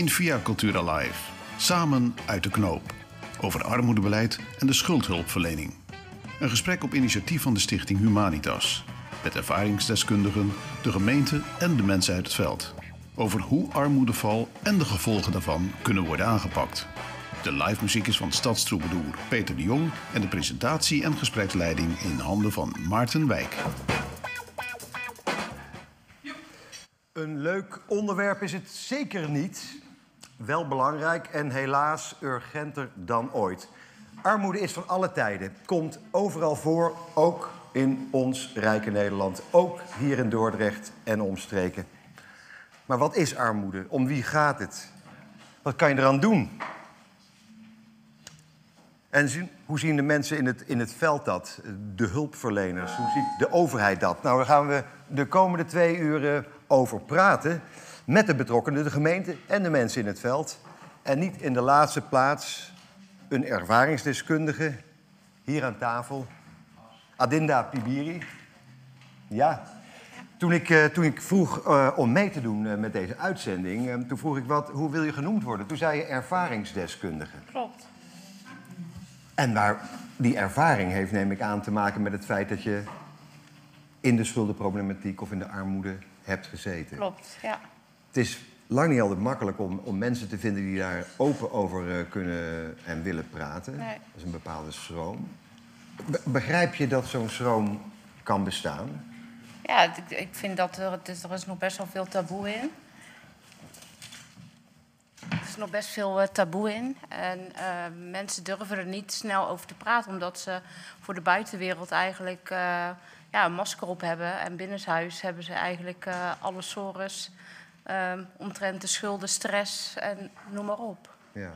in Via Cultura Live. Samen uit de knoop. Over armoedebeleid en de schuldhulpverlening. Een gesprek op initiatief van de stichting Humanitas. Met ervaringsdeskundigen, de gemeente en de mensen uit het veld. Over hoe armoedeval en de gevolgen daarvan kunnen worden aangepakt. De live muziek is van stadstroebedoer Peter de Jong en de presentatie en gespreksleiding in handen van Maarten Wijk. Een leuk onderwerp is het zeker niet. Wel belangrijk en helaas urgenter dan ooit. Armoede is van alle tijden, komt overal voor, ook in ons rijke Nederland, ook hier in Dordrecht en omstreken. Maar wat is armoede? Om wie gaat het? Wat kan je eraan doen? En hoe zien de mensen in het, in het veld dat? De hulpverleners, hoe ziet de overheid dat? Nou, daar gaan we de komende twee uur over praten met de betrokkenen, de gemeente en de mensen in het veld. En niet in de laatste plaats een ervaringsdeskundige hier aan tafel, Adinda Pibiri. Ja, toen ik, eh, toen ik vroeg eh, om mee te doen eh, met deze uitzending, toen vroeg ik wat, hoe wil je genoemd worden? Toen zei je ervaringsdeskundige. Klopt. En waar die ervaring heeft, neem ik aan, te maken met het feit dat je in de schuldenproblematiek of in de armoede hebt gezeten. Klopt, ja. Het is lang niet altijd makkelijk om, om mensen te vinden die daar open over eh, kunnen en willen praten. Nee. Dat is een bepaalde schroom. Be- begrijp je dat zo'n schroom kan bestaan? Ja, ik, ik vind dat er, het is, er is nog best wel veel taboe in. Er is nog best veel eh, taboe in. En eh, mensen durven er niet snel over te praten, omdat ze voor de buitenwereld eigenlijk ja, een masker op hebben. En binnenshuis hebben ze eigenlijk alle sores eh, omtrent de schulden, stress en noem maar op. Ja.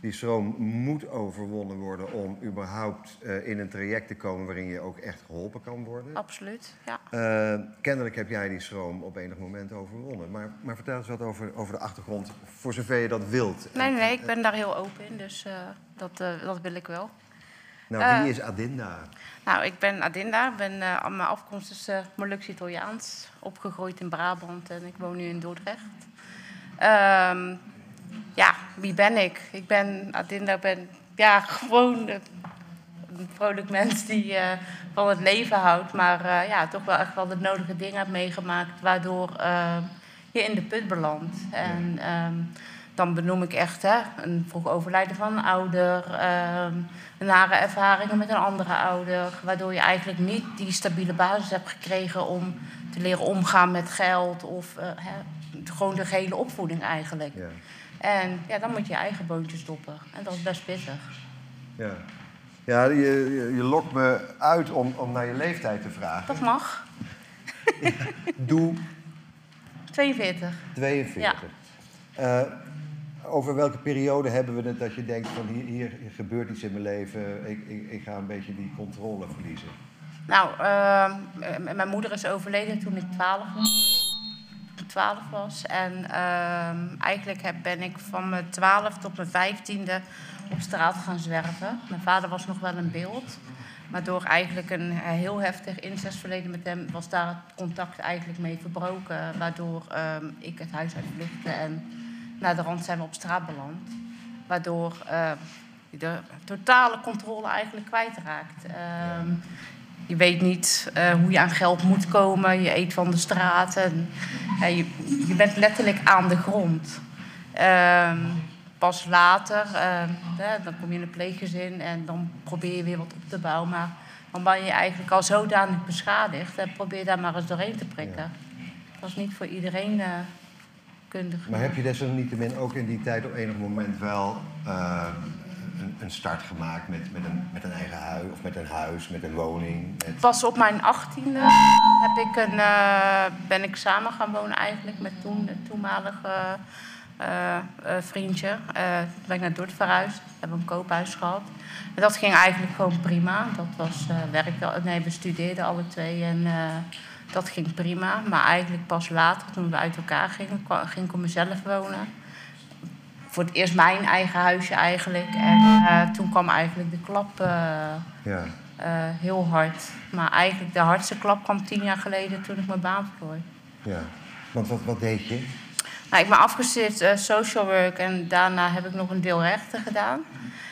Die schroom moet overwonnen worden om überhaupt eh, in een traject te komen waarin je ook echt geholpen kan worden. Absoluut, ja. Eh, kennelijk heb jij die schroom op enig moment overwonnen. Maar, maar vertel eens wat over, over de achtergrond, voor zover je dat wilt. Nee, nee, nee, ik ben daar heel open in, dus eh, dat, eh, dat wil ik wel. Nou, Eh, wie is Adinda? Nou, ik ben Adinda. Ik ben, eh, mijn afkomst is eh Molux-Italiaans. Opgegroeid in Brabant en ik woon nu in Dordrecht. Ehm, ja, wie ben ik? Ik ben Adinda. Ben ja, gewoon een vrolijk mens die van het leven houdt. Maar ja, toch wel echt wel de nodige dingen heb meegemaakt... waardoor eh, je in de put belandt. En ehm, dan benoem ik echt hè, een vroeg overlijden van een ouder... ehm, nare ervaringen met een andere ouder. Waardoor je eigenlijk niet die stabiele basis hebt gekregen om te leren omgaan met geld of eh, hè, gewoon de gehele opvoeding eigenlijk. Ja. En ja, dan moet je je eigen boontjes stoppen. En dat is best pittig. Ja, ja je, je, je lokt me uit om, om naar je leeftijd te vragen. Dat mag. Doe 42. 42. Eh, over welke periode hebben we het dat je denkt van hier, hier gebeurt iets in mijn leven, ik, ik, ga een beetje die controle verliezen? Nou, ehm, mijn moeder is overleden toen ik 12 was. Toen ik 12 was. En ehm, eigenlijk heb, ben ik van mijn 12 tot mijn 15e op straat gaan zwerven. Mijn vader was nog wel in beeld. Maar door eigenlijk een heel heftig incestverleden met hem was daar het contact eigenlijk mee verbroken. Waardoor ehm, ik het huis uitvluchtte en naar de rand zijn we op straat beland. Waardoor je de totale controle eigenlijk kwijtraakt. Ehm, je weet niet eh, hoe je aan geld moet komen. Je eet van de straat. En, je, je bent letterlijk aan de grond. Ehm, pas later, ehm, dan kom je in een pleeggezin en dan probeer je weer wat op te bouwen. Maar dan ben je eigenlijk al zodanig beschadigd. En probeer daar maar eens doorheen te prikken. Dat is niet voor iedereen eh, Maar heb je desalniettemin ook in die tijd op enig moment wel eh, een, een start gemaakt met, met, een, met een eigen huis, of met een huis, met een woning? Met... Pas op mijn achttiende heb ik een, eh, ben ik samen gaan wonen eigenlijk met toen, de toenmalige eh, vriendje. Toen ben ik naar Dordt verhuisd, hebben een koophuis gehad. En dat ging eigenlijk gewoon prima. Dat was werk wel. Nee, we studeerden alle twee en dat ging prima. Maar eigenlijk pas later, toen we uit elkaar gingen, ging ik op mezelf wonen. Voor het eerst mijn eigen huisje eigenlijk. En eh, toen kwam eigenlijk de klap. eh, Ja. eh, heel hard. Maar eigenlijk de hardste klap kwam tien jaar geleden toen ik mijn baan verloor. Ja. Want wat, wat deed je? Nou, ik ben afgestudeerd social work en daarna heb ik nog een deel rechten gedaan.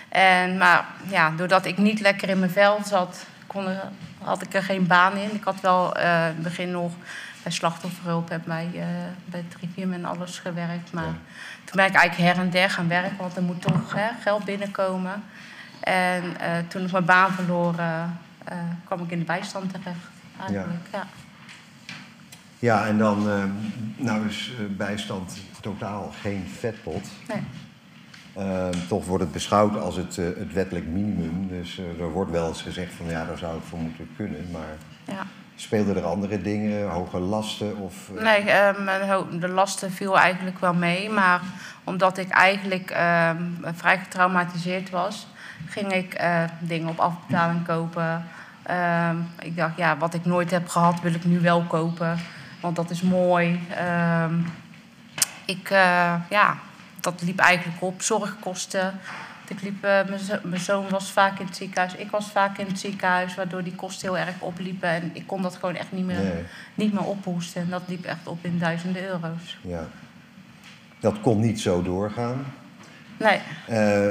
En, maar ja, doordat ik niet lekker in mijn vel zat, kon er, had ik er geen baan in. Ik had wel uh, in het begin nog bij slachtofferhulp bij, uh, bij het rivierm en alles gewerkt. Maar toen ben ik eigenlijk her en der gaan werken, want er moet toch hè, geld binnenkomen. En uh, toen ik mijn baan verloren, kwam ik in de bijstand terecht. Eigenlijk. Ja. ja. Ja, en dan, nou is bijstand totaal geen vetpot. Nee. Uh, toch wordt het beschouwd als het, uh, het wettelijk minimum. Dus uh, er wordt wel eens gezegd van ja, daar zou het voor moeten kunnen. Maar ja. speelden er andere dingen, hoge lasten? Of, Nee, ehm, de lasten viel eigenlijk wel mee. Maar omdat ik eigenlijk ehm, vrij getraumatiseerd was, ging ik dingen op afbetaling kopen. Ehm, ik dacht, ja, wat ik nooit heb gehad, wil ik nu wel kopen. Want dat is mooi. ik, ja, dat liep eigenlijk op. Zorgkosten. Ik liep, uh, mijn zoon was vaak in het ziekenhuis. Ik was vaak in het ziekenhuis, waardoor die kosten heel erg opliepen. En ik kon dat gewoon echt niet meer, niet meer ophoesten. En dat liep echt op in duizenden euro's. Ja. Dat kon niet zo doorgaan. Nee. Uh,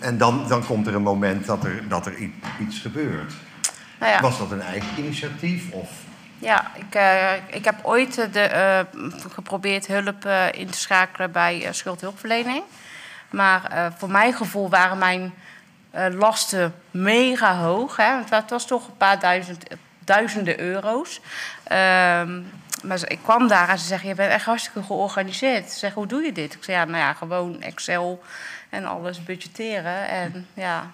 en dan, dan komt er een moment dat er, dat er iets gebeurt. Nou ja. Was dat een eigen initiatief? Of ja, ik, uh, ik heb ooit de, uh, geprobeerd hulp uh, in te schakelen bij schuldhulpverlening. Maar voor mijn gevoel waren mijn lasten mega hoog. Hè? Want het was toch een paar duizend, duizenden euro's. Ehm, maar ik kwam daar en ze zeggen, je bent echt hartstikke georganiseerd. Ze zeggen, hoe doe je dit? Ik zei, ja, nou ja, gewoon Excel en alles budgetteren. En ja,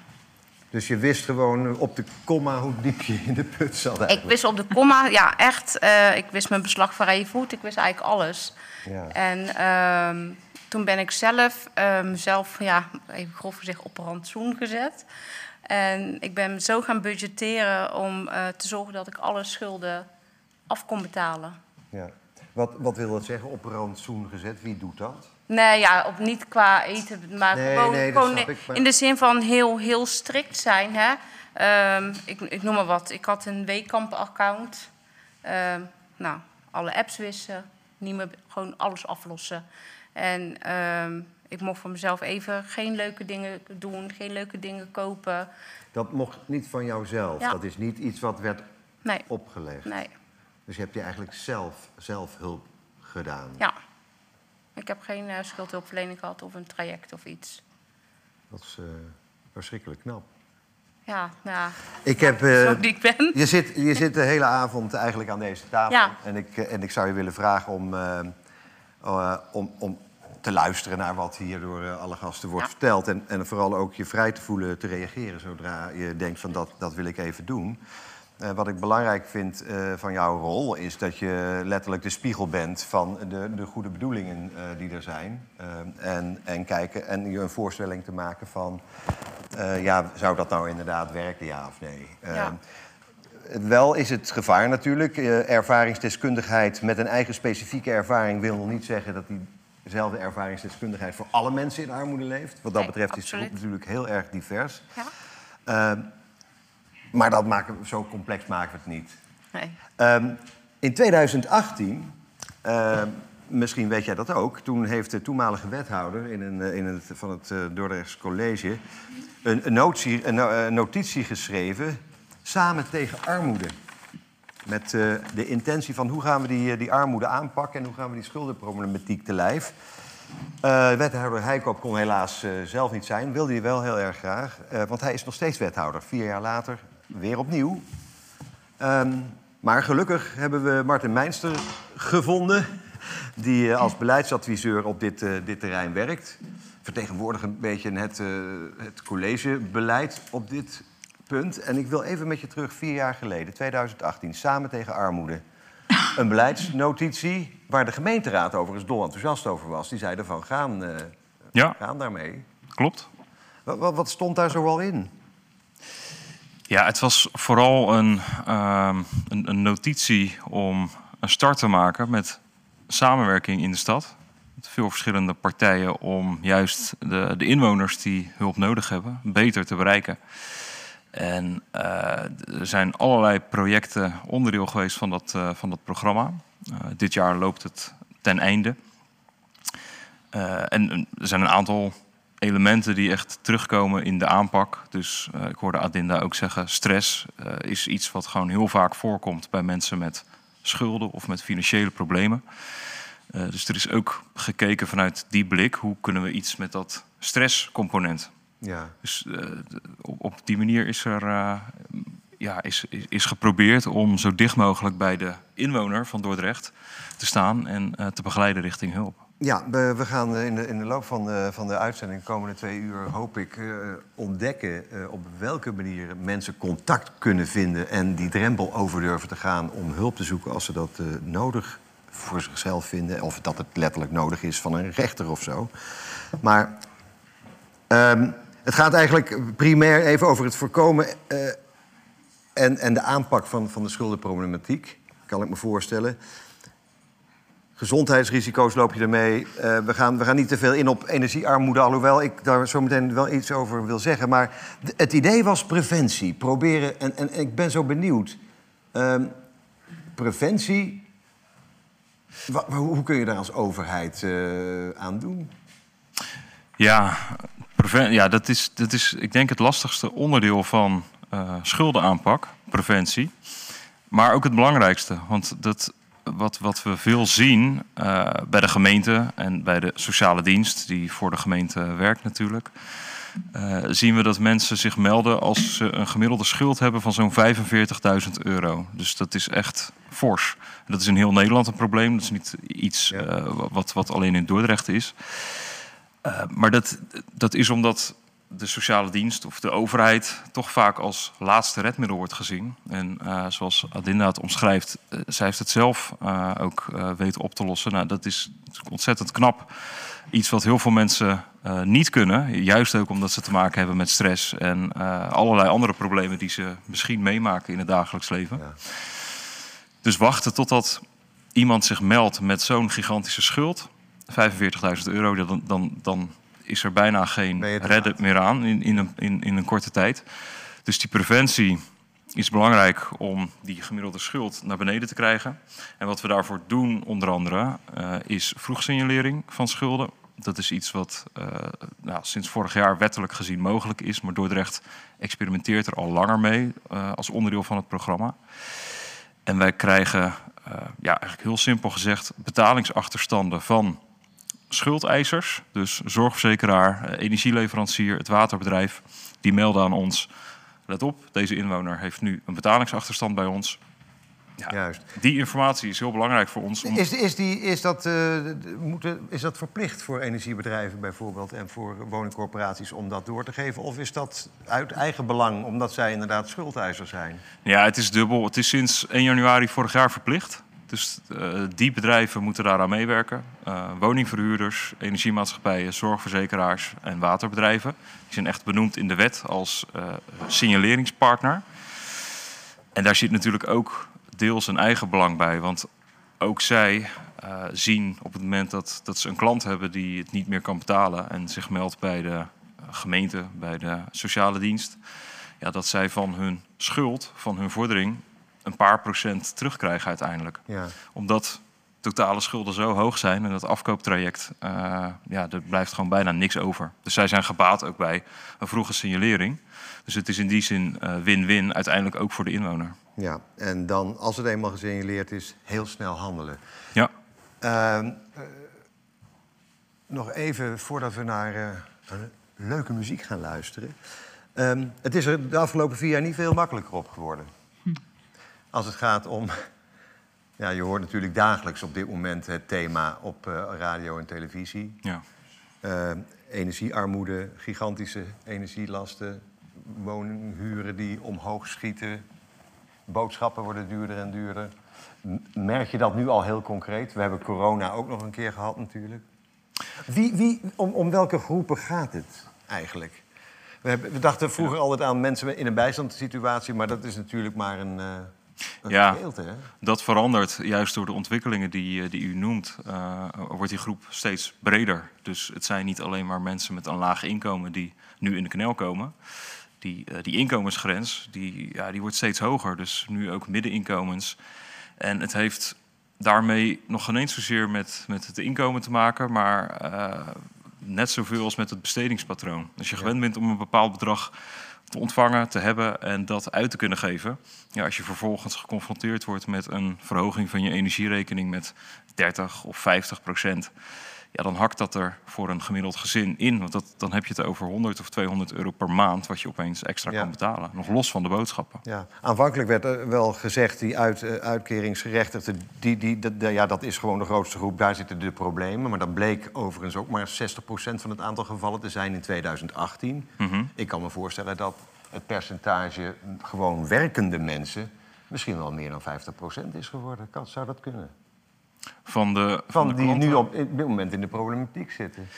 dus je wist gewoon op de komma hoe diep je in de put zat eigenlijk. Ik wist op de komma, ja, echt. Uh, ik wist mijn beslagvrije voet. Ik wist eigenlijk alles. Ja. En uh, toen ben ik zelf uh, mezelf, ja, even grof gezegd, op rantsoen gezet. En ik ben zo gaan budgetteren om uh, te zorgen dat ik alle schulden af kon betalen. Ja. Wat, wat wil dat zeggen, op rantsoen gezet? Wie doet dat? Nee, ja, op, niet qua eten, maar gewoon, gewoon in de zin van heel, heel strikt zijn. Hè? Um, ik, ik noem maar wat. Ik had een Weekamp-account. Um, nou, alle apps wissen, niet meer, gewoon alles aflossen. En um, ik mocht voor mezelf even geen leuke dingen doen, geen leuke dingen kopen. Dat mocht niet van jouzelf? Ja. Dat is niet iets wat werd nee. opgelegd? Nee. Dus je hebt je eigenlijk zelf, zelf hulp gedaan? Ja. Ik heb geen uh, schuldhulpverlening gehad of een traject of iets. Dat is uh, verschrikkelijk knap. Ja, nou, ik heb, uh, zo die ik ben. Je zit, je zit de hele avond eigenlijk aan deze tafel. Ja. En, ik, en ik zou je willen vragen om, om, om te luisteren naar wat hier door alle gasten wordt verteld. En, en vooral ook je vrij te voelen te reageren zodra je denkt van dat, dat wil ik even doen. Uh, wat ik belangrijk vind uh, van jouw rol is dat je letterlijk de spiegel bent van de, de goede bedoelingen uh, die er zijn. en, en kijken en je een voorstelling te maken van, ja, zou dat nou inderdaad werken, ja of nee? Ja. Wel is het gevaar natuurlijk. ervaringsdeskundigheid met een eigen specifieke ervaring wil nog niet zeggen dat diezelfde ervaringsdeskundigheid voor alle mensen in armoede leeft. Wat dat betreft is het natuurlijk heel erg divers. Ja. Maar dat maken we, zo complex maken we het niet. Nee. Um, in 2018, uh, ehm, misschien weet jij dat ook... toen heeft de toenmalige wethouder in een, eh, in het, van het uh, Dordrechts College... een, een, notitie, een, een, notitie geschreven... samen tegen armoede. Met uh, de intentie van hoe gaan we die, die armoede aanpakken... en hoe gaan we die schuldenproblematiek te lijf... Uh, wethouder Heikop kon helaas uh, zelf niet zijn. Wilde hij wel heel erg graag. Uh, want hij is nog steeds wethouder. Vier jaar later weer opnieuw. Um, maar gelukkig hebben we Martin Meinster gevonden... die als beleidsadviseur op dit, dit terrein werkt. Vertegenwoordigt een beetje het, het collegebeleid op dit punt. En ik wil even met je terug, vier jaar geleden, 2018... Samen tegen armoede een beleidsnotitie waar de gemeenteraad overigens dol enthousiast over was. Die zeiden van gaan, uh, ja. gaan daarmee. Klopt. Wat, wat, stond daar zoal in? Ja, het was vooral een, uh, een, een, notitie om een start te maken met samenwerking in de stad. Met veel verschillende partijen om juist de, de inwoners die hulp nodig hebben beter te bereiken. En uh, er zijn allerlei projecten onderdeel geweest van dat, uh, van dat programma. Uh, dit jaar loopt het ten einde. en er zijn een aantal elementen die echt terugkomen in de aanpak. Dus ik hoorde Adinda ook zeggen, stress is iets wat gewoon heel vaak voorkomt bij mensen met schulden of met financiële problemen. dus er is ook gekeken vanuit die blik, hoe kunnen we iets met dat stresscomponent. Ja. Dus op, die manier is er ja, is, is, geprobeerd om zo dicht mogelijk bij de inwoner van Dordrecht te staan en te begeleiden richting hulp. Ja, we, gaan in de, in de loop van de, van de uitzending, de komende twee uur, hoop ik, uh, ontdekken uh, op welke manier mensen contact kunnen vinden en die drempel over durven te gaan om hulp te zoeken als ze dat nodig voor zichzelf vinden. Of dat het letterlijk nodig is van een rechter of zo. Maar um, het gaat eigenlijk primair even over het voorkomen en, en de aanpak van, van de schuldenproblematiek, kan ik me voorstellen. Gezondheidsrisico's loop je ermee. Uh, we, gaan, we gaan niet te veel in op energiearmoede, alhoewel ik daar zo meteen wel iets over wil zeggen. Maar het idee was preventie. Proberen, en, en, ik ben zo benieuwd. Uh, preventie, hoe kun je daar als overheid uh, aan doen? Ja, ja dat, is, dat is, ik denk, het lastigste onderdeel van uh, schuldenaanpak, preventie. Maar ook het belangrijkste, want dat, wat, wat we veel zien uh, bij de gemeente en bij de sociale dienst, die voor de gemeente werkt natuurlijk, uh, zien we dat mensen zich melden als ze een gemiddelde schuld hebben van zo'n 45.000 euro. Dus dat is echt fors. Dat is in heel Nederland een probleem. Dat is niet iets ja. wat, wat alleen in Dordrecht is. maar dat, dat is omdat de sociale dienst of de overheid toch vaak als laatste redmiddel wordt gezien. En uh, zoals Adinda het omschrijft, uh, zij heeft het zelf uh, ook weten op te lossen. Nou, dat is ontzettend knap. Iets wat heel veel mensen niet kunnen. Juist ook omdat ze te maken hebben met stress en allerlei andere problemen die ze misschien meemaken in het dagelijks leven. Ja. Dus wachten totdat iemand zich meldt met zo'n gigantische schuld, 45.000 euro, dan, dan, dan is er bijna geen redden meer aan in, in, een, in, in een korte tijd. Dus die preventie is belangrijk om die gemiddelde schuld naar beneden te krijgen. En wat we daarvoor doen, onder andere, uh, is vroegsignalering van schulden. Dat is iets wat uh, nou, sinds vorig jaar wettelijk gezien mogelijk is. Maar Dordrecht experimenteert er al langer mee uh, als onderdeel van het programma. En wij krijgen, ja, eigenlijk heel simpel gezegd, betalingsachterstanden van schuldeisers, dus zorgverzekeraar, eh, energieleverancier, het waterbedrijf, die melden aan ons: let op, deze inwoner heeft nu een betalingsachterstand bij ons. Ja, Juist. Die informatie is heel belangrijk voor ons. Om... Is, is, die, is, dat, uh, moeten, is dat verplicht voor energiebedrijven bijvoorbeeld en voor woningcorporaties om dat door te geven? Of is dat uit eigen belang omdat zij inderdaad schuldeisers zijn? Ja, het is dubbel. Het is sinds 1 januari vorig jaar verplicht. Dus uh, die bedrijven moeten daaraan meewerken. Uh, woningverhuurders, energiemaatschappijen, zorgverzekeraars en waterbedrijven. Die zijn echt benoemd in de wet als uh, signaleringspartner. En daar zit natuurlijk ook deels een eigen belang bij. Want ook zij zien op het moment dat, dat ze een klant hebben die het niet meer kan betalen en zich meldt bij de gemeente, bij de sociale dienst, ja, dat zij van hun schuld, van hun vordering, een paar procent terugkrijgen uiteindelijk. Ja. Omdat totale schulden zo hoog zijn en dat afkooptraject, uh, ja, er blijft gewoon bijna niks over. Dus zij zijn gebaat ook bij een vroege signalering. Dus het is in die zin eh, win-win uh, uiteindelijk ook voor de inwoner. Ja, en dan als het eenmaal gesignaleerd is, heel snel handelen. Ja. Uh, nog even voordat we naar leuke muziek gaan luisteren. Ehm, het is er de afgelopen vier jaar niet veel makkelijker op geworden als het gaat om. Ja, je hoort natuurlijk dagelijks op dit moment het thema op uh, radio en televisie. Ja. Uh, energiearmoede, gigantische energielasten, woninghuren die omhoog schieten, boodschappen worden duurder en duurder. Merk je dat nu al heel concreet? We hebben corona ook nog een keer gehad natuurlijk. Wie, wie, om, om welke groepen gaat het eigenlijk? We, hebben, we dachten vroeger altijd aan mensen in een bijstandssituatie, maar dat is natuurlijk maar een. Uh, ja, dat verandert juist door de ontwikkelingen die, eh, die u noemt. Uh, wordt die groep steeds breder. Dus het zijn niet alleen maar mensen met een laag inkomen die nu in de knel komen. Die, uh, die inkomensgrens die, ja, die wordt steeds hoger. Dus nu ook middeninkomens. En het heeft daarmee nog geen eens zozeer met, met het inkomen te maken, maar eh, net zoveel als met het bestedingspatroon. Als je gewend bent om een bepaald bedrag te ontvangen, te hebben en dat uit te kunnen geven. Ja, als je vervolgens geconfronteerd wordt met een verhoging van je energierekening met 30 of 50 procent ja, dan hakt dat er voor een gemiddeld gezin in. Want dat, dan heb je het over 100 of 200 euro per maand wat je opeens extra Ja. kan betalen. Nog los van de boodschappen. Ja, aanvankelijk werd er wel gezegd, die uit, eh, uitkeringsgerechtigden, die, die, dat- dat- ja, dat is gewoon de grootste groep, daar zitten de problemen. Maar dat bleek overigens ook maar 60% van het aantal gevallen te zijn in 2018. Mhm. Ik kan me voorstellen dat het percentage gewoon werkende mensen misschien wel meer dan 50% is geworden. Kan, zou dat kunnen? Van de, Van de die nu op, op dit moment in de problematiek zitten.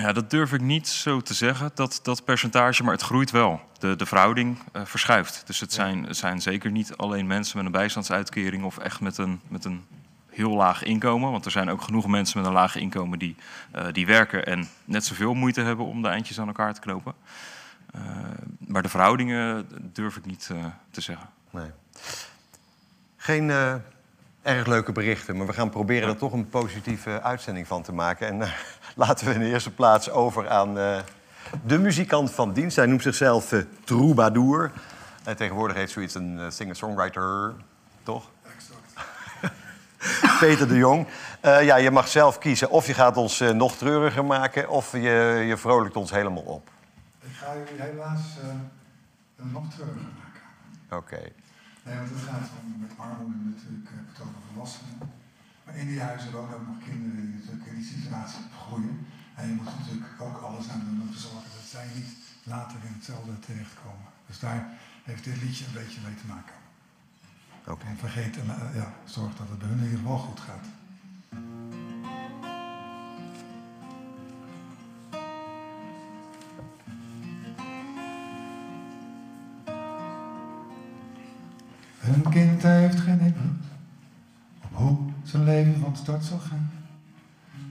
Ja, dat durf ik niet zo te zeggen, dat, dat percentage, maar het groeit wel. De, de verhouding eh, verschuift. Dus het zijn, het zijn zeker niet alleen mensen met een bijstandsuitkering of echt met een, met een heel laag inkomen. Want er zijn ook genoeg mensen met een laag inkomen die, eh, die werken en net zoveel moeite hebben om de eindjes aan elkaar te knopen. Eh, maar de verhoudingen durf ik niet te zeggen. Nee. Geen erg leuke berichten, maar we gaan proberen er toch een positieve uitzending van te maken. En eh, laten we in de eerste plaats over aan eh, de muzikant van dienst. Hij noemt zichzelf eh, Troubadour. En tegenwoordig heet zoiets een singer-songwriter, toch? Peter de Jong. Eh, ja, je mag zelf kiezen of je gaat ons nog treuriger maken... of je, je vrolijkt ons helemaal op. Ik ga jullie helaas eh, nog treuriger maken. Oké. Nee, want het gaat om met armoede natuurlijk, eh, het over volwassenen. Maar in die huizen wonen ook nog kinderen die natuurlijk in die situatie groeien. En je moet natuurlijk ook alles aan doen om te zorgen dat zij niet later in hetzelfde terechtkomen. Dus daar heeft dit liedje een beetje mee te maken. Oké. En vergeet, en, eh, ja, zorg dat het bij hun in ieder geval goed gaat. Een kind heeft geen invloed op hoe zijn leven van start zal gaan.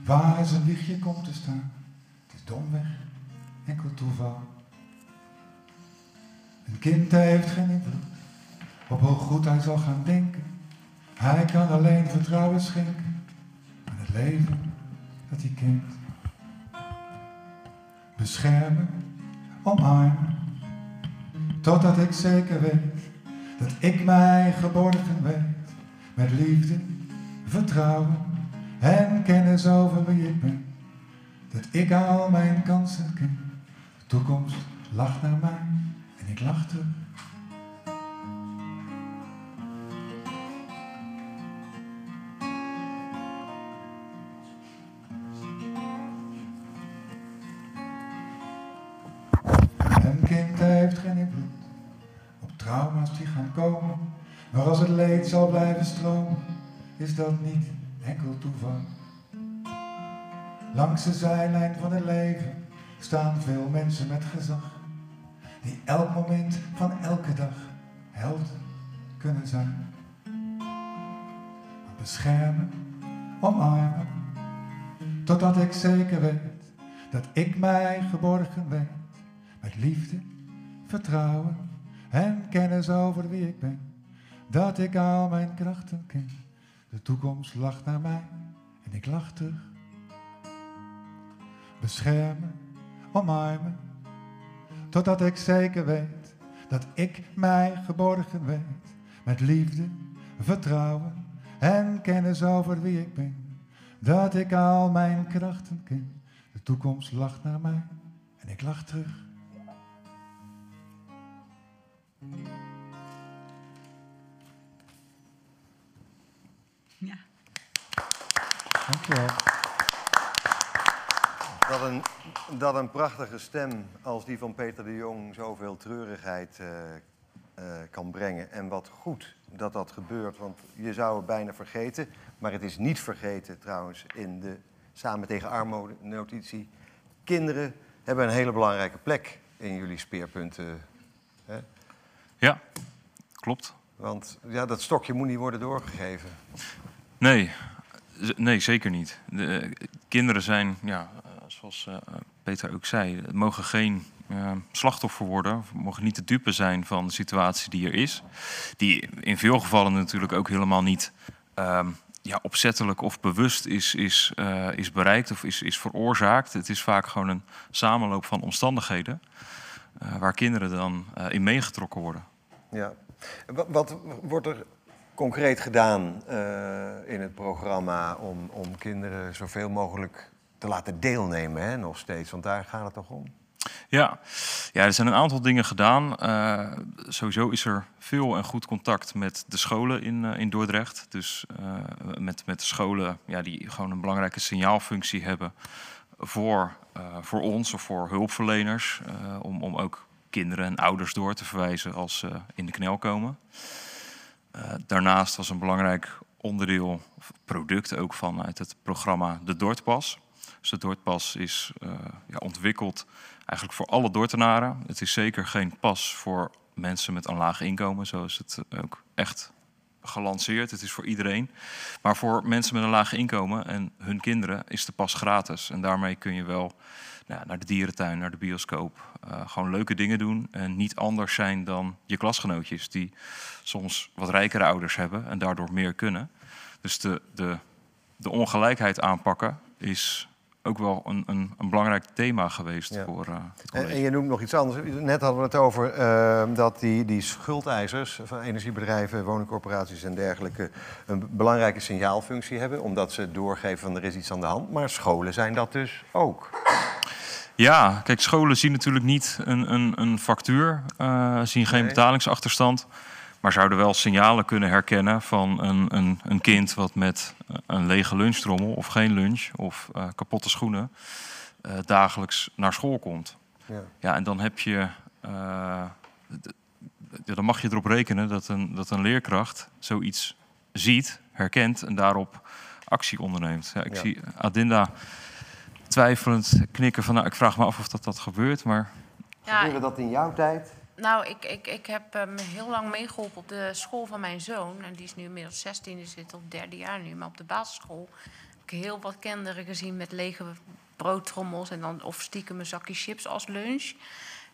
Waar zijn wiegje komt te staan, het is domweg enkel toeval. Een kind heeft geen invloed op hoe goed hij zal gaan denken. Hij kan alleen vertrouwen schenken aan het leven dat hij kent. Beschermen, omarmen, totdat ik zeker weet dat ik mij geborgen weet. Met liefde, vertrouwen en kennis over wie ik ben. Dat ik al mijn kansen ken. De toekomst lacht naar mij en ik lach terug. Die gaan komen. Maar als het leed zal blijven stromen, is dat niet enkel toeval. Langs de zijlijn van het leven staan veel mensen met gezag. Die elk moment van elke dag held kunnen zijn. Beschermen, omarmen, totdat ik zeker weet dat ik mij geborgen weet. Met liefde, vertrouwen en kennis over wie ik ben. Dat ik al mijn krachten ken. De toekomst lacht naar mij en ik lach terug. Beschermen, omarmen, totdat ik zeker weet dat ik mij geborgen weet. Met liefde, vertrouwen en kennis over wie ik ben. Dat ik al mijn krachten ken. De toekomst lacht naar mij en ik lach terug. Dankjewel. Dat een, dat een prachtige stem als die van Peter de Jong zoveel treurigheid eh, eh, kan brengen. En wat goed dat dat gebeurt, want je zou het bijna vergeten. Maar het is niet vergeten trouwens in de Samen tegen Armoede notitie. Kinderen hebben een hele belangrijke plek in jullie speerpunten. Hè? Ja, klopt. Want ja, dat stokje moet niet worden doorgegeven. Nee, nee zeker niet. De, eh, kinderen zijn, ja, eh, zoals eh, Peter ook zei, mogen geen slachtoffer worden, mogen niet de dupe zijn van de situatie die er is. Die in veel gevallen natuurlijk ook helemaal niet ehm, ja, opzettelijk of bewust is, is, is bereikt of is, is veroorzaakt. Het is vaak gewoon een samenloop van omstandigheden waar kinderen dan in meegetrokken worden. Ja. Wat wordt er concreet gedaan eh, in het programma om, om kinderen zoveel mogelijk te laten deelnemen, hè, nog steeds? Want daar gaat het toch om? Ja. ja, er zijn een aantal dingen gedaan. Eh, sowieso is er veel en goed contact met de scholen in, eh, in Dordrecht. Dus met, met de scholen ja, die gewoon een belangrijke signaalfunctie hebben voor, voor ons of voor hulpverleners. om, om ook kinderen en ouders door te verwijzen als ze in de knel komen. Eh, daarnaast was een belangrijk onderdeel, product ook vanuit het programma de Dordtpas. Dus de Dordtpas is eh, ja, ontwikkeld eigenlijk voor alle Dordtenaren. Het is zeker geen pas voor mensen met een laag inkomen, zoals het ook echt gelanceerd. Het is voor iedereen. Maar voor mensen met een laag inkomen en hun kinderen is de pas gratis. En daarmee kun je wel nou, naar de dierentuin, naar de bioscoop, eh, gewoon leuke dingen doen. En niet anders zijn dan je klasgenootjes, die soms wat rijkere ouders hebben en daardoor meer kunnen. Dus de, de, de ongelijkheid aanpakken is ook wel een, een, een belangrijk thema geweest Ja. voor eh, het En, college. en je noemt nog iets anders. Net hadden we het over eh, dat die, die schuldeisers van energiebedrijven, woningcorporaties en dergelijke een belangrijke signaalfunctie hebben, omdat ze doorgeven van er is iets aan de hand. Maar scholen zijn dat dus ook. Ja, kijk, scholen zien natuurlijk niet een, een, een factuur, eh, zien geen Nee. betalingsachterstand. Maar zouden wel signalen kunnen herkennen van een, een, een kind wat met eh, een lege lunchtrommel of geen lunch of eh, kapotte schoenen dagelijks naar school komt. Ja. Ja, en dan heb je. dan mag je erop rekenen dat een, dat een leerkracht zoiets ziet, herkent en daarop actie onderneemt. Ja, ik Ja. zie Adinda twijfelend knikken van, nou, ik vraag me af of dat, dat gebeurt, maar Ja, Gebeurde dat in jouw tijd? Nou, ik, ik, ik heb hem heel lang meegeholpen op de school van mijn zoon. En die is nu inmiddels 16, die zit op het derde jaar nu. Maar op de basisschool heb ik heel wat kinderen gezien met lege broodtrommels. En dan of stiekem een zakje chips als lunch.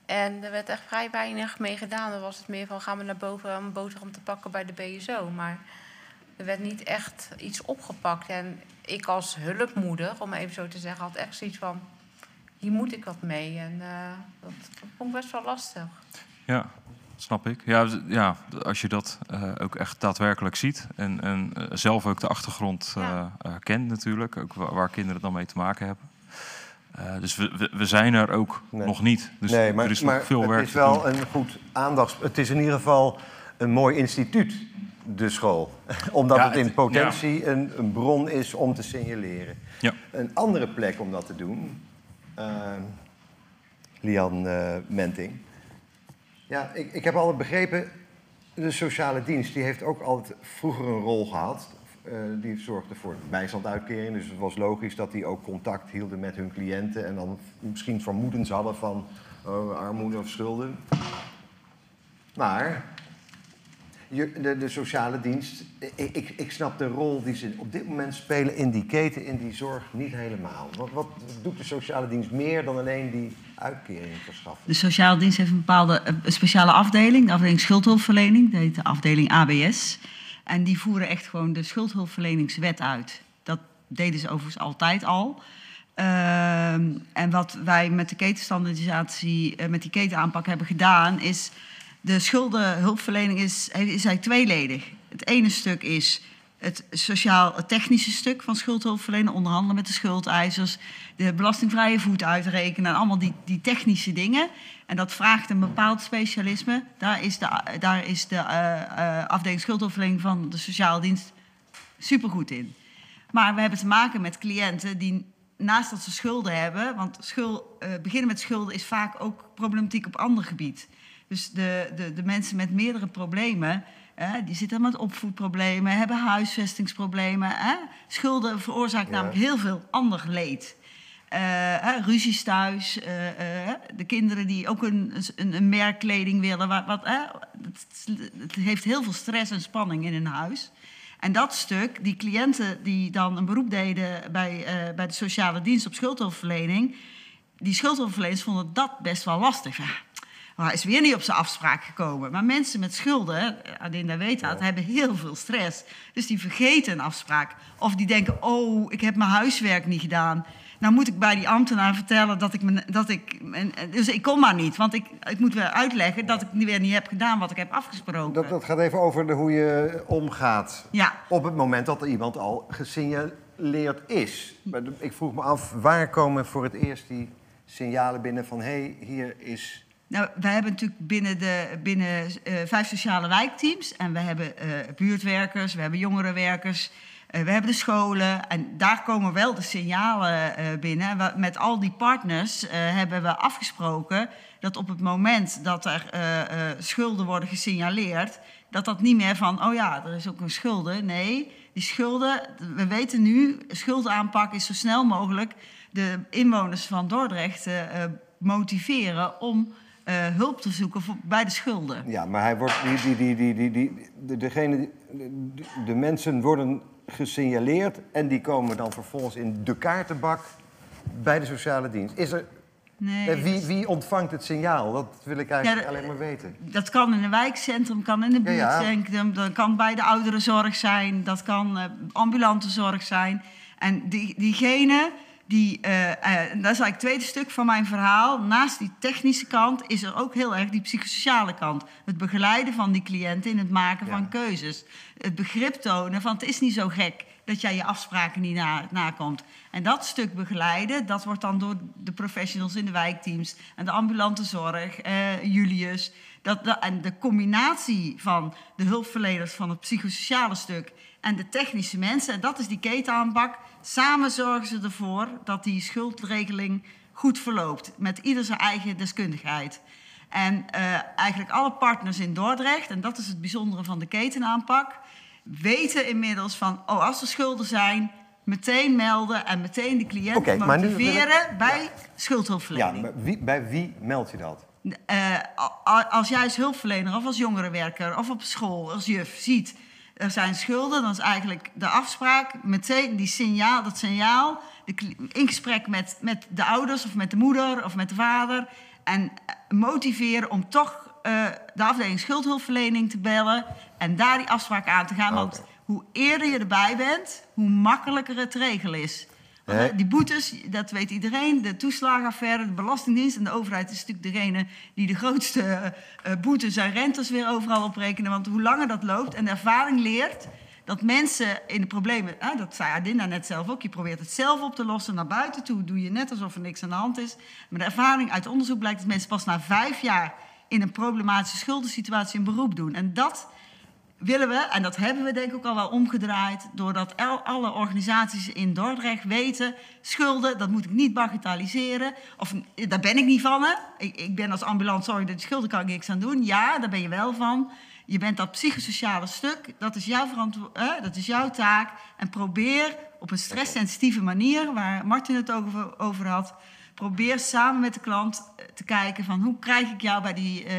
En er werd echt vrij weinig mee gedaan. Dan was het meer van gaan we naar boven om een boterham te pakken bij de BSO. Maar er werd niet echt iets opgepakt. En ik als hulpmoeder, om even zo te zeggen, had echt zoiets van... Hier moet ik wat mee. En eh, dat, dat vond ik best wel lastig. ja, snap ik. Ja, ja als je dat eh, ook echt daadwerkelijk ziet en, en eh, zelf ook de achtergrond eh, Ja. eh, kent natuurlijk, ook wa- waar kinderen dan mee te maken hebben. Eh, dus we, we, we zijn er ook Nee. nog niet. Dus nee, maar, er is maar nog veel het werk is te wel doen. een goed aandachts... Het is in ieder geval een mooi instituut, de school. Omdat Ja, het in potentie een, een bron is om te signaleren. Ja. Een andere plek om dat te doen, eh, Lian eh, Menting. Ja, ik, ik heb altijd begrepen, de sociale dienst die heeft ook altijd vroeger een rol gehad. Eh, die zorgde voor bijstandsuitkering. Dus het was logisch dat die ook contact hielden met hun cliënten. En dan misschien vermoedens hadden van oh, armoede of schulden. Maar de, de sociale dienst, ik, ik, snap de rol die ze op dit moment spelen in die keten, in die zorg, niet helemaal. Wat, wat doet de sociale dienst meer dan alleen die uitkering verschaffen? De sociale dienst heeft een bepaalde eh, speciale afdeling, de afdeling schuldhulpverlening, dat heet de afdeling ABS. En die voeren echt gewoon de schuldhulpverleningswet uit. Dat deden ze overigens altijd al. Ehm, en wat wij met de ketenstandardisatie, eh, met die ketenaanpak hebben gedaan, is de schuldenhulpverlening is, is eigenlijk tweeledig. Het ene stuk is het sociaal-technische stuk van schuldhulpverlenen, onderhandelen met de schuldeisers, de belastingvrije voet uitrekenen en allemaal die, die technische dingen. En dat vraagt een bepaald specialisme. Daar is de, daar is de eh, eh, afdeling schuldhulpverlening van de sociale dienst supergoed in. Maar we hebben te maken met cliënten die naast dat ze schulden hebben, want schul, eh, beginnen met schulden is vaak ook problematiek op ander gebied. Dus de, de, de mensen met meerdere problemen, eh, die zitten met opvoedproblemen, hebben huisvestingsproblemen. Hè? Schulden veroorzaakt Ja. namelijk heel veel ander leed. Eh, hè, ruzies thuis, eh, eh, de kinderen die ook een, een, een merkkleding willen. Wat, wat, hè, het, het heeft heel veel stress en spanning in een huis. En dat stuk, die cliënten die dan een beroep deden bij, bij de sociale dienst op schuldhulpverlening, die schuldhulpverleners vonden dat best wel lastig. Ja, Maar hij is weer niet op zijn afspraak gekomen. Maar mensen met schulden, Adinda weet dat, hebben heel veel stress. Dus die vergeten een afspraak. Of die denken, oh, ik heb mijn huiswerk niet gedaan. Nou moet ik bij die ambtenaar vertellen dat ik... Dat ik dus ik kom maar niet. Want ik, ik moet weer uitleggen dat ik weer niet heb gedaan wat ik heb afgesproken. Dat, dat gaat even over de, hoe je omgaat Ja. op het moment dat er iemand al gesignaleerd is. Ik vroeg me af, waar komen voor het eerst die signalen binnen van... hé, hey, hier is... Nou, we hebben natuurlijk binnen, de, binnen eh, vijf sociale wijkteams. En we hebben eh, buurtwerkers, we hebben jongerenwerkers, eh, we hebben de scholen. En daar komen wel de signalen binnen. Met al die partners hebben we afgesproken dat op het moment dat er schulden worden gesignaleerd, dat dat niet meer van, oh ja, er is ook een schulden. Nee, die schulden, we weten nu, schuldenaanpak is zo snel mogelijk de inwoners van Dordrecht motiveren om eh, hulp te zoeken voor, bij de schulden. Ja, maar hij wordt... Die, die, die, die, die, die, de, degene, de, de mensen worden gesignaleerd... en die komen dan vervolgens in de kaartenbak bij de sociale dienst. Is er, Nee, eh, wie, wie ontvangt het signaal? Dat wil ik eigenlijk Ja, alleen maar weten. Dat kan in een wijkcentrum, kan in een buurtcentrum, dat kan bij de ouderenzorg zijn, dat kan eh, ambulante zorg zijn. En die, diegene die, eh, eh, en dat is eigenlijk het tweede stuk van mijn verhaal. Naast die technische kant is er ook heel erg die psychosociale kant. Het begeleiden van die cliënten in het maken Ja. van keuzes. Het begrip tonen van het is niet zo gek dat jij je afspraken niet na, nakomt. En dat stuk begeleiden, dat wordt dan door de professionals in de wijkteams en de ambulante zorg, eh, Julius. Dat, dat- en de combinatie van de hulpverleners van het psychosociale stuk en de technische mensen, en dat is die ketenaanpak. Samen zorgen ze ervoor dat die schuldregeling goed verloopt, met ieder zijn eigen deskundigheid. En eh, eigenlijk alle partners in Dordrecht, en dat is het bijzondere van de ketenaanpak, weten inmiddels van, oh, als er schulden zijn, meteen melden en meteen de cliënt maar nu ik- motiveren bij Ja, schuldhulpverlening. maar wie, bij wie meld je dat? Eh, als jij als hulpverlener of als jongerenwerker of op school als juf ziet er zijn schulden, dan is eigenlijk de afspraak meteen die signaal, dat signaal in gesprek met, met de ouders of met de moeder of met de vader en eh, motiveren om toch eh, de afdeling schuldhulpverlening te bellen en daar die afspraak aan te gaan. Want hoe eerder je erbij bent, hoe makkelijker het te regelen is. Want, die boetes, dat weet iedereen. De toeslagenaffaire, de Belastingdienst en de overheid is natuurlijk degene die de grootste eh, eh, boetes en rentes weer overal oprekenen. Want hoe langer dat loopt en de ervaring leert dat mensen in de problemen, hè, dat zei Adinda net zelf ook, je probeert het zelf op te lossen. Naar buiten toe doe je net alsof er niks aan de hand is. Maar de ervaring uit onderzoek blijkt dat mensen pas na vijf jaar in een problematische schuldensituatie een beroep doen. En dat willen we, en dat hebben we denk ik ook al wel omgedraaid, doordat alle organisaties in Dordrecht weten, schulden, dat moet ik niet bagatelliseren. Of daar ben ik niet van. Hè? Ik, ik ben als ambulant dat schulden kan ik niks aan doen. Ja, daar ben je wel van. Je bent dat psychosociale stuk, dat is jouw verantwoordelijkheid, dat is jouw taak. En probeer op een stresssensitieve manier, waar Martin het over, over had, probeer samen met de klant eh, te kijken van hoe krijg ik jou bij die eh,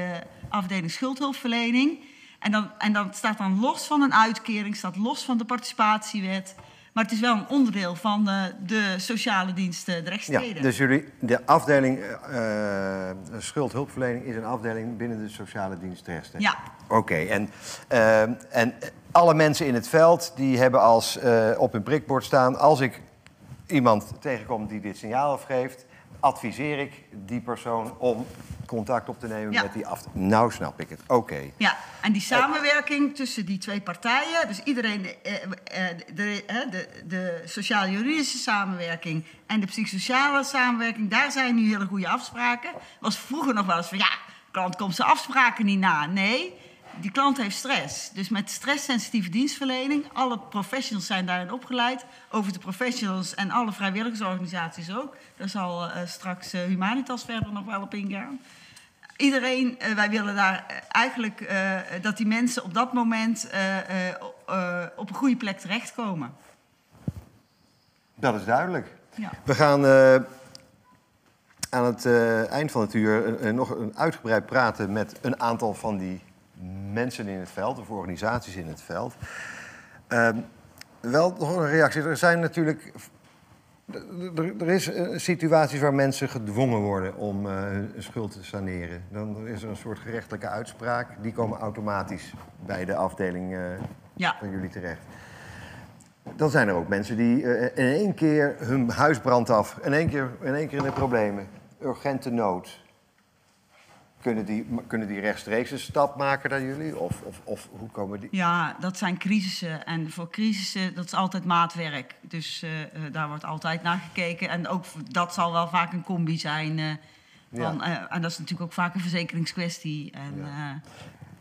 afdeling schuldhulpverlening. En dan, en dan staat dan los van een uitkering, staat los van de participatiewet. Maar het is wel een onderdeel van de, de sociale diensten Ja, Drechtsteden. dus jullie, de afdeling eh, eh, schuldhulpverlening is een afdeling binnen de sociale dienst? Ja. Oké, en, eh, en alle mensen in het veld die hebben als, eh, op hun prikbord staan... als ik iemand tegenkom die dit signaal afgeeft... adviseer ik die persoon om contact op te nemen Ja. met die afdeling. Nou snap ik het, oké. Ja, en die samenwerking tussen die twee partijen, dus iedereen, eh, eh, de, eh, de, de sociaal-juridische samenwerking en de psychosociale samenwerking, daar zijn nu hele goede afspraken. Was vroeger nog wel eens van ja, klant komt zijn afspraken niet na. Nee, die klant heeft stress. Dus met stresssensitieve dienstverlening, alle professionals zijn daarin opgeleid. Over de professionals en alle vrijwilligersorganisaties ook. Daar zal eh, straks eh, Humanitas verder nog wel op ingaan. Iedereen, eh, wij willen daar eigenlijk eh, dat die mensen op dat moment eh, eh, eh, op een goede plek terechtkomen. Dat is duidelijk. Ja. We gaan eh, aan het eh, eind van het uur nog een uitgebreid praten met een aantal van die mensen in het veld, of organisaties in het veld. Ehm, wel nog een reactie. Er zijn natuurlijk er, er is eh, situaties waar mensen gedwongen worden om eh, hun schuld te saneren. Dan is er een soort gerechtelijke uitspraak. Die komen automatisch bij de afdeling eh, Ja, van jullie terecht. Dan zijn er ook mensen die in één keer hun huis brandt af. In één keer in, één keer in de problemen. Urgente nood. Kunnen die, kunnen die rechtstreeks een stap maken naar jullie? Of, of, of hoe komen die... ja, dat zijn crisissen. En voor crisissen, dat is altijd maatwerk. Dus eh, eh, daar wordt altijd naar gekeken. En ook dat zal wel vaak een combi zijn. eh, van, en dat is natuurlijk ook vaak een verzekeringskwestie. En, Ja.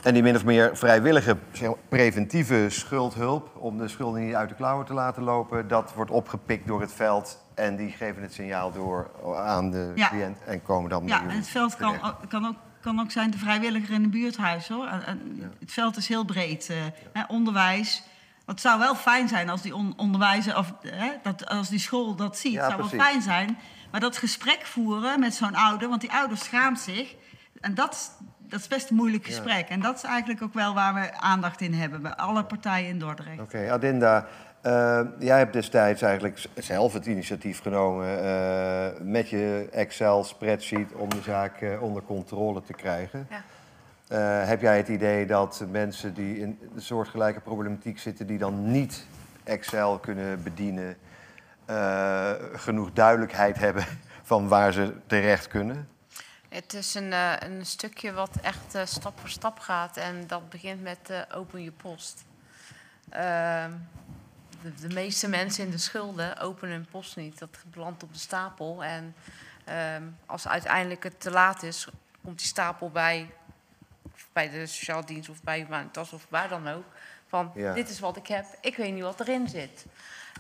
En die min of meer vrijwillige zeg maar, preventieve schuldhulp... om de schulden niet uit de klauwen te laten lopen... dat wordt opgepikt door het veld... en die geven het signaal door aan de Ja. cliënt... en komen dan Ja, en het veld kan, kan, ook, kan ook zijn de vrijwilliger in een buurthuis hoor. En, Het veld is heel breed. eh, hè, onderwijs. Het zou wel fijn zijn als die on- onderwijzer of hè, dat, als die school dat ziet. Het zou wel fijn zijn. Maar dat gesprek voeren met zo'n ouder, want die ouder schaamt zich. En dat, dat is best een moeilijk gesprek. En dat is eigenlijk ook wel waar we aandacht in hebben bij alle partijen in Dordrecht. Oké, Adinda, eh, jij hebt destijds eigenlijk zelf het initiatief genomen eh, met je Excel-spreadsheet om de zaak eh, onder controle te krijgen. Ja. Heb jij het idee dat mensen die in de soortgelijke problematiek zitten, die dan niet Excel kunnen bedienen, genoeg duidelijkheid hebben van waar ze terecht kunnen? Het is een, een stukje wat echt stap voor stap gaat. En dat begint met open je post. De, de meeste mensen in de schulden openen hun post niet. Dat belandt op de stapel. En ehm, als uiteindelijk het te laat is, komt die stapel bij, bij de sociaal dienst of bij Humanitas of waar dan ook. Van Ja. dit is wat ik heb, ik weet niet wat erin zit.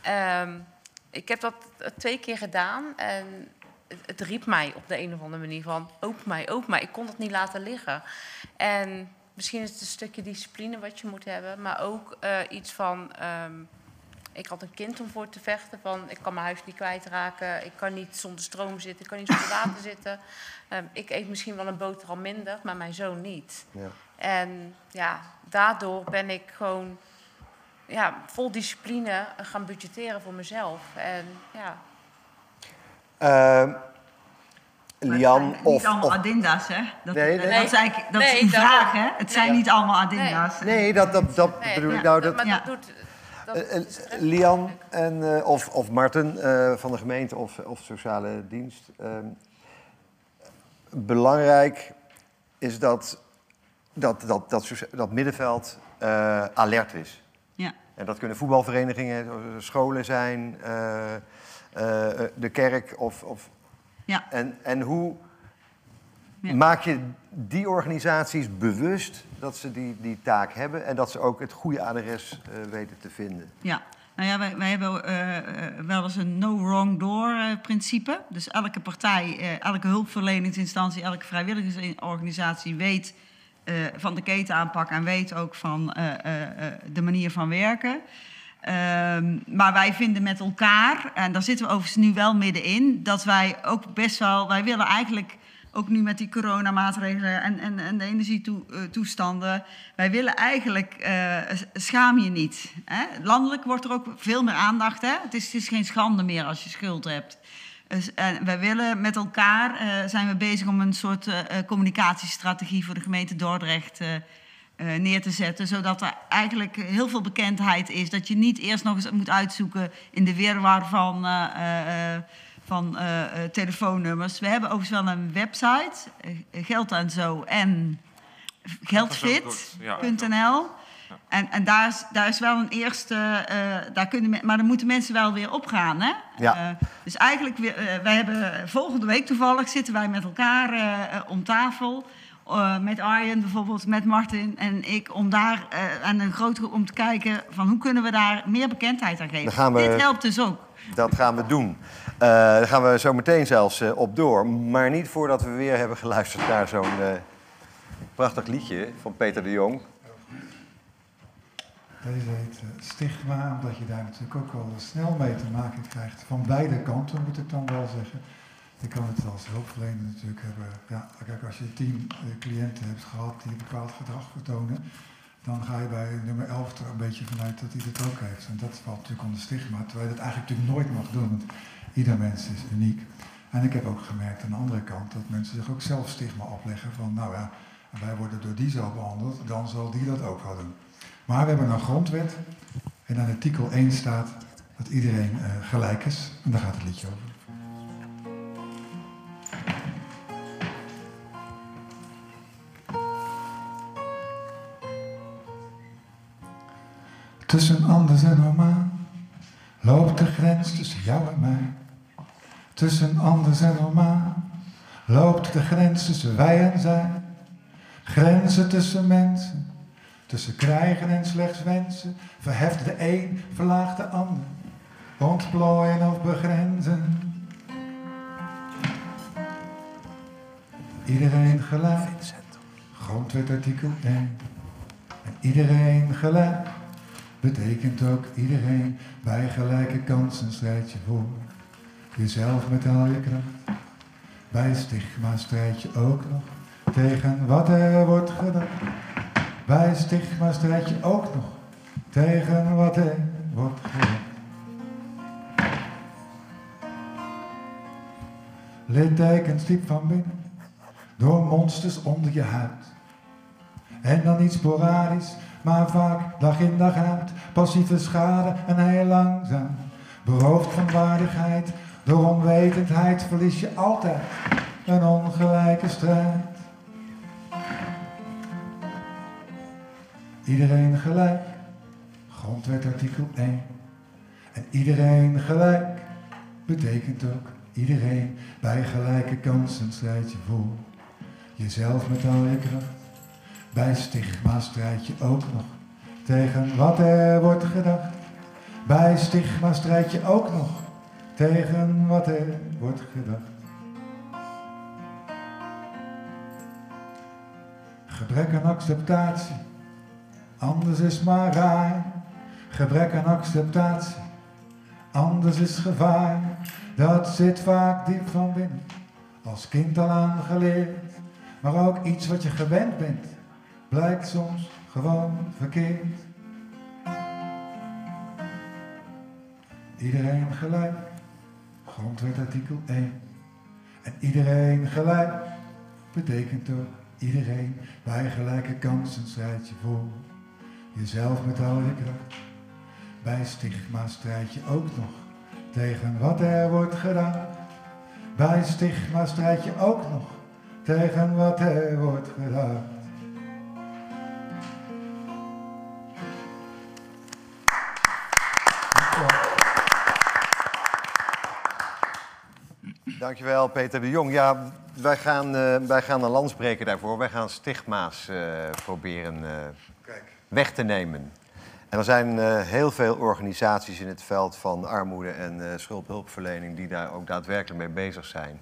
Ehm, ik heb dat eh, twee keer gedaan en het, het riep mij op de een of andere manier van open mij, open mij. Ik kon dat niet laten liggen. En misschien is het een stukje discipline wat je moet hebben, maar ook eh, iets van. ehm, ik had een kind om voor te vechten. Van, ik kan mijn huis niet kwijtraken. Ik kan niet zonder stroom zitten. Ik kan niet zonder water zitten. Ehm, ik eet misschien wel een boterham minder, maar mijn zoon niet. Ja. En ja, daardoor ben ik gewoon ja, vol discipline gaan budgetteren voor mezelf. En ja, Ehm, Maar Lian het zijn of, niet allemaal of hè? Dat, Nee, dat, nee. is eigenlijk dat Nee, is een vraag, hè? Het zijn niet allemaal addinda's. Nee, dat, dat, dat nee, bedoel ik nou. dat- Dat, maar ja. dat doet... Eh, eh, Lian en, eh, of, of Marten van de gemeente of, of sociale dienst. ehm, belangrijk is dat dat, dat, dat, dat middenveld alert is. Ja. En dat kunnen voetbalverenigingen, scholen zijn, de kerk. Of, of, Ja. en, en hoe Ja. maak je die organisaties bewust dat ze die, die taak hebben... en dat ze ook het goede adres eh, weten te vinden? Ja, nou ja, wij, wij hebben eh, eh, wel eens een no wrong door principe. Dus elke partij, elke hulpverleningsinstantie, elke vrijwilligersorganisatie weet van de ketenaanpak en weet ook van de manier van werken. Ehm, maar wij vinden met elkaar, en daar zitten we overigens nu wel middenin, dat wij ook best wel, wij willen eigenlijk ook nu met die coronamaatregelen en, en, en de energietoestanden. Wij willen eigenlijk, eh, schaam je niet. Hè? Landelijk wordt er ook veel meer aandacht. Hè? Het, is, is geen schande meer als je schuld hebt. Dus, en wij willen met elkaar, eh, zijn we bezig om een soort eh, communicatiestrategie voor de gemeente Dordrecht neer te zetten. Zodat er eigenlijk heel veel bekendheid is. Dat je niet eerst nog eens moet uitzoeken in de wirwar van... van eh, eh, telefoonnummers. We hebben overigens wel een website, eh, Geld en Zo en geldfit.nl. En, en daar, is, daar is wel een eerste, eh, daar kunnen, maar dan moeten mensen wel weer opgaan. Hè? Ja. Eh, dus eigenlijk, eh, wij hebben volgende week toevallig zitten wij met elkaar om tafel. eh, met Arjen bijvoorbeeld, met Martin en ik, om daar eh, aan een grotere om te kijken van hoe kunnen we daar meer bekendheid aan geven. We- Dit helpt dus ook. Dat gaan we doen. Eh, daar gaan we zo meteen zelfs eh, op door. Maar niet voordat we weer hebben geluisterd naar zo'n eh, prachtig liedje van Peter de Jong. Deze heet Stigma, omdat je daar natuurlijk ook wel snel mee te maken krijgt. Van beide kanten moet ik dan wel zeggen. Je kan het als hulpverlener natuurlijk hebben. Ja, kijk, als je tien cliënten hebt gehad die een bepaald gedrag vertonen, dan ga je bij nummer 11 er een beetje vanuit dat hij dat ook heeft. En dat valt natuurlijk onder stigma, terwijl je dat eigenlijk natuurlijk nooit mag doen. Want Ieder mens is uniek. En ik heb ook gemerkt aan de andere kant dat mensen zich ook zelf stigma opleggen van, nou ja, wij worden door die zo behandeld, dan zal die dat ook wel doen. Maar we hebben een grondwet en in artikel 1 staat dat iedereen uh, gelijk is. En daar gaat het liedje over. Tussen anders en normaal loopt de grens tussen jou en mij. Tussen anders en normaal loopt de grens tussen wij en zij. Grenzen tussen mensen, tussen krijgen en slechts wensen. Verheft de een, verlaagt de ander. Ontplooien of begrenzen. Iedereen gelijk. Grondwet artikel 1. En iedereen gelijk betekent ook iedereen bij gelijke kansen strijd je voor. Jezelf met al je kracht. Bij stigma strijd je ook nog tegen wat er wordt gedacht. Bij stigma strijd je ook nog tegen wat er wordt gedacht. Littekens diep van binnen, door monsters onder je huid. En dan niet sporadisch, maar vaak dag in dag uit. Passieve schade en heel langzaam. Beroofd van waardigheid, door onwetendheid verlies je altijd een ongelijke strijd. Iedereen gelijk, grondwet artikel 1. En iedereen gelijk betekent ook iedereen bij gelijke kansen strijd je voor. Jezelf met al je kracht. Bij stigma strijd je ook nog tegen wat er wordt gedacht. Bij stigma strijd je ook nog tegen wat er wordt gedacht. Gebrek aan acceptatie, anders is maar raar. Gebrek aan acceptatie, anders is gevaar. Dat zit vaak diep van binnen, als kind al aangeleerd. Maar ook iets wat je gewend bent, blijkt soms gewoon verkeerd. Iedereen gelijk, grondwet artikel 1. En iedereen gelijk betekent ook iedereen bij gelijke kansen strijd je voor. Jezelf met al je kracht. Bij stigma strijd je ook nog tegen wat er wordt gedaan. Bij stigma strijd je ook nog tegen wat er wordt gedaan. Dankjewel, Peter de Jong. Ja, wij gaan, uh, wij gaan een land spreken daarvoor. Wij gaan stigma's uh, proberen uh, weg te nemen. En er zijn heel veel organisaties in het veld van armoede en schuldhulpverlening die daar ook daadwerkelijk mee bezig zijn.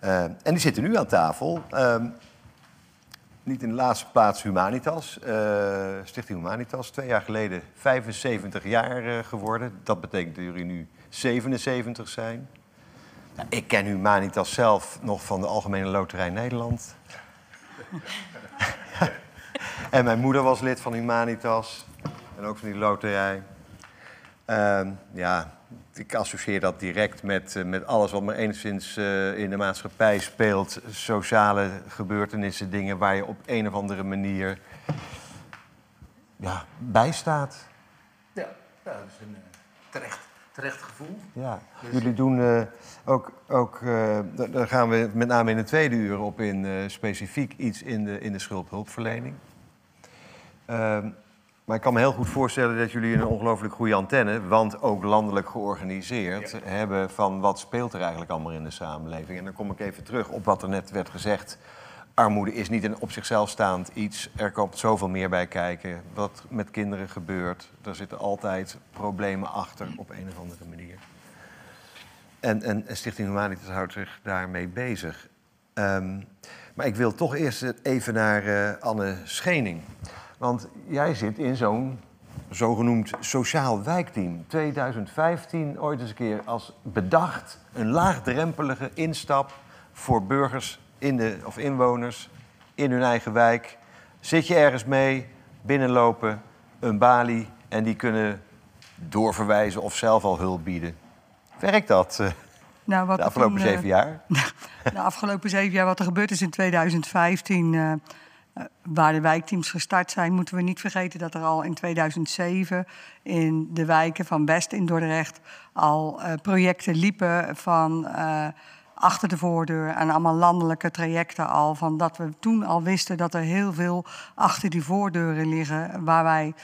en die zitten nu aan tafel. Ehm, niet in de laatste plaats Humanitas, Stichting Humanitas. Twee jaar geleden 75 jaar geworden. Dat betekent dat jullie nu 77 zijn. Nou, ik ken Humanitas zelf nog van de Algemene Loterij Nederland. en mijn moeder was lid van Humanitas. En ook van die loterij. Uh, ja, ik associeer dat direct met, uh, met alles wat maar enigszins uh, in de maatschappij speelt. Sociale gebeurtenissen, dingen waar je op een of andere manier ja, bij staat. Ja, dat is een, uh, terecht terecht gevoel. Ja, dus... jullie doen uh, ook, ook uh, daar gaan we met name in de tweede uur op in, uh, specifiek iets in de, in de schuldhulpverlening. Ehm, maar ik kan me heel goed voorstellen dat jullie een ongelooflijk goede antenne, want ook landelijk georganiseerd, ja. hebben van wat speelt er eigenlijk allemaal in de samenleving. En dan kom ik even terug op wat er net werd gezegd armoede is niet een op zichzelf staand iets. Er komt zoveel meer bij kijken. Wat met kinderen gebeurt. Er zitten altijd problemen achter op een of andere manier. En, en, Stichting Humanitas houdt zich daarmee bezig. Um, maar ik wil toch eerst even naar uh, Anne Schening. Want jij zit in zo'n zogenoemd sociaal wijkteam. 2015 ooit eens een keer als bedacht. Een laagdrempelige instap voor burgers in de, of inwoners in hun eigen wijk. Zit je ergens mee, binnenlopen, een balie en die kunnen doorverwijzen of zelf al hulp bieden. Werkt dat? Nou, wat De afgelopen toen, eh, zeven jaar? de afgelopen zeven jaar, wat er gebeurd is in 2015, eh, eh, waar de wijkteams gestart zijn, moeten we niet vergeten dat er al in 2007 in de wijken van West in Dordrecht al eh, projecten liepen van eh, achter de voordeur en allemaal landelijke trajecten al. Van dat we toen al wisten dat er heel veel achter die voordeuren liggen waar wij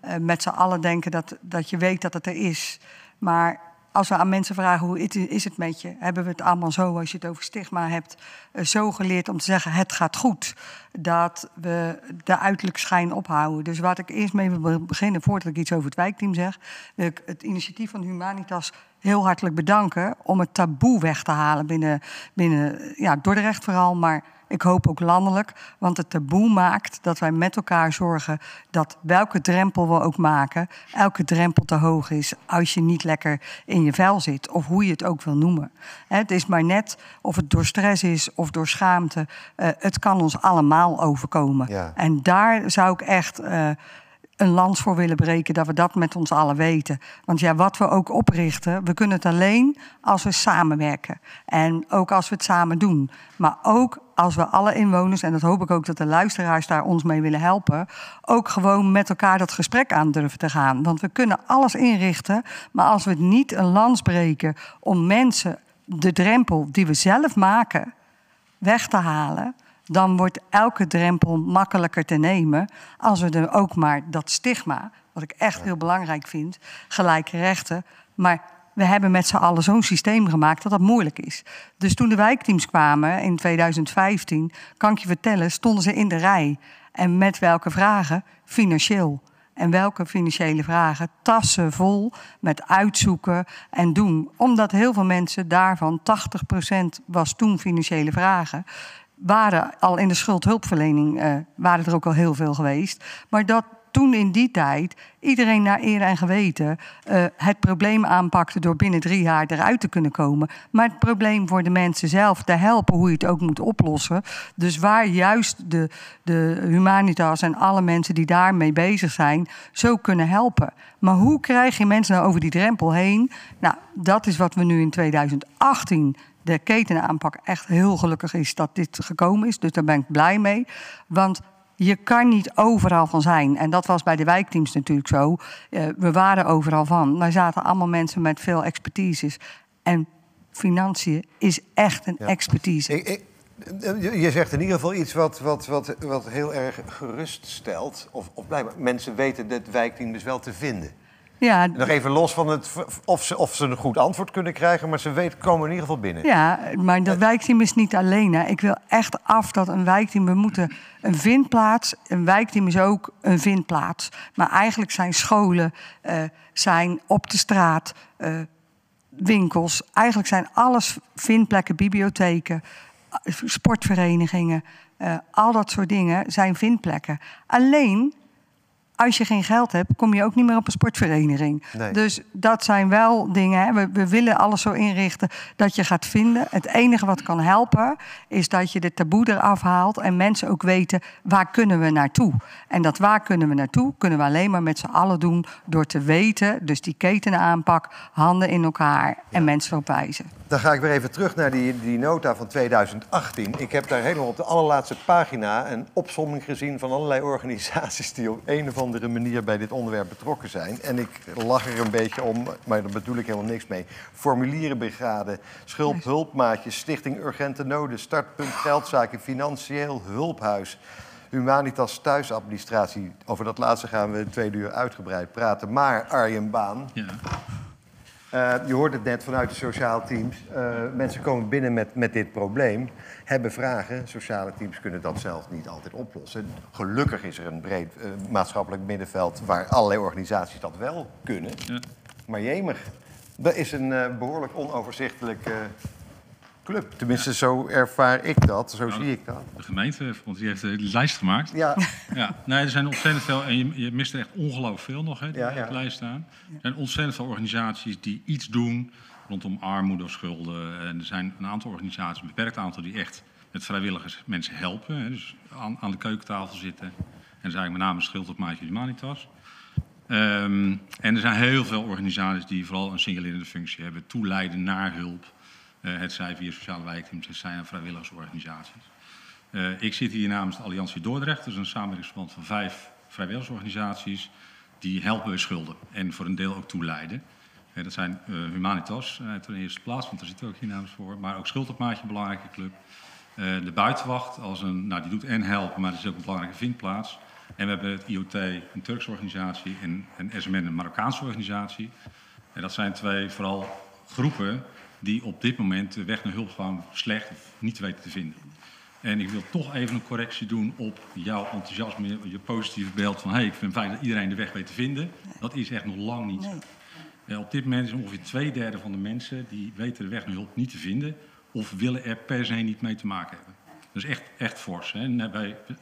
eh, met z'n allen denken dat, dat je weet dat het er is. Maar als we aan mensen vragen hoe is het met je, hebben we het allemaal zo, als je het over stigma hebt, eh, zo geleerd om te zeggen het gaat goed. Dat we de uiterlijk schijn ophouden. Dus wat ik eerst mee wil beginnen, voordat ik iets over het wijkteam zeg, wil ik het initiatief van Humanitas heel hartelijk bedanken om het taboe weg te halen binnen, binnen ja, Dordrecht vooral, maar ik hoop ook landelijk. Want het taboe maakt dat wij met elkaar zorgen dat welke drempel we ook maken, elke drempel te hoog is als je niet lekker in je vel zit. Of hoe je het ook wil noemen. Het is maar net of het door stress is of door schaamte. eh, het kan ons allemaal overkomen. Ja. En daar zou ik echt. Een lans voor willen breken, dat we dat met ons allen weten. Want ja, wat we ook oprichten, we kunnen het alleen als we samenwerken. En ook als we het samen doen. Maar ook als we alle inwoners, en dat hoop ik ook dat de luisteraars daar ons mee willen helpen, ook gewoon met elkaar dat gesprek aan durven te gaan. Want we kunnen alles inrichten, maar als we het niet een lans breken om mensen de drempel die we zelf maken weg te halen, dan wordt elke drempel makkelijker te nemen. Als we er ook maar dat stigma, wat ik echt heel belangrijk vind, gelijke rechten. Maar we hebben met z'n allen zo'n systeem gemaakt dat dat moeilijk is. Dus toen de wijkteams kwamen in 2015, kan ik je vertellen, stonden ze in de rij. En met welke vragen? Financieel. En welke financiële vragen? Tassen vol met uitzoeken en doen. Omdat heel veel mensen daarvan, 80% was toen financiële vragen, waren al in de schuldhulpverlening, eh, waren er ook al heel veel geweest. Maar dat toen in die tijd iedereen naar eer en geweten eh, het probleem aanpakte door binnen drie jaar eruit te kunnen komen. Maar het probleem voor de mensen zelf te helpen hoe je het ook moet oplossen. Dus waar juist de, de Humanitas en alle mensen die daarmee bezig zijn, zo kunnen helpen. Maar hoe krijg je mensen nou over die drempel heen? Nou, dat is wat we nu in 2018 de ketenaanpak echt heel gelukkig is dat dit gekomen is. Dus daar ben ik blij mee. Want je kan niet overal van zijn. En dat was bij de wijkteams natuurlijk zo. Eh, we waren overal van. Daar zaten allemaal mensen met veel expertises. En financiën is echt een expertise. Ik, ik, je zegt in ieder geval iets wat, wat, wat, wat heel erg gerust stelt. Of, of blijkbaar, mensen weten het wijkteam dus wel te vinden. Ja, Nog even los van het, of, ze, of ze een goed antwoord kunnen krijgen, maar ze weten, komen in ieder geval binnen. Ja, maar dat wijkteam is niet alleen. Hè. Ik wil echt af dat een wijkteam... We moeten een vindplaats... Een wijkteam is ook een vindplaats. Maar eigenlijk zijn scholen, eh, zijn op de straat... eh, winkels. Eigenlijk zijn alles vindplekken, bibliotheken... eh, sportverenigingen... eh, al dat soort dingen zijn vindplekken. Alleen als je geen geld hebt, kom je ook niet meer op een sportvereniging. Nee. Dus dat zijn wel dingen. Hè. We, we willen alles zo inrichten dat je gaat vinden. Het enige wat kan helpen, is dat je de taboe eraf haalt en mensen ook weten waar kunnen we naartoe. En dat waar kunnen we naartoe, kunnen we alleen maar met z'n allen doen door te weten. Dus die ketenaanpak, handen in elkaar en mensen erop wijzen. Dan ga ik weer even terug naar die, die nota van 2018. Ik heb daar helemaal op de allerlaatste pagina een opsomming gezien van allerlei organisaties die op een of andere manier bij dit onderwerp betrokken zijn. En ik lach er een beetje om, maar daar bedoel ik helemaal niks mee. Formulierenbrigade, Schulp Hulpmaatjes, Stichting Urgente Noden, Startpunt Geldzaken, Financieel Hulphuis. Humanitas Thuisadministratie. Over dat laatste gaan we twee uur uitgebreid praten. Maar Arjen Baan, Ja. Eh, je hoort het net vanuit de sociale teams. Eh, mensen komen binnen met, met dit probleem, hebben vragen. Sociale teams kunnen dat zelf niet altijd oplossen. Gelukkig is er een breed eh, maatschappelijk middenveld waar allerlei organisaties dat wel kunnen. Ja. Maar jemig, dat is een eh, behoorlijk onoverzichtelijke club. Tenminste, zo ervaar ik dat, zo zie ik dat. De gemeente, want die heeft de lijst gemaakt. Ja, Ja, nee, er zijn ontzettend veel, en je, je mist er echt ongelooflijk veel nog, hè, die Ja, op ja. de lijst staan. Er zijn ontzettend veel organisaties die iets doen rondom armoede of schulden. En er zijn een aantal organisaties, een beperkt aantal, die echt met vrijwilligers mensen helpen. Hè, dus aan, aan de keukentafel zitten. En is eigenlijk met name Schild op Maatje Humanitas. Ehm, en er zijn heel veel organisaties die vooral een signalerende functie hebben. Toeleiden naar hulp. Uh, het zij via sociale wijkteams, het zij aan vrijwilligersorganisaties. Uh, ik zit hier namens de Alliantie Dordrecht, is een samenwerkingsverband van vijf vrijwilligersorganisaties. Die helpen schulden en voor een deel ook toeleiden. Uh, dat zijn Humanitas uit de eerste plaats, want daar zitten we ook hier namens voor. Maar ook Schuldopmaatje, een belangrijke club. de Buitenwacht, als een, nou, die doet en helpen, maar dat is ook een belangrijke vindplaats. En we hebben het IOT, een Turkse organisatie, en, en SMN, een Marokkaanse organisatie. En dat zijn twee vooral groepen die op dit moment de weg naar hulp gewoon slecht of niet weten te vinden. En ik wil toch even een correctie doen op jouw enthousiasme, je positieve beeld van hey, ik vind fijn dat iedereen de weg weet te vinden. Dat is echt nog lang niet zo. Ja, op dit moment is ongeveer twee derde van de mensen die weten de weg naar hulp niet te vinden of willen er per se niet mee te maken hebben. Dat is echt, echt fors. Hè?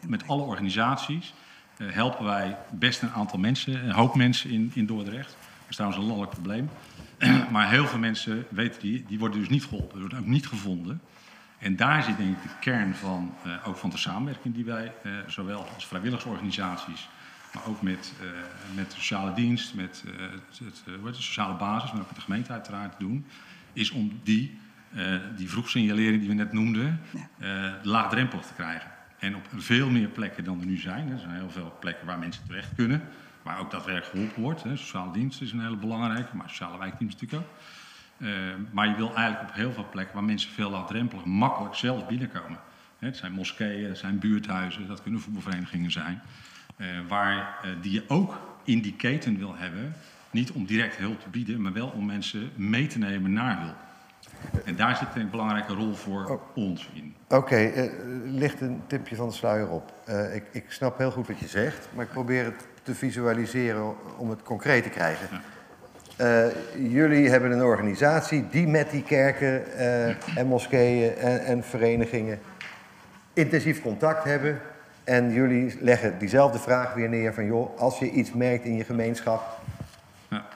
met alle organisaties uh, helpen wij best een aantal mensen, een hoop mensen in, in Dordrecht. Dat is trouwens een landelijk probleem. maar heel veel mensen weten die, die worden dus niet geholpen, worden ook niet gevonden. En daar zit denk ik de kern van, uh, ook van de samenwerking die wij, uh, zowel als vrijwilligersorganisaties, maar ook met, uh, met de sociale dienst, met het, het, de sociale basis, maar ook met de gemeente uiteraard doen, is om die, die vroegsignalering die we net noemden, laagdrempelig te krijgen. En op veel meer plekken dan er nu zijn. Er zijn heel veel plekken waar mensen terecht kunnen. Waar ook daadwerkelijk geholpen wordt. Hè. Sociale dienst is een hele belangrijke, maar sociale wijkteams natuurlijk ook. Uh, maar je wil eigenlijk op heel veel plekken waar mensen veel laagdrempelig, makkelijk zelf binnenkomen. Hè, het zijn moskeeën, het zijn buurthuizen, dat kunnen voetbalverenigingen zijn. Uh, waar, uh, die je ook in die keten wil hebben. Niet om direct hulp te bieden, maar wel om mensen mee te nemen naar hulp. En daar zit een belangrijke rol voor oh. ons in. Oké, okay, ligt een tipje van de sluier op. Ik, ik, snap heel goed wat je zegt, maar ik probeer het te visualiseren om het concreet te krijgen. Uh, jullie hebben een organisatie die met die kerken en moskeeën en, en, verenigingen intensief contact hebben. En jullie leggen diezelfde vraag weer neer van joh, als je iets merkt in je gemeenschap, ja.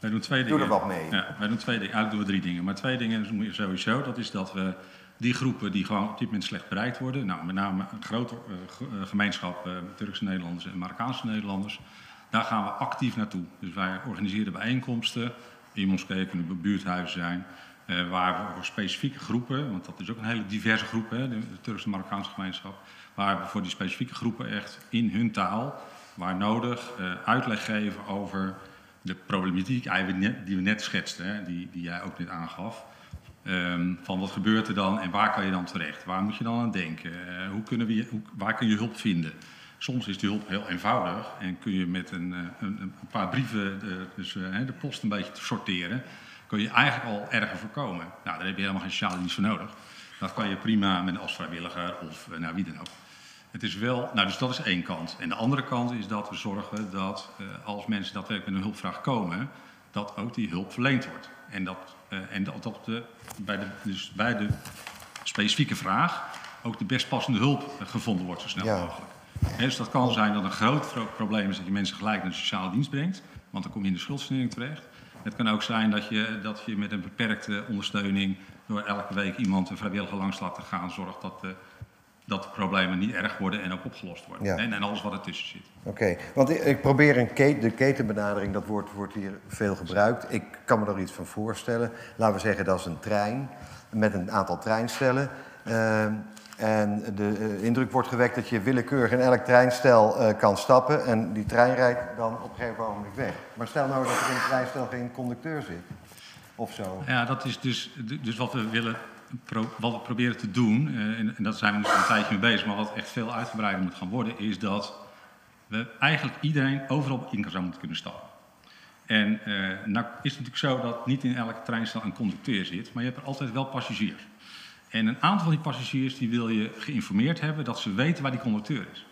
Wij doen twee dingen. Doe er wat mee. Ja, wij doen twee dingen. Eigenlijk doen we drie dingen. Maar twee dingen sowieso. Dat is dat we die groepen die gewoon op dit moment slecht bereikt worden. Nou, met name een grote uh, gemeenschap uh, Turkse Nederlanders en Marokkaanse Nederlanders. Daar gaan we actief naartoe. Dus wij organiseren bijeenkomsten. In moskeeën kunnen buurthuizen zijn. Waar we voor specifieke groepen, want dat is ook een hele diverse groep, hè, de, de Turkse Marokkaanse gemeenschap. Waar we voor die specifieke groepen echt in hun taal, waar nodig, uitleg geven over de problematiek die we net schetsten, hè, die, die jij ook net aangaf. Um, van wat gebeurt er dan en waar kan je dan terecht? Waar moet je dan aan denken? Uh, hoe kunnen we, hoe, waar kun je hulp vinden? Soms is die hulp heel eenvoudig en kun je met een, eh, een, een paar brieven, de, dus uh, de post een beetje te sorteren, kun je eigenlijk al erger voorkomen. Nou, daar heb je helemaal geen sociale dienst voor nodig. Dat kan je prima met als vrijwilliger of nou, wie dan ook. Het is wel, nou dus dat is één kant. En de andere kant is dat we zorgen dat uh, als mensen daadwerkelijk met een hulpvraag komen, dat ook die hulp verleend wordt. En dat, uh, en dat, dat de, bij, de, dus bij de specifieke vraag ook de best passende hulp gevonden wordt zo snel ja. mogelijk. He, dus dat kan zijn dat een groot probleem is dat je mensen gelijk naar de sociale dienst brengt, want dan kom je in de schuldsanering terecht. Het kan ook zijn dat je, dat je met een beperkte ondersteuning door elke week iemand een vrijwilliger langs laten gaan zorgt dat de dat de problemen niet erg worden en ook opgelost worden. Ja. En, en, alles wat ertussen zit. Oké, okay. want ik, ik, probeer een keten, de ketenbenadering, dat woord wordt hier veel gebruikt. Ik kan me er iets van voorstellen. Laten we zeggen dat is een trein met een aantal treinstellen. Uh, en de uh, indruk wordt gewekt dat je willekeurig in elk treinstel uh, kan stappen. En die trein rijdt dan op een gegeven moment weg. Maar stel nou dat er in het treinstel geen conducteur zit. Of zo. Ja, dat is dus, dus wat we willen pro, wat we proberen te doen, uh, en, en, dat zijn we nu een tijdje mee bezig, maar wat echt veel uitgebreider moet gaan worden, is dat we eigenlijk iedereen overal in zou moeten kunnen stappen. En uh, nou is het natuurlijk zo dat niet in elke treinstel een conducteur zit, maar je hebt er altijd wel passagiers. En een aantal van die passagiers die wil je geïnformeerd hebben dat ze weten waar die conducteur is.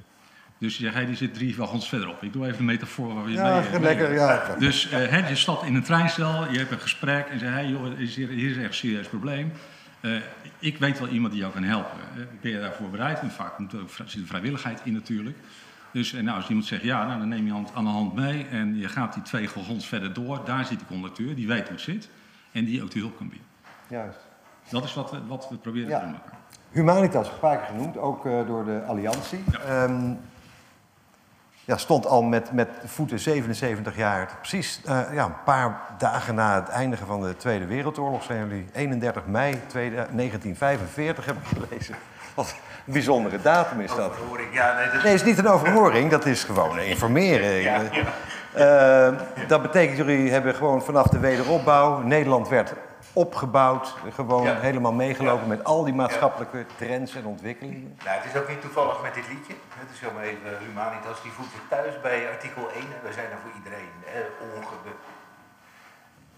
Dus je zegt, hey, die zit drie wagons verderop. Ik doe even een metafoor waar we je ja, mee... lekker, ja. Dus uh, je stapt in een treinstel, je hebt een gesprek en zegt, hey, joh, hier, hier is echt een serieus probleem. Uh, ik weet wel iemand die jou kan helpen. Uh, ben je daarvoor bereid? En vaak moet er zit er vrijwilligheid in natuurlijk. Dus en nou, als iemand zegt ja, nou, dan neem je hand aan de hand mee en je gaat die twee wagons verder door. Daar zit de conducteur, die weet hoe het zit en die ook de hulp kan bieden. Juist. Dat is wat we, wat we proberen ja. te doen. Humanitas, een paar keer genoemd, ook uh, door de Alliantie. Ja. Um, ja, stond al met, met voeten 77 jaar. Precies eh, ja, een paar dagen na het eindigen van de Tweede Wereldoorlog zijn jullie 31 mei 1945 heb ik gelezen. Wat een bijzondere datum is dat. Overhoring, ja, nee, dat... Nee, het is niet een overhoring, dat is gewoon informeren. Eh, dat betekent, jullie hebben gewoon vanaf de wederopbouw, Nederland werd opgebouwd, gewoon Ja. helemaal meegelopen met al die maatschappelijke trends en ontwikkelingen. Nou, het is ook niet toevallig met dit liedje. Het is zomaar even Humanitas, die voegt zich thuis bij artikel 1. En we zijn er voor iedereen. Hè, onge-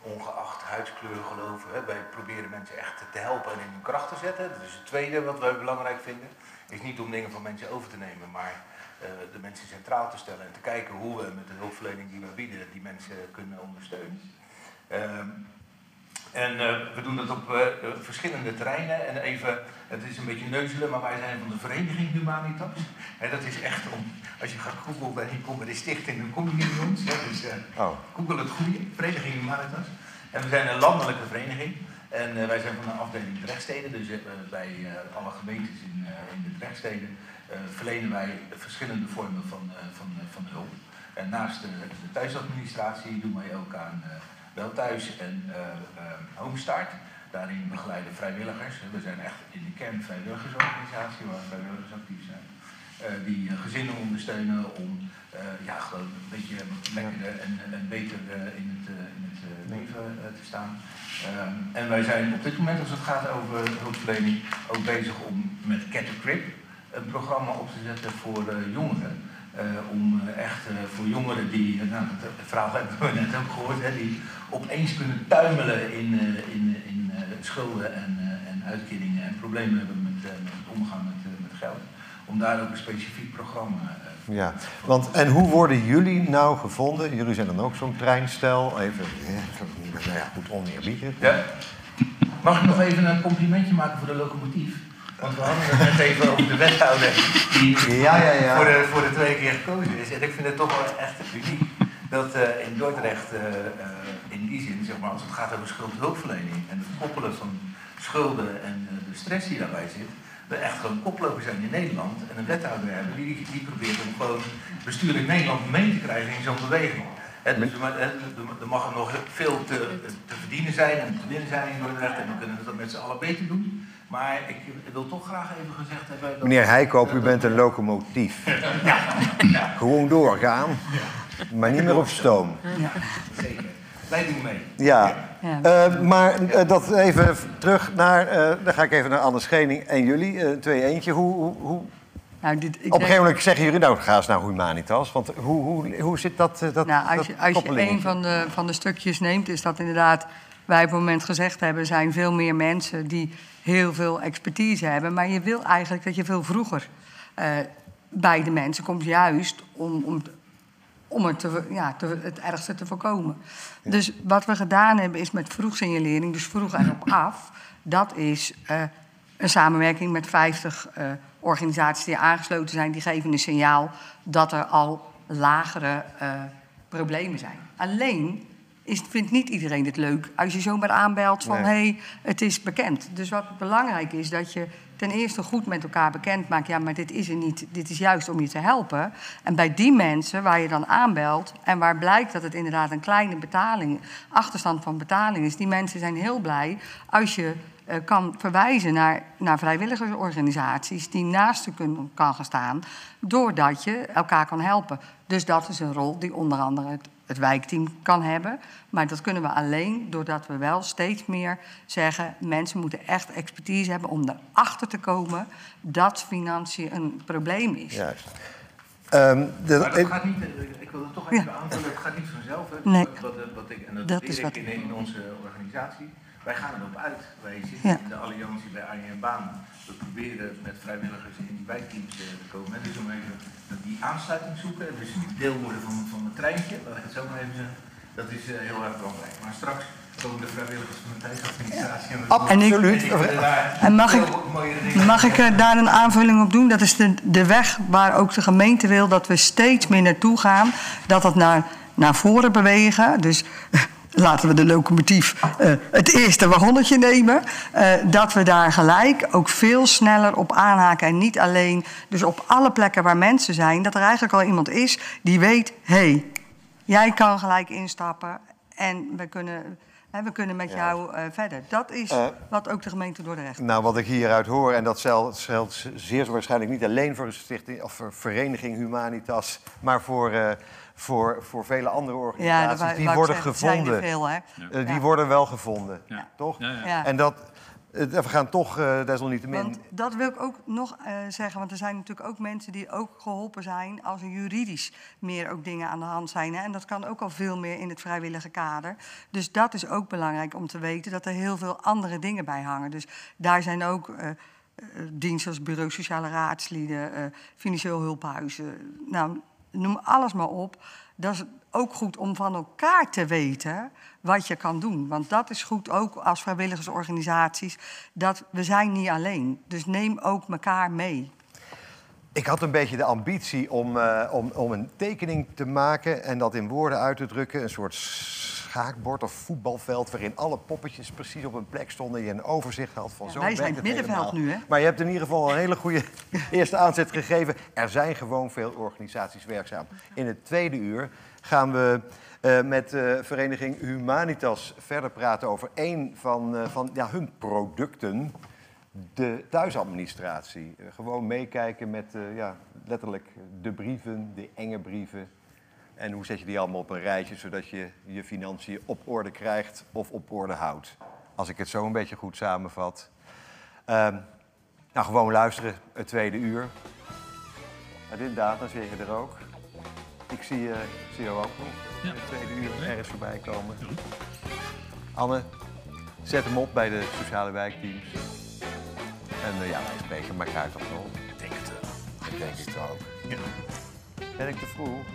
ongeacht huidskleur, geloven. Hè. Wij proberen mensen echt te helpen en in hun kracht te zetten. Dat is het tweede wat wij belangrijk vinden. Is niet om dingen van mensen over te nemen, maar eh, de mensen centraal te stellen. En te kijken hoe we met de hulpverlening die we bieden, die mensen kunnen ondersteunen. Ehm, en eh, we doen dat op eh, eh, verschillende terreinen. En even, het is een beetje neuzelen, maar wij zijn van de Vereniging Humanitas. Hè, dat is echt om, als je gaat googlen en je komt bij de stichting, dan kom je hier bij ons. Hè, dus Oh. google het goede, Vereniging Humanitas. En we zijn een landelijke vereniging. En wij zijn van de afdeling Drechtsteden. Dus bij alle gemeentes in, in de Drechtsteden verlenen wij verschillende vormen van, van, van hulp. En naast de, de thuisadministratie doen wij ook aan wel thuis en eh eh, Homestart. Daarin begeleiden vrijwilligers. We zijn echt in de kern vrijwilligersorganisatie waar vrijwilligers actief zijn. Eh, die gezinnen ondersteunen om ja, gewoon een beetje lekkerder en, beter in het, in het leven te staan. Ehm, en wij zijn op dit moment, als het gaat over hulpverlening, ook bezig om met Cat een programma op te zetten voor jongeren. Eh, om eh, echt eh, voor jongeren die, nou, het verhaal hebben we net ook gehoord, hè, die opeens kunnen tuimelen in, in, in schulden en, en uitkeringen en problemen hebben met, met het omgaan met, met geld. Om daar ook een specifiek programma Ja, want en hoe worden jullie nou gevonden? Jullie zijn dan ook zo'n treinstel, even, ja, nou ja, goed oneerbiedig. Ja. Mag ik nog even een complimentje maken voor de locomotief? Want we hadden het net even over de wethouder die Ja, ja, ja. Voor, de, voor de tweede keer gekozen is. En ik vind het toch wel echt uniek dat eh, in Dordrecht, eh, in die zin, zeg maar, als het gaat over schuldhulpverlening en het koppelen van schulden en de stress die daarbij zit, we echt gewoon koploper zijn in Nederland en een wethouder hebben die, die probeert om gewoon bestuurlijk Nederland mee te krijgen in zo'n beweging. Dus er, mag er nog veel te, te verdienen zijn en te winnen zijn in Dordrecht en we kunnen het met z'n allen beter doen. Maar ik, wil toch graag even gezegd hebben... Dat, Meneer Heikoop, u bent een locomotief. Gewoon doorgaan, maar niet meer op stoom. Zeker. Wij doen mee. Ja, Ja. Eh, maar eh, dat even terug naar, eh, dan ga ik even naar Anne Schening en jullie, eh, twee eentje. Hoe, hoe, hoe, Nou, dit, ik op een gegeven moment zeggen jullie, nou ga eens naar Humanitas. Want hoe, hoe, hoe zit dat, dat, Nou, als dat je, als je een van de, van de stukjes neemt, is dat inderdaad, wij op het moment gezegd hebben, er zijn veel meer mensen die heel veel expertise hebben. Maar je wil eigenlijk dat je veel vroeger eh, bij de mensen komt, juist om, om, om het, te, ja, te- het ergste te voorkomen. Dus wat we gedaan hebben is met vroegsignalering, dus vroeg erop af, dat is eh, een samenwerking met 50 eh, organisaties die aangesloten zijn. Die geven een signaal dat er al lagere problemen zijn. Alleen is, vindt niet iedereen het leuk als je zomaar aanbelt van hé, Nee. hey, het is bekend. Dus wat belangrijk is, dat je ten eerste goed met elkaar bekend maakt. Ja, maar dit is er niet. Dit is juist om je te helpen. En bij die mensen waar je dan aanbelt en waar blijkt dat het inderdaad een kleine betaling, achterstand van betaling is, die mensen zijn heel blij als je eh, kan verwijzen naar, naar vrijwilligersorganisaties die naast je kun, kan gaan staan, doordat je elkaar kan helpen. Dus dat is een rol die onder andere het, het wijkteam kan hebben. Maar dat kunnen we alleen doordat we wel steeds meer zeggen... mensen moeten echt expertise hebben om erachter te komen... dat financiën een probleem is. Juist. Ehm, de- Maar dat gaat niet, eh, ik wil het toch even aanvullen, het gaat niet vanzelf. Hè. Nee. Wat, wat, wat ik, en dat, Dat is ik wat- in, in onze organisatie. Wij gaan erop uit. Wij zitten Ja. in de alliantie bij Arjen Baan. We proberen met vrijwilligers in die wijkteams eh, te komen. Dus om even dat die aansluiting zoeken. Dus deel worden van, van het treintje. Zo maar even zeggen. Dat is eh, heel erg belangrijk. Maar straks komen de vrijwilligers van de. En we doen- En ik- en En mag ik- Mag ik eh, daar een aanvulling op doen? Dat is de, de weg waar ook de gemeente wil dat we steeds meer naartoe gaan. Dat het naar, naar voren bewegen. Dus laten we de locomotief eh, het eerste wagonnetje nemen. eh, dat we daar gelijk ook veel sneller op aanhaken. En niet alleen, dus op alle plekken waar mensen zijn, dat er eigenlijk al iemand is die weet: hé, hey, jij kan gelijk instappen en we kunnen, we kunnen met jou eh, verder. Dat is wat ook de gemeente Dordrecht. Nou, wat ik hieruit hoor, en dat geldt zeer waarschijnlijk niet alleen voor de stichting of voor Vereniging Humanitas, maar voor, voor, voor vele andere organisaties. wou- die wou worden zeggen, het zijn er gevonden. veel, hè? Eh, die Ja. worden wel gevonden, Ja. toch? Ja, ja. Ja. En dat, we gaan toch eh, desalniettemin. Want dat wil ik ook nog eh, zeggen, want er zijn natuurlijk ook mensen die ook geholpen zijn als er juridisch meer ook dingen aan de hand zijn. Hè? En dat kan ook al veel meer in het vrijwillige kader. Dus dat is ook belangrijk om te weten dat er heel veel andere dingen bij hangen. Dus daar zijn ook diensten als bureau sociale raadslieden, eh, financieel hulphuizen. Nou, noem alles maar op. Dat is ook goed om van elkaar te weten wat je kan doen. Want dat is goed ook als vrijwilligersorganisaties. Dat we zijn niet alleen. Dus neem ook elkaar mee. Ik had een beetje de ambitie om, eh, om, om een tekening te maken en dat in woorden uit te drukken. Een soort schaakbord of voetbalveld waarin alle poppetjes precies op een plek stonden. Je een overzicht had van Ja, zo wij zijn het middenveld helemaal. nu, hè? Maar je hebt in ieder geval een hele goede eerste aanzet gegeven. Er zijn gewoon veel organisaties werkzaam. In het tweede uur gaan we eh, met de vereniging Humanitas verder praten over een van, eh, van ja, hun producten de thuisadministratie. Gewoon meekijken met ja, letterlijk de brieven, de enge brieven. En hoe zet je die allemaal op een rijtje, zodat je je financiën op orde krijgt of op orde houdt. Als ik het zo een beetje goed samenvat. Ehm, nou, gewoon luisteren, het tweede uur. Maar inderdaad, dan zit je er ook. Ik zie, ik zie jou ook nog het tweede uur ergens voorbij komen. Anne, zet hem op bij de sociale wijkteams. En eh, ja, wij spreken elkaar toch nog. Ik denk het wel. Ik denk het ook. Ben ik te vroeg?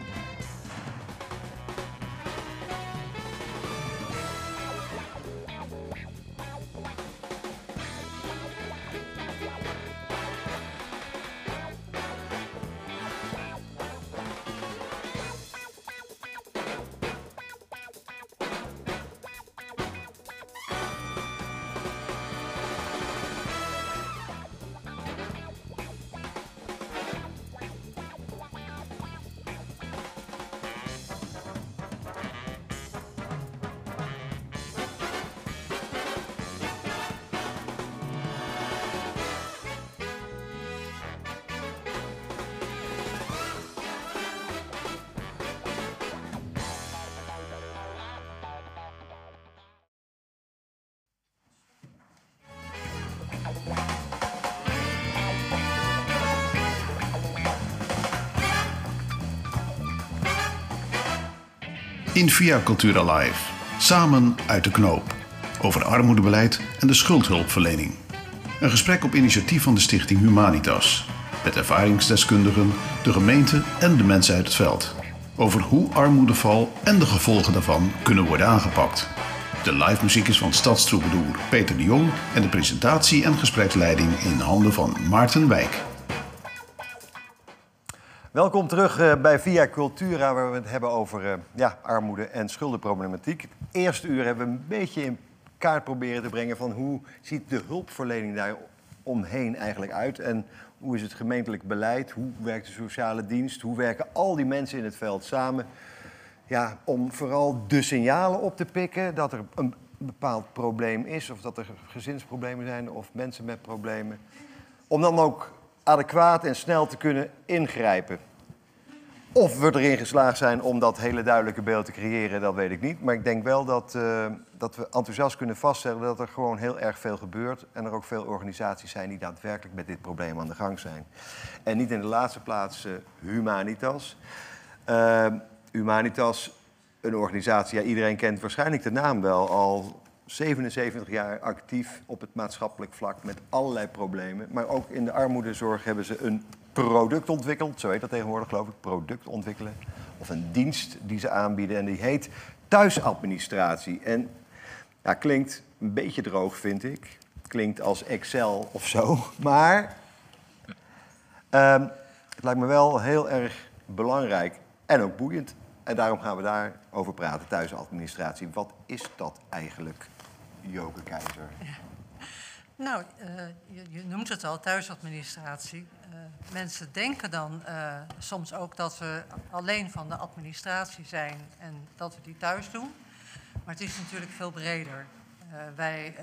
In Via Cultura Live. Samen uit de knoop. Over armoedebeleid en de schuldhulpverlening. Een gesprek op initiatief van de stichting Humanitas. Met ervaringsdeskundigen, de gemeente en de mensen uit het veld. Over hoe armoedeval en de gevolgen daarvan kunnen worden aangepakt. De live muziek is van stadstroubadour Peter de Jong en de presentatie en gespreksleiding in handen van Maarten Wijk. Welkom terug eh, bij Via Cultura, waar we het hebben over eh, ja, armoede en schuldenproblematiek. Het eerste uur hebben we een beetje in kaart proberen te brengen van hoe ziet de hulpverlening daar omheen eigenlijk uit en hoe is het gemeentelijk beleid, hoe werkt de sociale dienst, hoe werken al die mensen in het veld samen. Ja, om vooral de signalen op te pikken dat er een bepaald probleem is of dat er gezinsproblemen zijn of mensen met problemen. Om dan ook adequaat en snel te kunnen ingrijpen. Of we erin geslaagd zijn om dat hele duidelijke beeld te creëren, dat weet ik niet. Maar ik denk wel dat, eh, dat we enthousiast kunnen vaststellen dat er gewoon heel erg veel gebeurt. En er ook veel organisaties zijn die daadwerkelijk met dit probleem aan de gang zijn. En niet in de laatste plaats eh, Humanitas. Eh, Humanitas, een organisatie, ja, iedereen kent waarschijnlijk de naam wel, al 77 jaar actief op het maatschappelijk vlak met allerlei problemen. Maar ook in de armoedezorg hebben ze een product ontwikkeld, zo heet dat tegenwoordig geloof ik, product ontwikkelen. Of een dienst die ze aanbieden en die heet thuisadministratie. En ja, klinkt een beetje droog vind ik. Klinkt als Excel of zo, maar ehm, het lijkt me wel heel erg belangrijk en ook boeiend En daarom gaan we daarover praten, thuisadministratie. Wat is dat eigenlijk, Joke Keizer? Nou, uh, je, je, noemt het al, thuisadministratie. Uh, mensen denken dan uh, soms ook dat we alleen van de administratie zijn en dat we die thuis doen. Maar het is natuurlijk veel breder. wij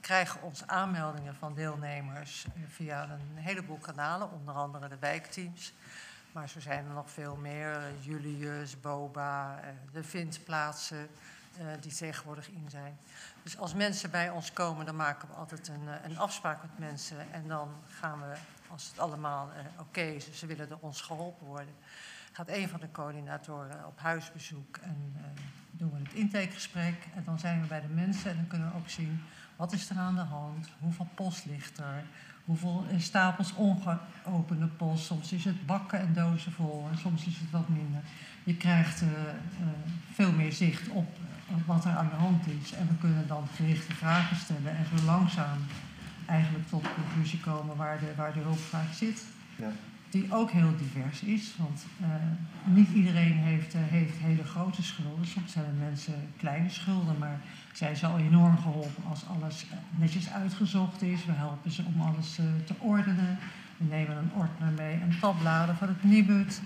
krijgen onze aanmeldingen van deelnemers via een heleboel kanalen, onder andere de wijkteams. Maar zo zijn er nog veel meer. Julius, Boba, de vindplaatsen die tegenwoordig in zijn. Dus als mensen bij ons komen, dan maken we altijd een, eh, een afspraak met mensen. En dan gaan we, als het allemaal uh, oké is, ze willen door ons geholpen worden, gaat een van de coördinatoren op huisbezoek en doen we het intakegesprek. En dan zijn we bij de mensen en dan kunnen we ook zien wat is er aan de hand, hoeveel post ligt er, hoeveel stapels ongeopende post. Soms is het bakken en dozen vol en soms is het wat minder. Je krijgt uh, veel meer zicht op wat er aan de hand is. En we kunnen dan gerichte vragen stellen en zo langzaam eigenlijk tot de conclusie komen waar de, waar de hulpvraag zit. Ja. Die ook heel divers is, want uh, niet iedereen heeft, uh, heeft hele grote schulden. Soms hebben mensen kleine schulden, maar zij al enorm geholpen als alles netjes uitgezocht is. We helpen ze om alles uh, te ordenen. We nemen een ordner mee en tabbladen van het Nibud.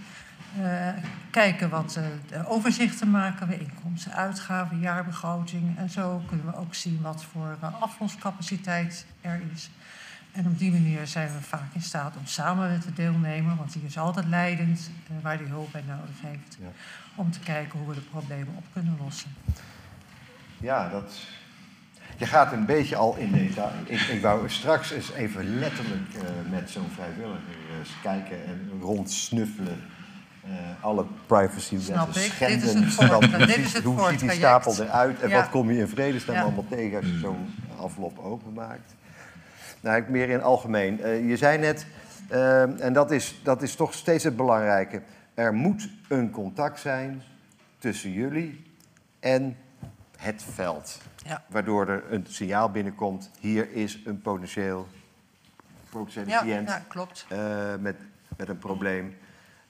Uh, kijken wat uh, overzichten maken we, inkomsten, uitgaven, jaarbegroting. En zo kunnen we ook zien wat voor uh, aflosscapaciteit er is. En op die manier zijn we vaak in staat om samen met de deelnemer, want die is altijd leidend waar die hulp bij nodig heeft, ja. om te kijken hoe we de problemen op kunnen lossen. Ja, dat. Je gaat een beetje al in detail. Ik, ik wou straks eens even letterlijk met zo'n vrijwilliger eens kijken en rondsnuffelen uh, alle privacywetten schenden. Dit is het dan dit is het hoe ziet die stapel eruit en ja. wat kom je in vredesnaam ja. allemaal tegen als je zo'n envelop openmaakt? Nou, meer in het algemeen. Uh, je zei net, uh, en dat is, dat is toch steeds het belangrijke, er moet een contact zijn tussen jullie en het veld. Ja. Waardoor er een signaal binnenkomt, hier is een potentieel, potentiële ja, cliënt ja, klopt. Uh, met, met een probleem.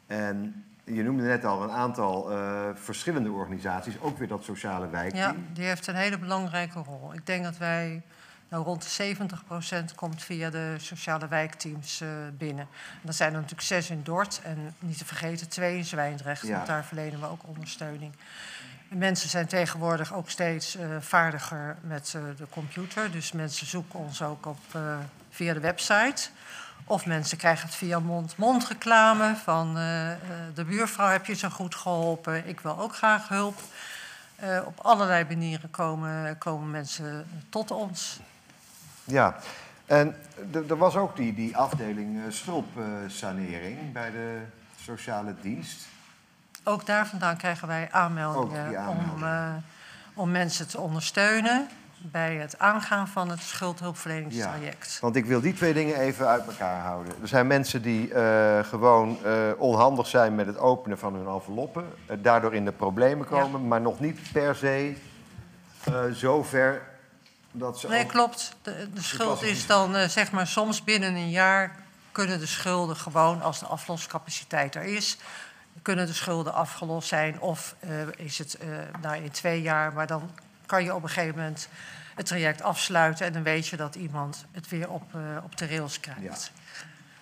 En je noemde net al een aantal uh, verschillende organisaties, ook weer dat sociale wijkteam. Ja, die heeft een hele belangrijke rol. Ik denk dat wij, nou rond de 70% komt via de sociale wijkteams uh, binnen. En dat zijn er natuurlijk zes in Dort en niet te vergeten twee in Zwijndrecht, ja. want daar verlenen we ook ondersteuning. En mensen zijn tegenwoordig ook steeds uh, vaardiger met de computer, dus mensen zoeken ons ook op, via de website. Of mensen krijgen het via mond-mond reclame van uh, de buurvrouw heb je zo goed geholpen, ik wil ook graag hulp. Uh, op allerlei manieren komen, komen mensen tot ons. Ja, en er was ook die, die afdeling schulpsanering bij de sociale dienst. Ook daar vandaan krijgen wij aanmeldingen om, om mensen te ondersteunen bij het aangaan van het schuldhulpverleningstraject. Ja, want ik wil die twee dingen even uit elkaar houden. Er zijn mensen die uh, gewoon uh, onhandig zijn met het openen van hun enveloppen, uh, daardoor in de problemen komen, ja. maar nog niet per se zover dat ze. Nee, klopt. De, de schuld is dan zeg maar soms binnen een jaar kunnen de schulden gewoon, als de afloscapaciteit er is, kunnen de schulden afgelost zijn. Of is het nou, in twee jaar, maar dan kan je op een gegeven moment het traject afsluiten en dan weet je dat iemand het weer op, uh, op de rails krijgt. Ja.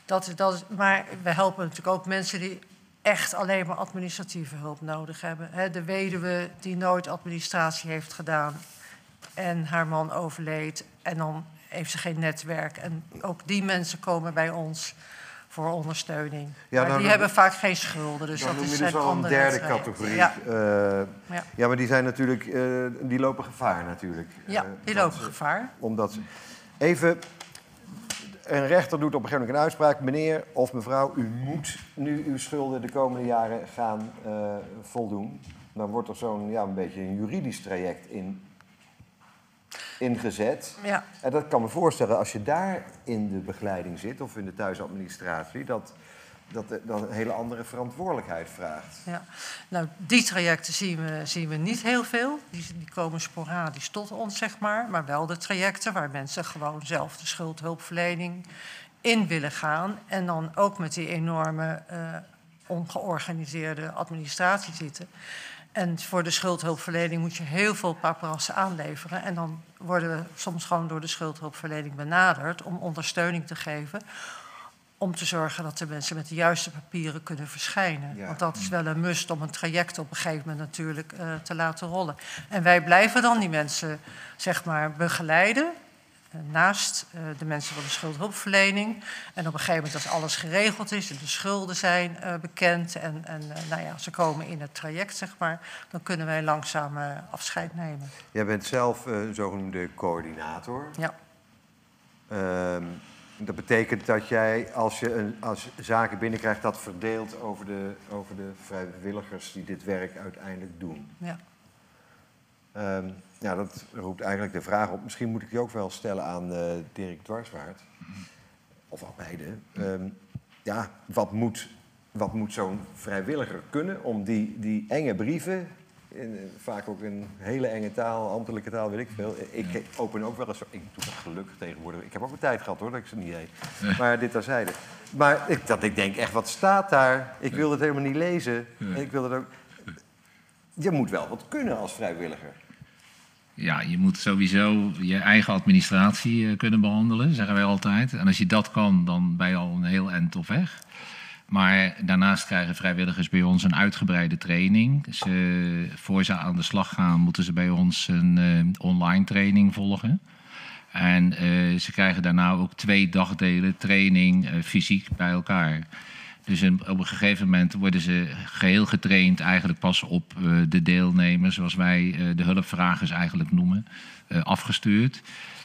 Dat, dat, maar we helpen natuurlijk ook mensen die echt alleen maar administratieve hulp nodig hebben. He, de weduwe die nooit administratie heeft gedaan en haar man overleed en dan heeft ze geen netwerk. En ook die mensen komen bij ons voor ondersteuning. Ja, maar die hebben vaak geen schulden, dus dat is dus al een derde categorie. Ja. Uh, ja. ja. maar die zijn natuurlijk, uh, die lopen gevaar natuurlijk. Ja, uh, die lopen gevaar. Omdat ze, even, een rechter doet op een gegeven moment een uitspraak. Meneer of mevrouw, u moet nu uw schulden de komende jaren gaan voldoen. Dan wordt er zo'n ja, een beetje een juridisch traject in ingezet. Ja. En dat kan me voorstellen, als je daar in de begeleiding zit of in de thuisadministratie, dat dat, dat een hele andere verantwoordelijkheid vraagt. Ja, nou, die trajecten zien we, zien we niet heel veel. Die, die komen sporadisch tot ons, zeg maar. Maar wel de trajecten waar mensen gewoon zelf de schuldhulpverlening in willen gaan. En dan ook met die enorme uh, ongeorganiseerde administratie zitten. En voor de schuldhulpverlening moet je heel veel paparazzen aanleveren. En dan worden we soms gewoon door de schuldhulpverlening benaderd om ondersteuning te geven. Om te zorgen dat de mensen met de juiste papieren kunnen verschijnen. Ja. Want dat is wel een must om een traject op een gegeven moment natuurlijk eh, te laten rollen. En wij blijven dan die mensen zeg maar begeleiden. Eh, Naast eh, de mensen van de schuldhulpverlening. En op een gegeven moment, als alles geregeld is en de schulden zijn eh, bekend. en, en nou ja, ze komen in het traject, zeg maar. dan kunnen wij langzaam afscheid nemen. Jij bent zelf een zogenoemde coördinator. Ja. Ehm, dat betekent dat jij, als je een, als zaken binnenkrijgt, dat verdeelt over de, over de vrijwilligers die dit werk uiteindelijk doen. Ja. Ehm, ja, dat roept eigenlijk de vraag op. Misschien moet ik die ook wel stellen aan eh, Dirk Dwarswaard. Of aan beide. Ehm, ja, wat moet, wat moet zo'n vrijwilliger kunnen om die, die enge brieven... In, eh, vaak ook in hele enge taal, ambtelijke taal, weet ik veel. Ik open ook wel eens... Ik doe dat gelukkig tegenwoordig. Ik heb ook een tijd gehad hoor, dat ik ze niet deed. Maar dit terzijde. Maar ik, dat ik denk echt, wat staat daar? Ik wil het helemaal niet lezen. Ik wil het ook... Je moet wel wat kunnen als vrijwilliger. Ja, je moet sowieso je eigen administratie eh, kunnen behandelen, zeggen wij altijd. En als je dat kan, dan ben je al een heel eind op weg. Maar daarnaast krijgen vrijwilligers bij ons een uitgebreide training. Ze, voor ze aan de slag gaan, moeten ze bij ons een eh, online training volgen. En eh, ze krijgen daarna ook twee dagdelen training fysiek bij elkaar. Dus op een gegeven moment worden ze geheel getraind eigenlijk pas op eh, de deelnemers, zoals wij eh, de hulpvragers eigenlijk noemen, eh, afgestuurd.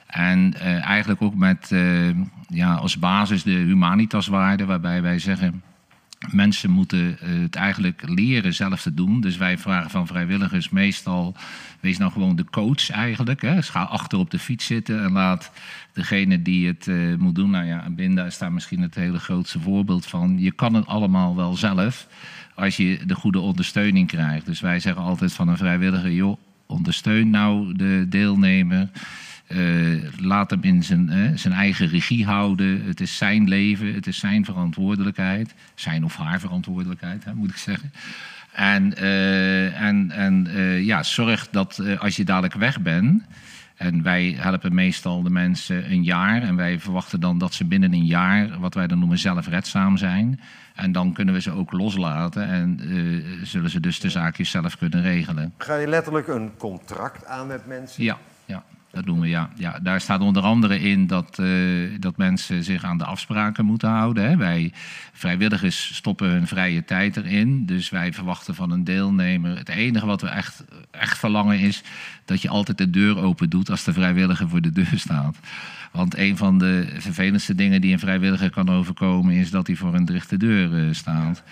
En eigenlijk ook met ja, als basis de humanitaswaarde, waarbij wij zeggen... Mensen moeten eh, het eigenlijk leren zelf te doen. Dus wij vragen van vrijwilligers meestal... wees nou gewoon de coach eigenlijk. Hè. Ga achter op de fiets zitten en laat degene die het eh, moet doen... Nou ja, Binda is daar misschien het hele grootste voorbeeld van. Je kan het allemaal wel zelf als je de goede ondersteuning krijgt. Dus wij zeggen altijd van een vrijwilliger... joh, ondersteun nou de deelnemer... Eh, laat hem in zijn, zijn eigen regie houden. Het is zijn leven, het is zijn verantwoordelijkheid. Zijn of haar verantwoordelijkheid, hè, moet ik zeggen. En, eh, en, en eh, ja, zorg dat als je dadelijk weg bent. En wij helpen meestal de mensen een jaar. En wij verwachten dan dat ze binnen een jaar, wat wij dan noemen, zelfredzaam zijn. En dan kunnen we ze ook loslaten. En zullen ze dus de zaakjes zelf kunnen regelen. Ga je letterlijk een contract aan met mensen? Ja, ja, dat doen we. Ja. Ja, daar staat onder andere in dat, eh, dat mensen zich aan de afspraken moeten houden. Hè. Wij vrijwilligers stoppen hun vrije tijd erin. Dus wij verwachten van een deelnemer. Het enige wat we echt, echt verlangen is dat je altijd de deur open doet als de vrijwilliger voor de deur staat. Want een van de vervelendste dingen die een vrijwilliger kan overkomen is dat hij voor een dichte deur eh, staat.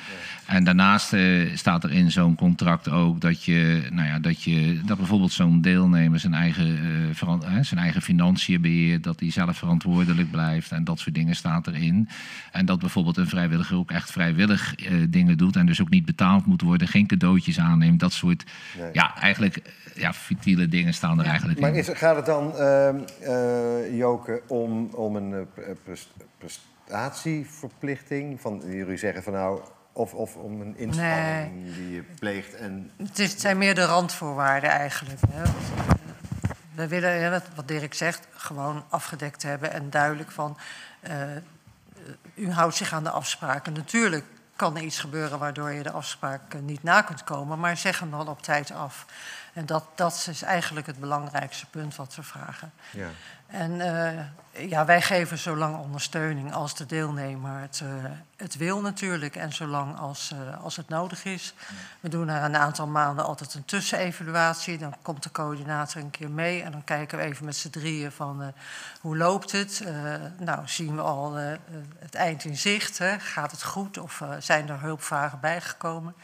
En daarnaast eh, staat er in zo'n contract ook dat, je, nou ja, dat, je, dat bijvoorbeeld zo'n deelnemer zijn eigen, hè, zijn eigen financiën beheert, dat hij zelf verantwoordelijk blijft en dat soort dingen staat erin. En dat bijvoorbeeld een vrijwilliger ook echt vrijwillig eh, dingen doet en dus ook niet betaald moet worden, geen cadeautjes aanneemt, dat soort, Nee. ja, eigenlijk, ja, futiele dingen staan er eigenlijk Maar in. is, gaat het dan, ehm, eh, Joke, om, om een pre- pres- prestatieverplichting? Van, jullie zeggen van nou, of, of om een inspanning die je pleegt en... Het, is, het zijn meer de randvoorwaarden eigenlijk. Hè. Eh, We willen, ja, wat- Dirk zegt, gewoon afgedekt hebben en duidelijk van... eh, u houdt zich aan de afspraken. Natuurlijk kan er iets gebeuren waardoor je de afspraken niet na kunt komen... maar zeg hem dan op tijd af. En dat, dat is eigenlijk het belangrijkste punt wat we vragen. Ja. En eh, ja, wij geven zo lang ondersteuning als de deelnemer het, eh, het wil natuurlijk. En zolang als, eh, als het nodig is. We doen na een aantal maanden altijd een tussenevaluatie. Dan komt de coördinator een keer mee. En dan kijken we even met z'n drieën van hoe loopt het. Nou, zien we al het eind in zicht. Hè? Gaat het goed of zijn er hulpvragen bijgekomen?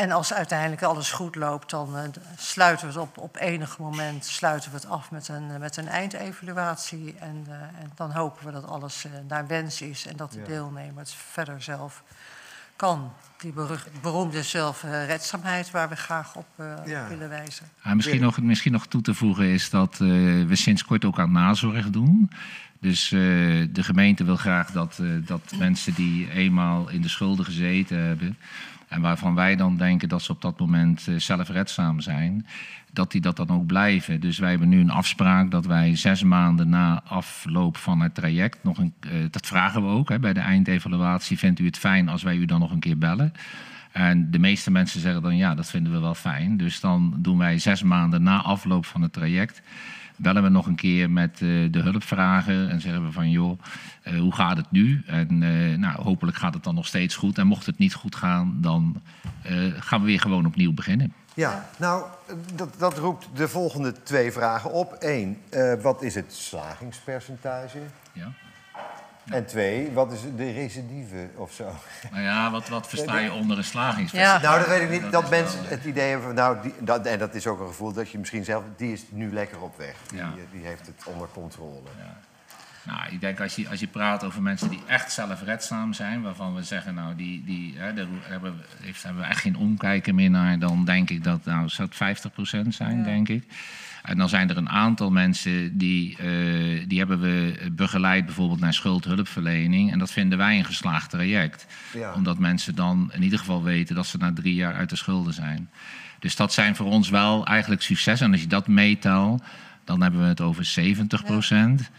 En als uiteindelijk alles goed loopt, dan eh, sluiten we het op, op enig moment sluiten we het af met een, eh, met een eindevaluatie. En, eh, en dan hopen we dat alles naar wens is en dat de Ja. deelnemer het verder zelf kan. Die beroemde zelfredzaamheid waar we graag op eh, Ja. willen wijzen. Ah, misschien, nog, misschien nog toe te voegen is dat eh, we sinds kort ook aan nazorg doen. Dus eh, de gemeente wil graag dat, eh, dat mensen die eenmaal in de schulden gezeten hebben. En waarvan wij dan denken dat ze op dat moment eh, zelfredzaam zijn. dat die dat dan ook blijven. Dus wij hebben nu een afspraak dat wij zes maanden na afloop van het traject. nog een. eh, dat vragen we ook hè, bij de eindevaluatie. Vindt u het fijn als wij u dan nog een keer bellen? En de meeste mensen zeggen dan ja, dat vinden we wel fijn. Dus dan doen wij zes maanden na afloop van het traject. Bellen we nog een keer met eh, de hulpvrager en zeggen we van joh, eh, hoe gaat het nu? En eh, nou, hopelijk gaat het dan nog steeds goed. En mocht het niet goed gaan, dan gaan we weer gewoon opnieuw beginnen. Ja, nou, dat, dat roept de volgende twee vragen op. Eén, wat is het slagingspercentage? Ja. En twee, wat is de recidive of zo? Nou ja, wat, wat versta je onder een slagingspercentage? Nou, dat weet ik niet. Dat Dat, is wel, mensen het idee hebben van, nou, die, dat, en dat is ook een gevoel dat je misschien zelf, die is nu lekker op weg. Die, Ja. die heeft het onder controle. Nou, ik denk als je, als je praat over mensen die echt zelfredzaam zijn, waarvan we zeggen, nou, die, die, hè, daar hebben, we, heeft, hebben we echt geen omkijken meer naar, dan denk ik dat nou, zou het 50% zijn, denk ik. En dan zijn er een aantal mensen die, eh, die hebben we begeleid bijvoorbeeld naar schuldhulpverlening. En dat vinden wij een geslaagd traject. Ja. Omdat mensen dan in ieder geval weten dat ze na drie jaar uit de schulden zijn. Dus dat zijn voor ons wel eigenlijk succes. En als je dat meetelt, dan hebben we het over 70%.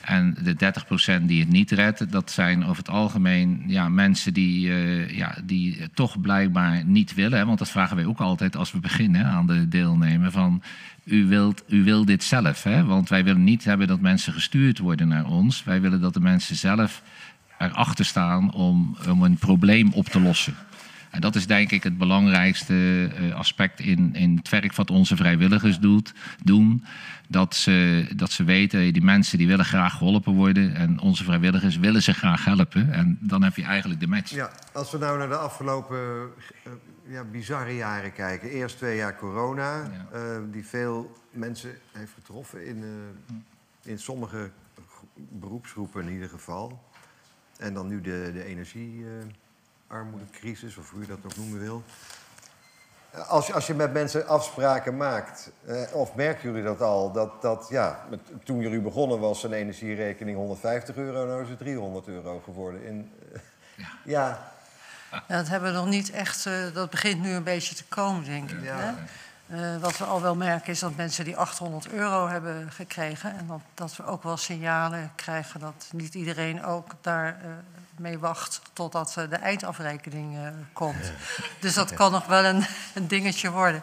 En de 30% die het niet redt, dat zijn over het algemeen ja, mensen die, eh, ja, die toch blijkbaar niet willen. Hè? Want dat vragen wij ook altijd als we beginnen aan de deelnemer. Van, u, wilt, u wil dit zelf, hè? want wij willen niet hebben dat mensen gestuurd worden naar ons. Wij willen dat de mensen zelf erachter staan om, om een probleem op te lossen. En dat is denk ik het belangrijkste eh, aspect in, in het werk wat onze vrijwilligers doet, doen. Dat ze, dat ze weten, die mensen die willen graag geholpen worden. En onze vrijwilligers willen ze graag helpen. En dan heb je eigenlijk de match. Ja, als we nou naar de afgelopen eh, ja, bizarre jaren kijken. Eerst twee jaar corona, eh, die veel mensen heeft getroffen in, eh, in sommige gro- beroepsgroepen in ieder geval. En dan nu de, de energiearmoedecrisis, of hoe je dat ook noemen wil. Eh, Als je, als je met mensen afspraken maakt, eh, of merken jullie dat al, dat, dat ja, met, toen jullie begonnen was een energierekening 150 euro, nou is het 300 euro geworden. In, eh, ja. Ja, dat hebben we nog niet echt. eh, dat begint nu een beetje te komen, denk ik. Hè? Eh, wat we al wel merken is dat mensen die 800 euro hebben gekregen. en dat, dat we ook wel signalen krijgen dat niet iedereen ook daar eh, mee wacht totdat de eindafrekening komt. Dus dat kan nog wel een, een dingetje worden.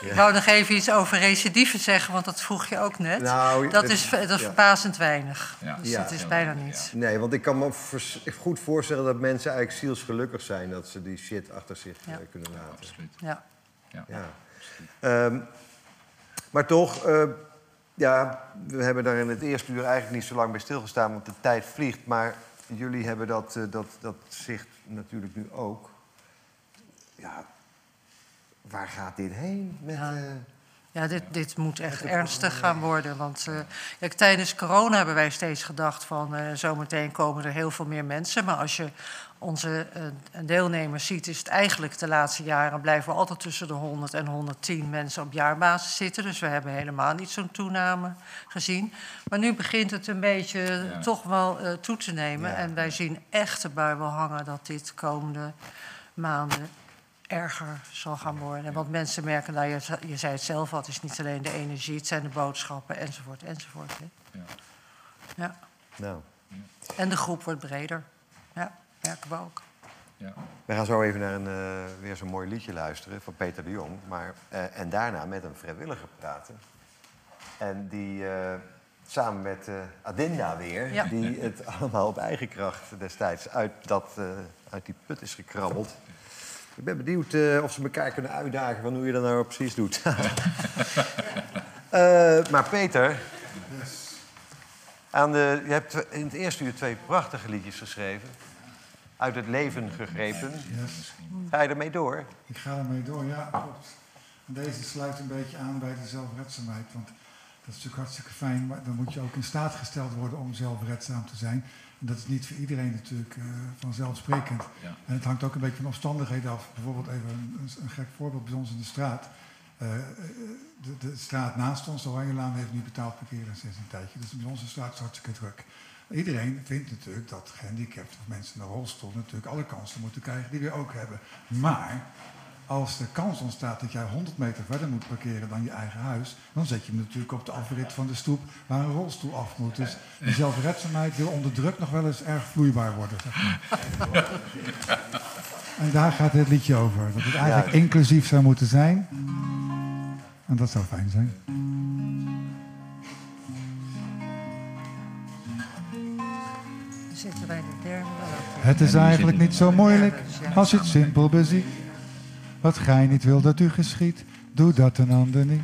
Ik wou nog even iets over recidive zeggen, want dat vroeg je ook net. Nou, dat het- is, dat is ja. verbazend weinig. Dus Ja. dat is bijna niet. Nee, want ik kan me vers- goed voorstellen dat mensen eigenlijk zielsgelukkig zijn dat ze die shit achter zich Ja. eh, kunnen laten. Ja. Ja. Ehm, maar toch, eh, ja, we hebben daar in het eerste uur eigenlijk niet zo lang bij stilgestaan, want de tijd vliegt. Maar jullie hebben dat, eh, dat, dat zicht natuurlijk nu ook. Ja, waar gaat dit heen? Met, eh, Ja, dit, dit moet echt ernstig gaan worden. Want eh, kijk, tijdens corona hebben wij steeds gedacht van... eh, zometeen komen er heel veel meer mensen. Maar als je onze deelnemers ziet... is het eigenlijk de laatste jaren... blijven we altijd tussen de 100 en 110 mensen op jaarbasis zitten. Dus we hebben helemaal niet zo'n toename gezien. Maar nu begint het een beetje toch wel toe te nemen. En wij zien echt erbij wel hangen dat dit komende maanden erger zal gaan worden. Want mensen merken, nou, je, je zei het zelf al, het is niet alleen de energie, het zijn de boodschappen, enzovoort, enzovoort. Hè. Ja. nou, En de groep wordt breder. Ja, merken we ook. we gaan zo even naar een, eh, weer zo'n mooi liedje luisteren van Peter de Jong. Maar, eh, en daarna met een vrijwilliger praten. En die eh, samen met eh, Adinda weer, Ja. die het allemaal op eigen kracht destijds uit, dat, eh, uit die put is gekrabbeld. Ik ben benieuwd eh, of ze elkaar kunnen uitdagen van hoe je dat nou precies doet. Eh, maar Peter, aan de, je hebt in het eerste uur twee prachtige liedjes geschreven. Uit het leven gegrepen. Yes. Ga je ermee door? Ik ga ermee door, ja, klopt. Deze sluit een beetje aan bij de zelfredzaamheid. Want dat is natuurlijk hartstikke fijn, maar dan moet je ook in staat gesteld worden om zelfredzaam te zijn. Dat is niet voor iedereen natuurlijk eh, vanzelfsprekend. Ja. En het hangt ook een beetje van omstandigheden af. Bijvoorbeeld even een, een gek voorbeeld bij ons in de straat. Eh, eh, de, de straat naast ons, de Oranjelaan, heeft niet betaald parkeren sinds een tijdje. Dus bij onze straat is hartstikke druk. Iedereen vindt natuurlijk dat gehandicapten of mensen in een rolstoel natuurlijk alle kansen moeten krijgen die we ook hebben. Maar als de kans ontstaat dat jij 100 meter verder moet parkeren dan je eigen huis, dan zet je hem natuurlijk op de afrit van de stoep waar een rolstoel af moet. Dus die zelfredzaamheid wil onder druk nog wel eens erg vloeibaar worden. Zeg maar. En daar gaat het liedje over. Dat het eigenlijk inclusief zou moeten zijn. En dat zou fijn zijn. Dan zitten wij de derde wel op. Het is eigenlijk niet zo moeilijk als je het simpel beziet. Wat gij niet wil dat u geschiet, doe dat een ander niet.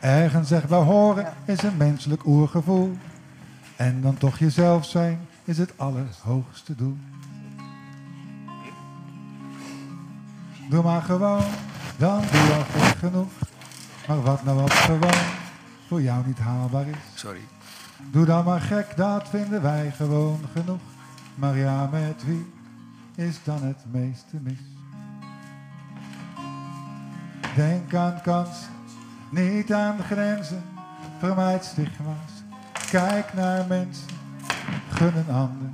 Ergens zeg bij horen is een menselijk oergevoel. En dan toch jezelf zijn is het allerhoogste doel. Doe maar gewoon, dan doe je al goed genoeg. Maar wat nou wat gewoon voor jou niet haalbaar is. Sorry. Doe dan maar gek, dat vinden wij gewoon genoeg. Maar ja, met wie is dan het meeste mis? Denk aan kansen, niet aan grenzen. Vermijd stigma's, kijk naar mensen. Gun een ander,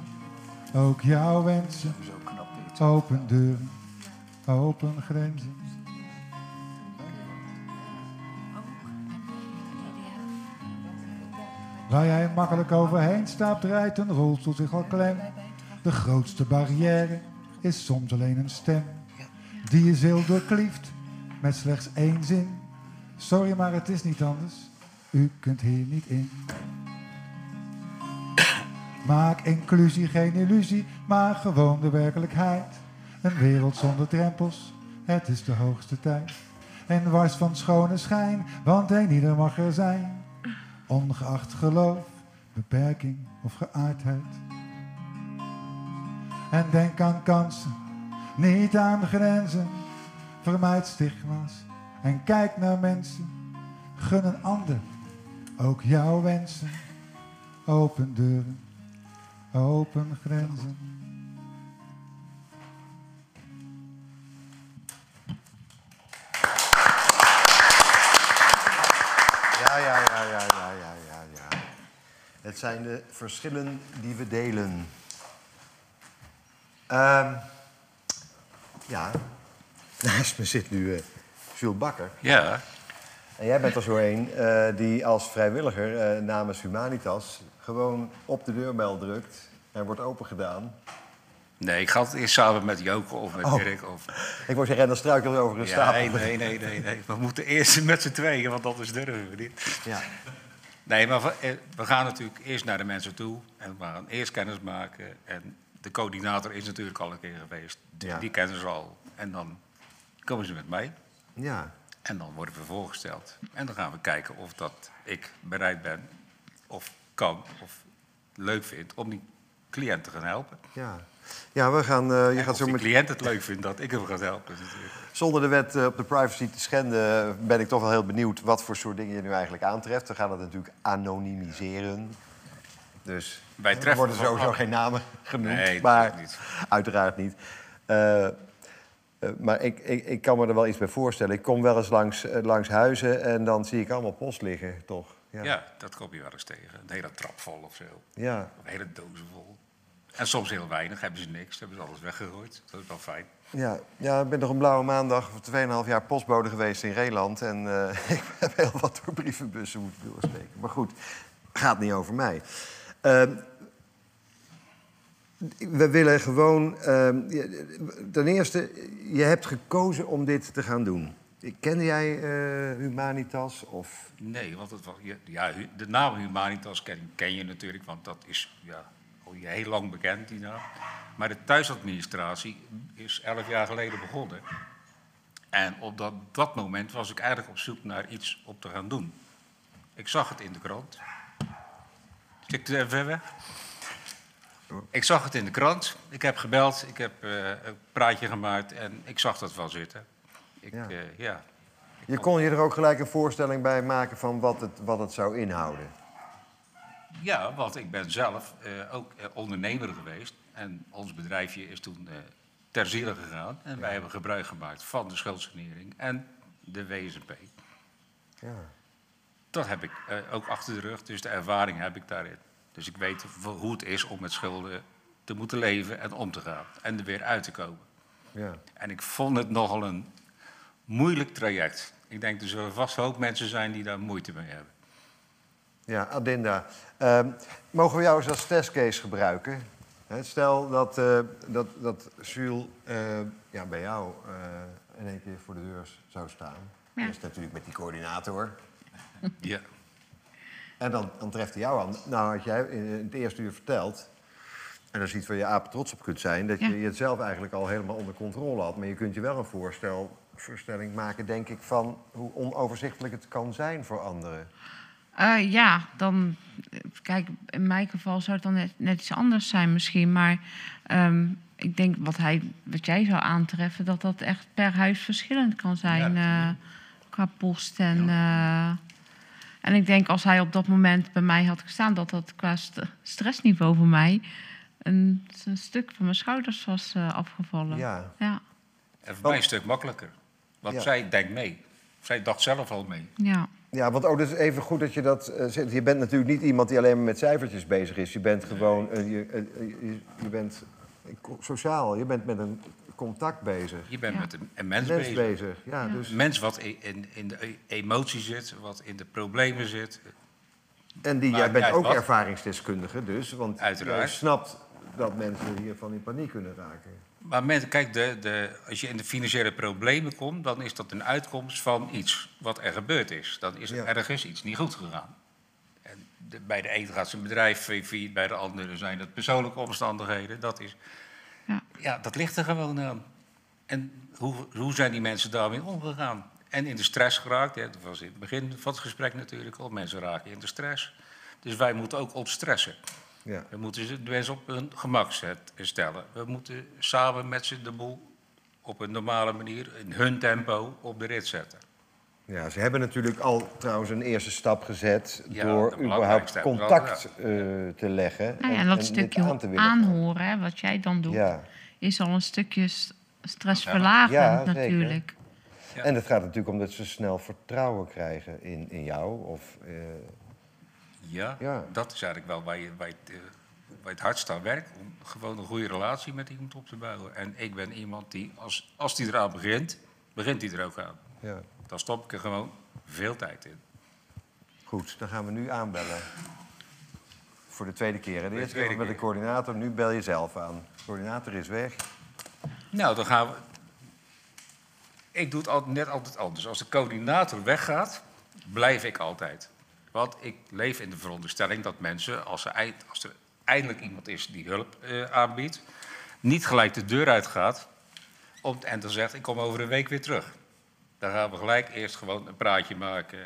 ook jouw wensen. Open deuren, open grenzen. Waar jij makkelijk overheen stapt, rijdt een rolstoel zich al klem. De grootste barrière is soms alleen een stem. Die je ziel doorklieft met slechts één zin. Sorry, maar het is niet anders. U kunt hier niet in. Maak inclusie geen illusie, maar gewoon de werkelijkheid. Een wereld zonder drempels, het is de hoogste tijd. En wars van schone schijn, want een ieder mag er zijn. Ongeacht geloof, beperking of geaardheid. En denk aan kansen, niet aan grenzen. Vermijd stigma's en kijk naar mensen. Gun een ander ook jouw wensen. Open deuren, open grenzen. Ja, ja, ja, ja, ja, ja, ja, ja. Het zijn de verschillen die we delen. Ehm, ja, naast me zit nu Jules Bakker. Ja. En jij bent er zo een eh, die als vrijwilliger eh, namens Humanitas gewoon op de deurbel drukt en wordt opengedaan. Nee, ik ga het eerst samen met Joke of met Oh. Dirk. Of... Ik wou zeggen, dan struikel je over een Ja, stapel. nee, nee, nee, nee, nee. We moeten eerst met z'n tweeën, want anders durven we niet. Ja. Nee, maar we, we gaan natuurlijk eerst naar de mensen toe. En we gaan eerst kennis maken. En de coördinator is natuurlijk al een keer geweest. Die, Ja. die kennen ze al. En dan komen ze met mij. Ja. En dan worden we voorgesteld. En dan gaan we kijken of dat ik bereid ben, of kan, of leuk vind om die cliënt te gaan helpen. Ja, ja we gaan, eh, je En gaat zo met... cliënt het leuk vindt dat ik hem ga helpen. natuurlijk. Zonder de wet eh, op de privacy te schenden ben ik toch wel heel benieuwd wat voor soort dingen je nu eigenlijk aantreft. We gaan dat natuurlijk anonimiseren. Dus Wij er treffen worden van sowieso geen namen genoemd. Nee, maar niet. uiteraard niet. Eh, maar ik, ik, ik kan me er wel iets bij voorstellen. Ik kom wel eens langs, eh, langs huizen en dan zie ik allemaal post liggen, toch? Ja. dat kom je wel eens tegen. Een hele trap vol of zo. Ja. Of hele dozen vol. En soms heel weinig, hebben ze niks, hebben ze alles weggegooid. Dat is wel fijn. Ja, ja, ik ben nog een blauwe maandag voor 2,5 jaar postbode geweest in Reeland. En eh, ik heb heel wat door brievenbussen moeten doorsteken. Maar goed, gaat niet over mij. Ehm, we willen gewoon... ehm, ten eerste, je hebt gekozen om dit te gaan doen. Kende jij eh, Humanitas? Of... Nee, want het was, ja, de naam Humanitas ken, ken je natuurlijk, want dat is ja, al heel lang bekend, die naam. Maar de thuisadministratie is elf jaar geleden begonnen. En op dat, dat moment was ik eigenlijk op zoek naar iets om te gaan doen. Ik zag het in de krant. Ik er even weg? Ik zag het in de krant. Ik heb gebeld, ik heb eh, een praatje gemaakt en ik zag dat wel zitten. Ik, Ja. ja. ja. Je kon je er ook gelijk een voorstelling bij maken van wat het, wat het zou inhouden. Ja, want ik ben zelf eh, ook eh, ondernemer geweest. En ons bedrijfje is toen eh, ter ziele gegaan. En wij hebben gebruik gemaakt van de schuldsanering. En de WSP. Ja. Dat heb ik eh, ook achter de rug, dus de ervaring heb ik daarin. Dus ik weet hoe het is om met schulden te moeten leven en om te gaan. En er weer uit te komen. Ja. En ik vond het nogal een moeilijk traject. Ik denk er zullen vast hoop mensen zijn die daar moeite mee hebben. Ja, Adinda. Ehm, mogen we jou eens als testcase gebruiken? Hè, stel dat, eh, dat, dat Jules eh, ja, bij jou eh, in één keer voor de deur zou staan. Ja. Eerst natuurlijk met die coördinator. Ja. En dan, dan treft hij jou aan. Nou, had jij in het eerste uur verteld... en dat is iets waar je apen trots op kunt zijn... dat Ja. je het zelf eigenlijk al helemaal onder controle had. Maar je kunt je wel een voorstel, voorstelling maken, denk ik... van hoe onoverzichtelijk het kan zijn voor anderen. Eh, ja, dan. Kijk, in mijn geval zou het dan net, net iets anders zijn, misschien. Maar ehm, ik denk wat, hij, wat jij zou aantreffen, dat dat echt per huis verschillend kan zijn. eh, qua post en. eh, en ik denk als hij op dat moment bij mij had gestaan, dat dat qua st- stressniveau voor mij een, een stuk van mijn schouders was eh, afgevallen. Ja. Ja. En voor mij een stuk makkelijker. Want Ja. zij denkt mee. Zij dacht zelf al mee. Ja. Ja, want oh, dat is even goed dat je dat eh, zegt. Je bent natuurlijk niet iemand die alleen maar met cijfertjes bezig is. Je bent gewoon, je, je, je bent sociaal. Je bent met een contact bezig. Je bent Ja. met een, mens, Mens bezig. bezig. Ja, Ja. dus. Een mens wat in, in de e- emotie zit, wat in de problemen zit. En die, jij bent ook wat. ervaringsdeskundige dus. Want Uiteraard. jij snapt dat mensen hiervan in paniek kunnen raken. Maar mensen, kijk, de, de, als je in de financiële problemen komt, dan is dat een uitkomst van iets wat er gebeurd is. Dan is er Ja. ergens iets niet goed gegaan. En de- bij de een gaat zijn bedrijf failliet, bij de andere zijn dat persoonlijke omstandigheden. Dat, is, Ja. ja, dat ligt er gewoon aan. En hoe, hoe zijn die mensen daarmee omgegaan? En in de stress geraakt, hè, dat was in het begin van het gesprek natuurlijk al. Mensen raken in de stress. Dus wij moeten ook ontstressen. Ja. We moeten de mensen op hun gemak stellen. We moeten samen met ze de boel op een normale manier, in hun tempo, op de rit zetten. Ja, ze hebben natuurlijk al trouwens een eerste stap gezet... Ja, door überhaupt contact eh, te leggen. Nou ja, en dat stukje aan te willen gaan. aanhoren, hè, wat jij dan doet, Ja. is al een stukje st- stressverlagend natuurlijk. Ja. En het gaat natuurlijk om dat ze snel vertrouwen krijgen in, in jou. Of, eh, Ja, Ja. dat is eigenlijk wel waar je, waar, je, het, eh, waar je het hardst aan werkt. Om gewoon een goede relatie met iemand op te bouwen. En ik ben iemand die, als, als die eraan begint, begint hij er ook aan. ja. Dan stop ik er gewoon veel tijd in. Goed, dan gaan we nu aanbellen. Voor de tweede keer. hè. De de eerste keer met de coördinator, nu bel je zelf aan. De coördinator is weg. Nou, dan gaan we. Ik doe het altijd, net altijd anders. Als de coördinator weggaat, blijf ik altijd. Want ik leef in de veronderstelling dat mensen, als er, eind- als er eindelijk iemand is die hulp eh, aanbiedt, niet gelijk de deur uitgaat om, en dan zegt: Ik kom over een week weer terug. Dan gaan we gelijk eerst gewoon een praatje maken.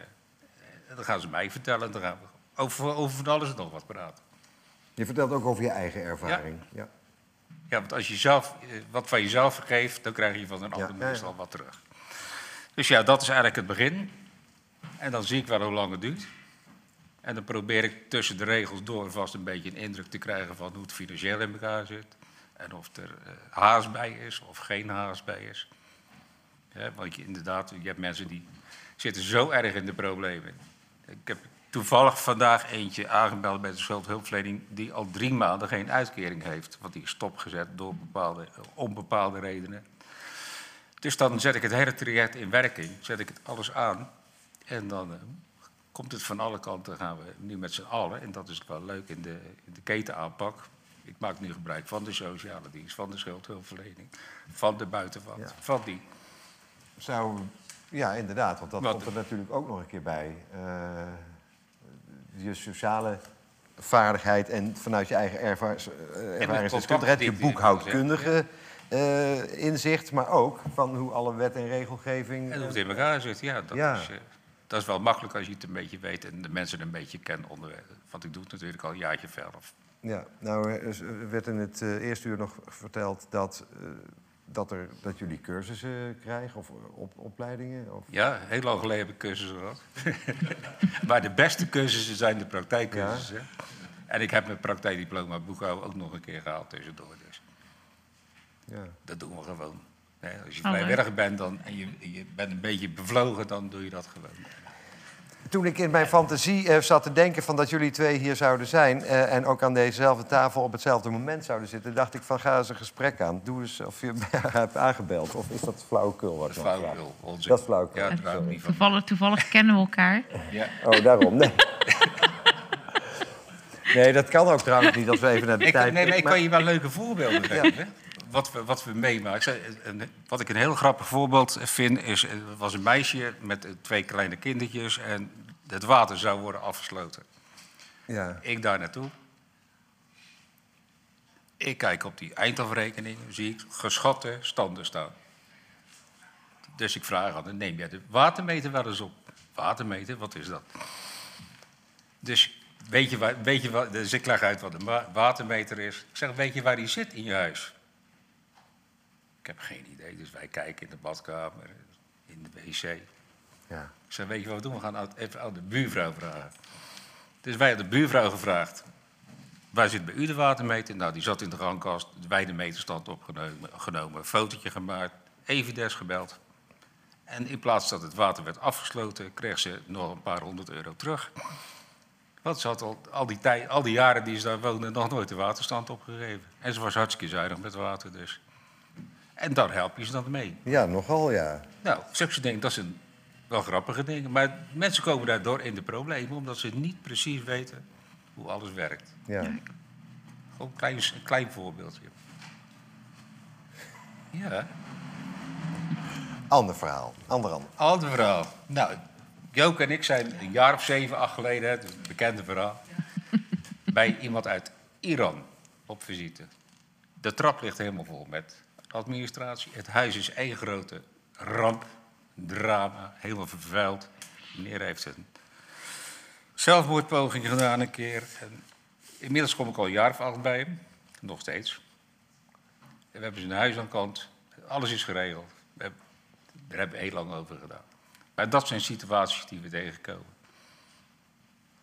En dan gaan ze mij vertellen. Dan gaan we over, over van alles nog wat praten. Je vertelt ook over je eigen ervaring. Ja. Ja, want als je zelf, eh, wat van jezelf geeft, dan krijg je van een ander ja. meestal wat terug. Dus ja, dat is eigenlijk het begin. En dan zie ik wel hoe lang het duurt. En dan probeer ik tussen de regels door vast een beetje een indruk te krijgen van hoe het financieel in elkaar zit. En of er eh, haast bij is of geen haast bij is. Want je, inderdaad, je hebt mensen die zitten zo erg in de problemen. Ik heb toevallig vandaag eentje aangebeld bij de schuldhulpverlening... die al drie maanden geen uitkering heeft. Want die is stopgezet door bepaalde, onbepaalde redenen. Dus dan zet ik het hele traject in werking, zet ik het alles aan. En dan eh, komt het van alle kanten, gaan we nu met z'n allen... en dat is wel leuk in de, in de ketenaanpak... Ik maak nu gebruik van de sociale dienst, van de schuldhulpverlening, van de buitenwand, Ja. van die. Zou, ja, inderdaad, want dat Wat- komt er natuurlijk ook nog een keer bij. Eh, je sociale vaardigheid en vanuit je eigen eh, ervaringsdeskundigheid, je boekhoudkundige eh, inzicht, maar ook van hoe alle wet en regelgeving. En hoe het in elkaar zit, ja. Dat, Ja. Is, dat is wel makkelijk als je het een beetje weet en de mensen een beetje kennen onderweg. Want ik doe het natuurlijk al een jaartje zelf. Ja, nou er er werd in het eerste uur nog verteld dat, dat, er, dat jullie cursussen krijgen of op, opleidingen. Of... Ja, heel lang geleden heb ik cursussen gehad. maar de beste cursussen zijn de praktijkcursussen. En ik heb mijn praktijkdiploma boekhouden ook nog een keer gehaald tussendoor. Dus Ja. dat doen we gewoon. Nee, als je Oh, vrijwilliger bent dan, en je, je bent een beetje bevlogen, dan doe je dat gewoon. Toen ik in mijn fantasie eh, zat te denken van dat jullie twee hier zouden zijn... eh, en ook aan dezezelfde tafel op hetzelfde moment zouden zitten... dacht ik van ga eens een gesprek aan. Doe eens of je hebt aangebeld. Of is dat flauwekul? Wat Dat flauwekul, onzin. Dat is flauwekul. Ja, niet van. Toevallig, toevallig kennen we elkaar. Ja. Oh, daarom. Nee. nee, dat kan ook trouwens niet als we even naar de Ik, tijd... nee, maar ik kan je wel leuke voorbeelden geven. Wat we, wat we meemaken. Een- Wat ik een heel grappig voorbeeld vind, is... Er was een meisje met eh, twee kleine kindertjes... en het water zou worden afgesloten. Ja. Ik daar naartoe. Ik kijk op die eindafrekening, zie ik geschatte standen staan. Dus ik vraag aan hem, neem jij de watermeter wel eens op? Watermeter, wat is dat? Dus weet je waar, weet je waar, dus ik leg uit wat een wa- watermeter is. Ik zeg, weet je waar die zit in je huis? Ik heb geen idee, dus wij kijken in de badkamer, in de wc. Ja. Ik zeg, weet je wat we doen? We gaan even aan de buurvrouw vragen. Dus wij hebben de buurvrouw gevraagd. Waar zit bij u de watermeter? Nou, die zat in de gangkast. Wij de meterstand opgenomen, genomen, een fotootje gemaakt, Evides gebeld. En in plaats dat het water werd afgesloten, kreeg ze nog een paar honderd euro terug. Want ze had al, al, die tijd, al die jaren die ze daar woonde nog nooit de waterstand opgegeven. En ze was hartstikke zuinig met water dus. En daar help je ze dan mee. Ja, nogal ja. Nou, zulke dingen, dat zijn wel grappige dingen. Maar mensen komen daardoor in de problemen omdat ze niet precies weten hoe alles werkt. ja. Gewoon een klein, een klein voorbeeldje. Ja, Ander verhaal. Ander ander. ander verhaal. Nou, Joke en ik zijn een jaar of zeven, acht geleden, het is een bekende verhaal, bij iemand uit Iran op visite. De trap ligt helemaal vol met administratie. Het huis is één grote ramp, drama, helemaal vervuild. Meneer heeft een zelfmoordpoging gedaan een keer. En inmiddels kom ik al een jaar of acht bij hem, nog steeds. En we hebben zijn huis aan kant, alles is geregeld. We hebben, daar hebben we heel lang over gedaan. Maar dat zijn situaties die we tegenkomen.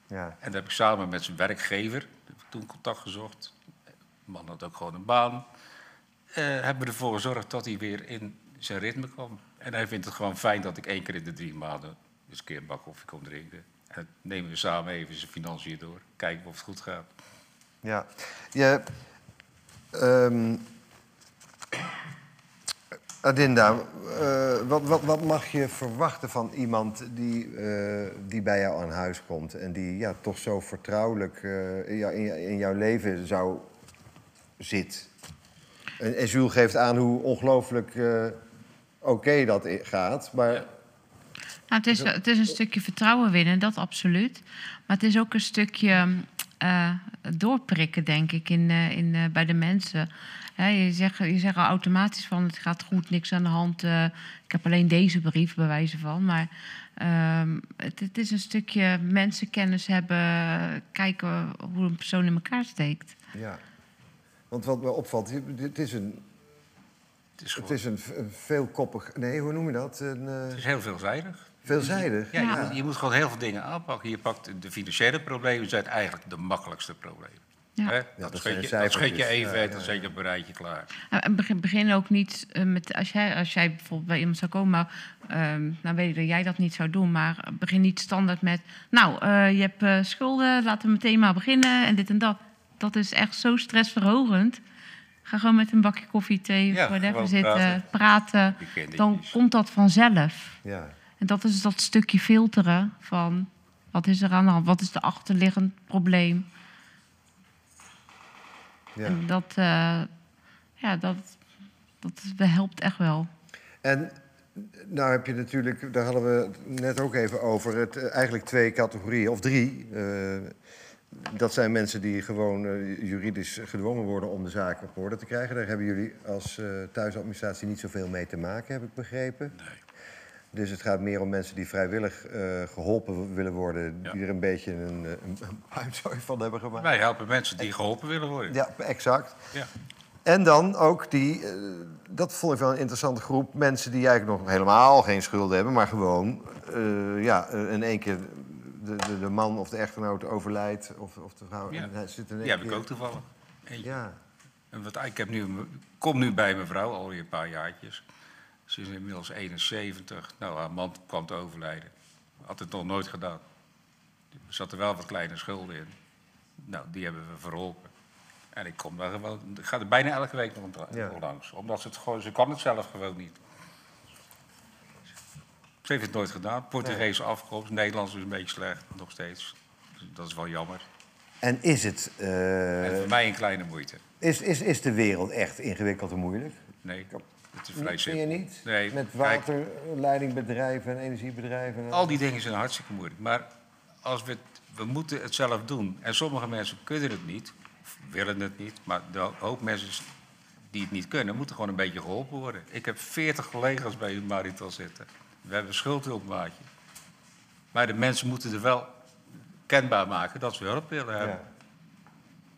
Ja. En daar heb ik samen met zijn werkgever toen contact gezocht. De man had ook gewoon een baan. Eh, hebben we ervoor gezorgd dat hij weer in zijn ritme kwam. En hij vindt het gewoon fijn dat ik één keer in de drie maanden eens een keer een bak koffie kom drinken. En nemen we samen even zijn financiën door. Kijken of het goed gaat. Ja. Je, ehm, Adinda, eh, wat, wat, wat mag je verwachten van iemand die, eh, die bij jou aan huis komt... en die ja, toch zo vertrouwelijk in, in jouw leven zou zit? En, en Jules geeft aan hoe ongelooflijk eh, oké dat gaat, maar... Nou, het, is, het is een stukje vertrouwen winnen, dat absoluut. Maar het is ook een stukje eh, doorprikken, denk ik, in, eh, in, eh, bij de mensen. Hè, je, zegt, je zegt al automatisch van het gaat goed, niks aan de hand. eh, ik heb alleen deze brief, bij wijze van. Maar ehm, het, het is een stukje mensenkennis hebben, kijken hoe een persoon in elkaar steekt. Ja. Want wat me opvalt, je- het is een... Het is, Het is een, veelkoppig... Nee, hoe noem je dat? Een, eh, Het is heel veelzijdig. veelzijdig. Ja, Je, moet, je moet gewoon heel veel dingen aanpakken. Je pakt de financiële problemen, zijn eigenlijk de makkelijkste problemen. Ja. Hè? dat Dat, schud je, dat je even, Ja, en dan ja, zet je op een rijtje klaar. Nou, en begin, ook niet eh, met, als jij, als jij bijvoorbeeld bij iemand zou komen, maar, ehm, nou weet ik dat jij dat niet zou doen, maar begin niet standaard met, nou, eh, je hebt eh, schulden, laten we meteen maar beginnen en dit en dat. Dat is echt zo stressverhogend. Ga gewoon met een bakje koffie, thee of Ja, whatever gewoon zitten, praten. Dan komt dat vanzelf. Ja. En dat is dat stukje filteren van, wat is er aan de hand? Wat is de achterliggend probleem? Ja. En dat, eh, ja, dat, dat helpt echt wel. En nou heb je natuurlijk, daar hadden we het net ook even over, het, eh, eigenlijk twee categorieën, of drie. Eh, dat zijn mensen die gewoon eh, juridisch gedwongen worden om de zaak op orde te krijgen. Daar hebben jullie als eh, thuisadministratie niet zoveel mee te maken, heb ik begrepen. Nee. Dus het gaat meer om mensen die vrijwillig eh, geholpen willen worden, Ja. die er een beetje een, een, van hebben gemaakt. Wij helpen mensen die geholpen willen worden. Ja, exact. Ja. En dan ook die, dat vond ik wel een interessante groep, mensen die eigenlijk nog helemaal geen schulden hebben, maar gewoon ja, in één keer de, de, de man of de echtgenoot overlijdt of, of de vrouw. Ja. en hij zit in Die heb ik ook toevallig. Eentje. Ja. En wat, ik heb nu, kom nu bij mijn vrouw, alweer een paar jaartjes. Ze is inmiddels 71. Nou, haar man kwam te overlijden. Had het nog nooit gedaan. Er zaten wel wat kleine schulden in. Nou, die hebben we verholpen. En ik kom daar gewoon, ik ga er bijna elke week nog Ja. nog langs. Omdat ze het gewoon, ze kan het zelf gewoon niet. Ze heeft het nooit gedaan. Portugese afkomst, Nederlands is een beetje slecht, nog steeds. Dus dat is wel jammer. En is het... eh, en voor mij een kleine moeite. is, is, is de wereld echt ingewikkeld en moeilijk? Nee, het is vrij Vind je simpel. niet? Nee, Met waterleidingbedrijven en energiebedrijven? en- al die dingen zijn hartstikke moeilijk. Maar als we, het- we moeten het zelf doen. En sommige mensen kunnen het niet, of willen het niet. Maar de hoop mensen die het niet kunnen, moeten gewoon een beetje geholpen worden. Ik heb 40 collega's bij Marital zitten. We hebben een schuldhulpmaatje. Maar de mensen moeten er wel kenbaar maken dat ze hulp willen hebben.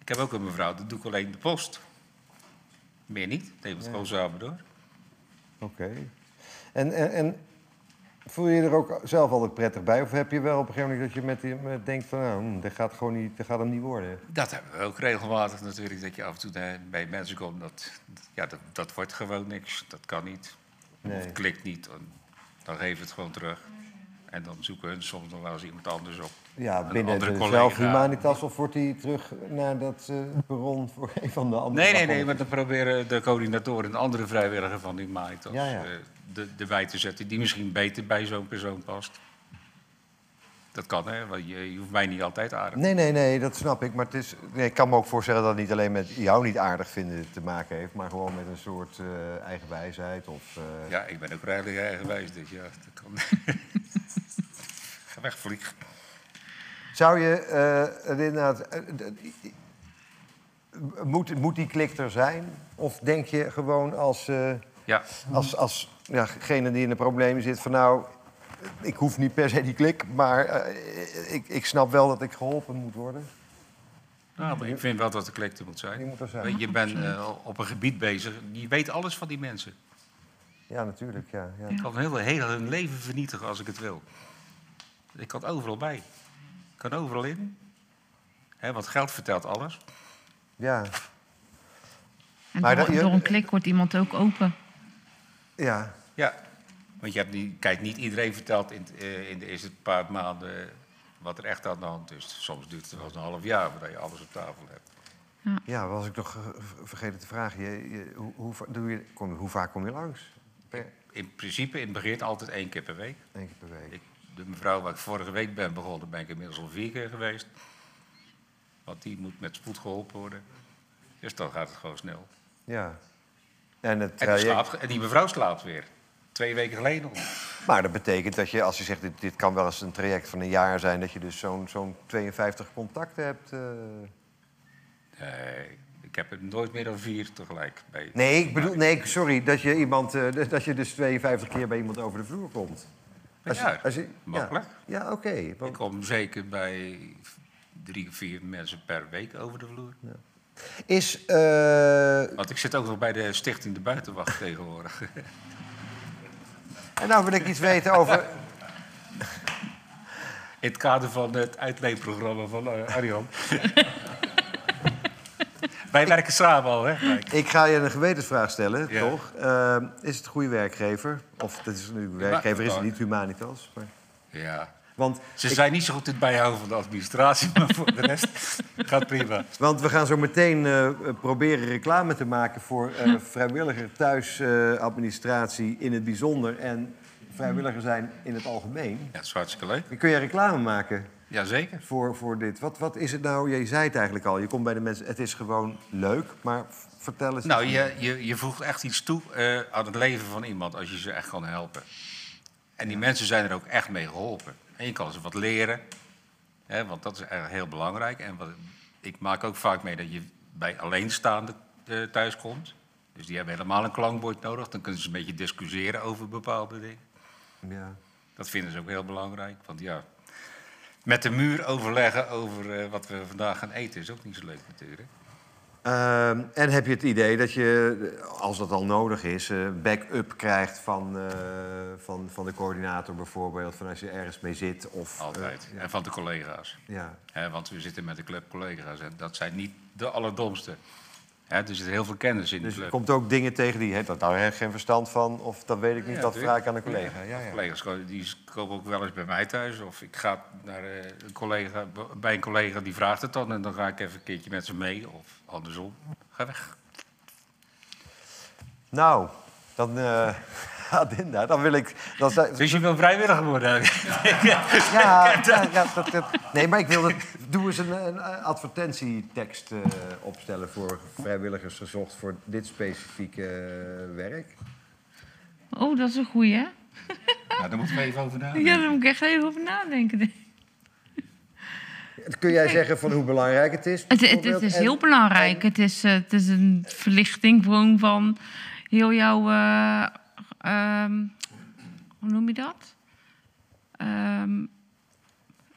Ik heb ook een mevrouw, dat doe ik alleen de post. Meer niet, neem het Ja. gewoon samen door. Oké. En, en, en voel je je er ook zelf altijd prettig bij? Of heb je wel op een gegeven moment dat je met, die- met denkt van... nou, dat gaat, gewoon niet, dat gaat hem niet worden? Dat hebben we ook regelmatig natuurlijk, dat je af en toe bij mensen komt. Dat, ja, dat, dat wordt gewoon niks, dat kan niet. Nee. Of het klikt niet, dan, geven we het gewoon terug. En dan zoeken we soms nog wel eens iemand anders op. Ja, Een binnen andere de collega. zelf Humanitas of wordt hij terug naar dat perron voor een van de andere Nee, nee, nee, maar dan proberen de coördinatoren en andere vrijwilliger van die Humanitas Ja, ja. eh, de, erbij te zetten... die misschien beter bij zo'n persoon past. Dat kan, hè, want je, je hoeft mij niet altijd aardig Nee, nee, nee, dat snap ik. Maar het is, nee, ik kan me ook voorstellen dat het niet alleen met jou niet aardig vinden te maken heeft... maar gewoon met een soort eh eigen wijsheid of... eh, Ja, ik ben ook redelijk eigenwijs, dus ja, dat kan. Ga weg, vlieg. Zou je eh, inderdaad... eh, d- moet, moet die klik er zijn? Of denk je gewoon als, eh Ja. als, als ja, degene die in de problemen zit van... nou, ik hoef niet per se die klik, maar eh, ik, ik snap wel dat ik geholpen moet worden? Nou, maar ik vind wel dat de klik er moet zijn. Die moet er zijn. Want Je bent eh, op een gebied bezig, je weet alles van die mensen. Ja, natuurlijk, ja. ja. Ik kan heel, heel hun leven vernietigen als ik het wil. Ik kan overal bij. Ik kan overal in. Hè, want geld vertelt alles. Ja. En Maar door, dat je- door een klik wordt iemand ook open. Ja. Ja. Want je hebt niet, kijk, niet iedereen vertelt in, eh, in de eerste paar maanden wat er echt aan de hand is. Soms duurt het wel eens een half jaar voordat je alles op tafel hebt. Ja, was ik nog eh, vergeten te vragen. Je, je, hoe, hoe, doe je, kom, hoe vaak kom je langs? Per, In principe in het begin altijd één keer per week. Eén keer per week. Ik, de mevrouw waar ik vorige week ben begonnen, ben ik inmiddels al vier keer geweest. Want die moet met spoed geholpen worden. Dus dan gaat het gewoon snel. ja. En, het slaapt, en die mevrouw slaapt weer. Twee weken geleden. Maar dat betekent dat je, als je zegt, dit, dit kan wel eens een traject van een jaar zijn... dat je dus zo'n zo'n 52 contacten hebt. eh. Nee, ik heb er nooit meer dan vier tegelijk bij. Nee, ik bedoel, nee, sorry, dat je, iemand, eh, dat je dus 52 keer bij iemand over de vloer komt. Als ja, als je- makkelijk. Ja, ja oké. Ik kom zeker bij drie vier mensen per week over de vloer. Is, eh, Want ik zit ook nog bij de Stichting De Buitenwacht tegenwoordig. En nou wil ik iets weten over... In het kader van het uitleenprogramma van Arjan. Wij werken samen al, hè? Ik ga je een gewetensvraag stellen, Ja. toch? Eh, is het een goede werkgever? Of dat is nu werkgever is het niet Humanitas. Maar... Ja. Want Ze ik- zijn niet zo goed in het bijhouden van de administratie, maar voor de rest gaat prima. Want we gaan zo meteen eh, proberen reclame te maken voor eh, vrijwilliger thuisadministratie in het bijzonder en vrijwilliger zijn in het algemeen. Ja, dat is hartstikke leuk. Kun je reclame maken? Jazeker. Voor, voor dit. Wat, wat is het nou? Je zei het eigenlijk al. Je komt bij de mensen. Het is gewoon leuk, maar vertel eens. Nou, je, je, je voegt echt iets toe eh, aan het leven van iemand als je ze echt kan helpen. En die mensen zijn er ook echt mee geholpen. En je kan ze wat leren, hè, want dat is echt heel belangrijk. En wat, ik maak ook vaak mee dat je bij alleenstaanden eh, thuis komt. Dus die hebben helemaal een klankbord nodig. Dan kunnen ze een beetje discussiëren over bepaalde dingen. Ja. Dat vinden ze ook heel belangrijk. Want ja, met de muur overleggen over eh, wat we vandaag gaan eten is ook niet zo leuk natuurlijk. Ehm, en heb je het idee dat je, als dat al nodig is, eh, back-up krijgt van, eh, van, van de coördinator bijvoorbeeld, van als je ergens mee zit? Of, eh, Altijd. En van de collega's. Ja. Want we zitten met een club collega's en dat zijn niet de allerdomste. Ja, er zit heel veel kennis in. Dus je komt ook dingen tegen die heeft dat nou geen verstand van, of dat weet ik niet, Ja, dat tuurlijk. vraag ik aan een collega. Ja, ja. Collega's die komen ook wel eens bij mij thuis. Of ik ga naar eh, een collega, bij een collega die vraagt het dan. En dan ga ik even een keertje met ze mee. Of andersom. Ga weg. Nou, dan, eh Adinda, dan wil ik... Dan, zijn- Dus je wil vrijwilliger worden? ja, ja, ja dat, dat- nee, maar ik wil het. Doe eens een, een advertentietekst eh, opstellen voor vrijwilligers gezocht voor dit specifieke eh, werk. Oh, dat is een goeie, hè? Nou, daar moeten we even over nadenken. Ja, daar moet ik echt even over nadenken. Kun jij zeggen van hoe belangrijk het is? Het, het, is En- heel belangrijk. Het, is, eh, het is een verlichting gewoon van heel jouw... eh, ehm, hoe noem je dat? Ehm,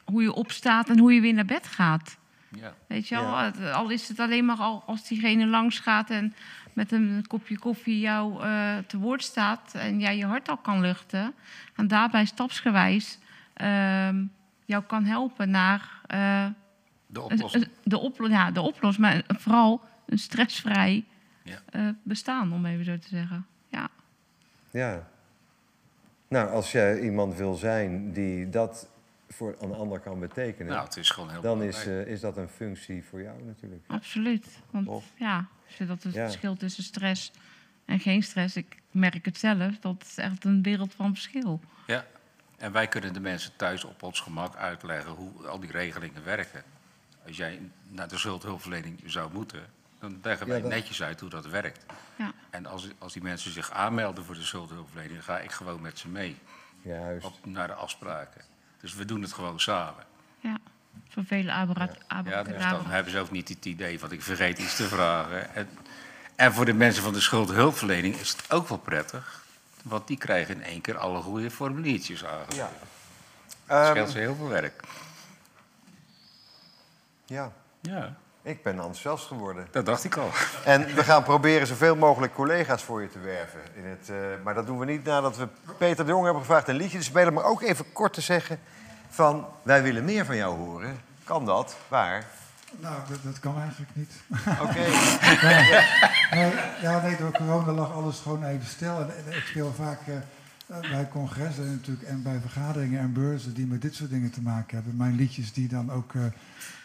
hoe je opstaat en hoe je weer naar bed gaat. Ja. Weet je wel? Ja. Al is het alleen maar al als diegene langs gaat en met een kopje koffie jou eh, te woord staat en jij je hart al kan luchten. En daarbij stapsgewijs ehm, jou kan helpen naar eh, De oplossing. De, oplo ja, de oplossing, maar vooral een stressvrij Ja. eh, bestaan, om even zo te zeggen. Ja. Nou, als jij iemand wil zijn die dat voor een ander kan betekenen, Nou, het is gewoon heel dan is, belangrijk. eh, is dat een functie voor jou natuurlijk. Absoluut. Want Of? ja, als je dat het Ja. verschil tussen stress en geen stress, ik merk het zelf, dat is echt een wereld van verschil. Ja. En wij kunnen de mensen thuis op ons gemak uitleggen hoe al die regelingen werken. Als jij naar de schuldhulpverlening zou moeten, dan leggen wij Ja, dat- netjes uit hoe dat werkt. Ja. En als, als die mensen zich aanmelden voor de schuldhulpverlening, ga ik gewoon met ze mee. Juist. Op, naar de afspraken. Dus we doen het gewoon samen. Ja, voor vele abra- Ja, abracadabra. dus dan hebben ze ook niet het idee van ik vergeet iets te vragen. En, en voor de mensen van de schuldhulpverlening is het ook wel prettig. Want die krijgen in één keer alle goede formuliertjes aangegeven. Ja. Dat Ehm, scheelt ze heel veel werk. Ja. Ja. Ik ben enthousiast geworden. Dat dacht ik al. En we gaan proberen zoveel mogelijk collega's voor je te werven. In het, eh, maar dat doen we niet nadat we Peter de Jong hebben gevraagd een liedje te spelen. Maar ook even kort te zeggen van, wij willen meer van jou horen. Kan dat? Waar? Nou, dat, dat kan eigenlijk niet. Oké. ja, nee, ja, nee, door corona lag alles gewoon even stil. En, en ik speel vaak eh, bij congressen natuurlijk en bij vergaderingen en beurzen die met dit soort dingen te maken hebben. Mijn liedjes die dan ook... eh,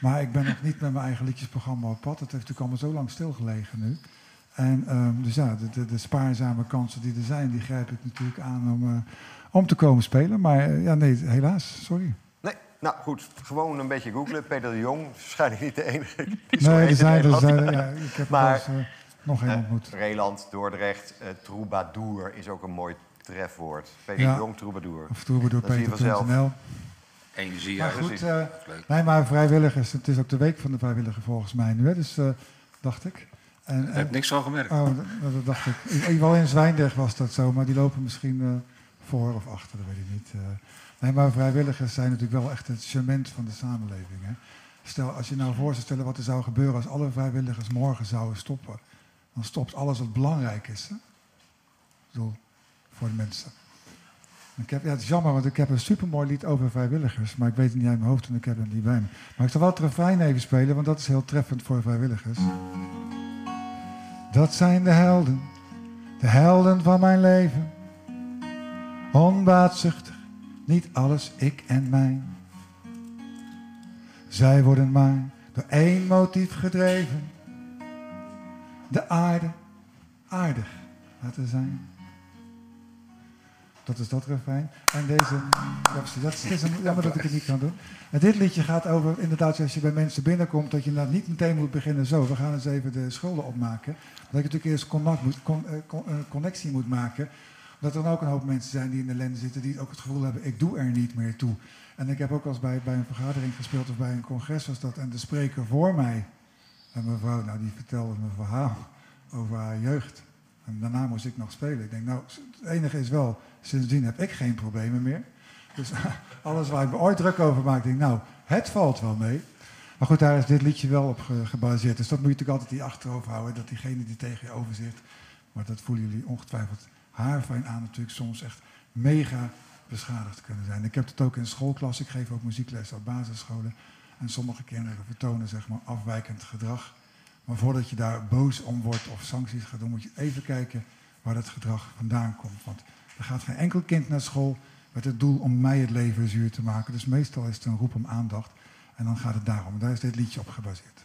maar ik ben nog niet met mijn eigen liedjesprogramma op pad. Het heeft natuurlijk allemaal zo lang stilgelegen nu. En ehm, dus ja, de, de, de spaarzame kansen die er zijn, die grijp ik natuurlijk aan om, eh, om te komen spelen. Maar eh, ja, nee, helaas, sorry. Nee, nou goed. Gewoon een beetje googlen. Peter de Jong waarschijnlijk niet de enige. Die Nee, er zijn, er zijn, ja, ik heb maar, wel eens, nog eh, ontmoet. Reeland, Dordrecht, troubadour is ook een mooi trefwoord. Peter Ja. Jong, troubadour. Of troubadour Dat zie je vanzelf. Peter.nl. Energie Maar goed, eh, Leuk. nee, maar vrijwilligers, het is ook de week van de vrijwilliger volgens mij nu, hè, dus eh, dacht ik. En, Ik heb niks van gemerkt. Oh, dat, dat dacht ik. In ieder geval in Zwijndrecht was dat zo, maar die lopen misschien eh, voor of achter, dat weet ik niet. eh. nee, maar vrijwilligers zijn natuurlijk wel echt het cement van de samenleving. Hè. Stel, als je nou voor zou stellen wat er zou gebeuren als alle vrijwilligers morgen zouden stoppen, dan stopt alles wat belangrijk is. Hè? Ik bedoel, voor de mensen. Ik heb, ja, het is jammer, want ik heb een supermooi lied over vrijwilligers. Maar ik weet het niet uit mijn hoofd en ik heb het niet bij me. Maar ik zal wel het refrein even spelen, want dat is heel treffend voor vrijwilligers. Dat zijn de helden, de helden van mijn leven. Onbaatzuchtig, niet alles ik en mijn. Zij worden maar door één motief gedreven. De aarde aardig laten zijn. Dat is dat refrein. En deze. Dat is, het is een, jammer dat ik het niet kan doen. En dit liedje gaat over, inderdaad, als je bij mensen binnenkomt, dat je nou niet meteen moet beginnen zo. We gaan eens even de schulden opmaken. Dat je natuurlijk eerst contact moet, eh, eh, connectie moet maken. Omdat er dan ook een hoop mensen zijn die in de ellende zitten, die ook het gevoel hebben, ik doe er niet meer toe. En ik heb ook als bij, bij een vergadering gespeeld of bij een congres was dat. En de spreker voor mij, een mevrouw, nou die vertelde een verhaal over haar jeugd. En daarna moest ik nog spelen. Ik denk, nou, het enige is wel, sindsdien heb ik geen problemen meer. Dus alles waar ik me ooit druk over maak, denk ik, nou, het valt wel mee. Maar goed, daar is dit liedje wel op ge- gebaseerd. Dus dat moet je natuurlijk altijd die achterhoofd houden, dat diegene die tegen je over zit. Maar dat voelen jullie ongetwijfeld haarfijn aan, natuurlijk soms echt mega beschadigd kunnen zijn. Ik heb het ook in schoolklas, ik geef ook muziekles op basisscholen. En sommige kinderen vertonen zeg maar afwijkend gedrag. Maar voordat je daar boos om wordt of sancties gaat doen, moet je even kijken waar dat gedrag vandaan komt. Want er gaat geen enkel kind naar school met het doel om mij het leven zuur te maken. Dus meestal is het een roep om aandacht. En dan gaat het daarom. Daar is dit liedje op gebaseerd.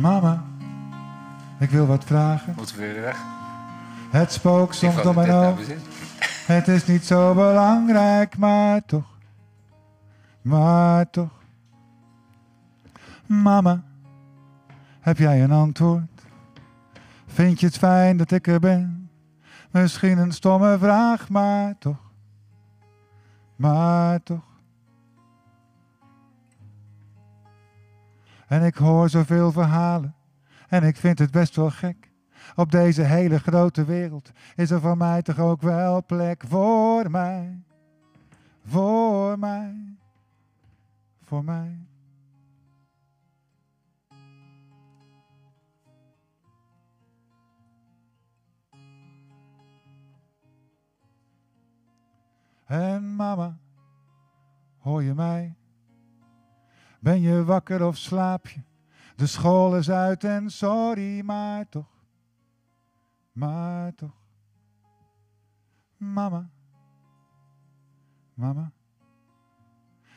Mama, ik wil wat vragen. Moeten we weer weg? Het spook soms door mijn nou Het is niet zo belangrijk, maar toch. Maar toch. Mama, heb jij een antwoord? Vind je het fijn dat ik er ben? Misschien een stomme vraag, maar toch. Maar toch. En ik hoor zoveel verhalen. En ik vind het best wel gek. Op deze hele grote wereld is er voor mij toch ook wel plek voor mij. Voor mij. Voor mij. En mama, hoor je mij? Ben je wakker of slaap je? De school is uit en sorry, maar toch. Maar toch. Mama. Mama.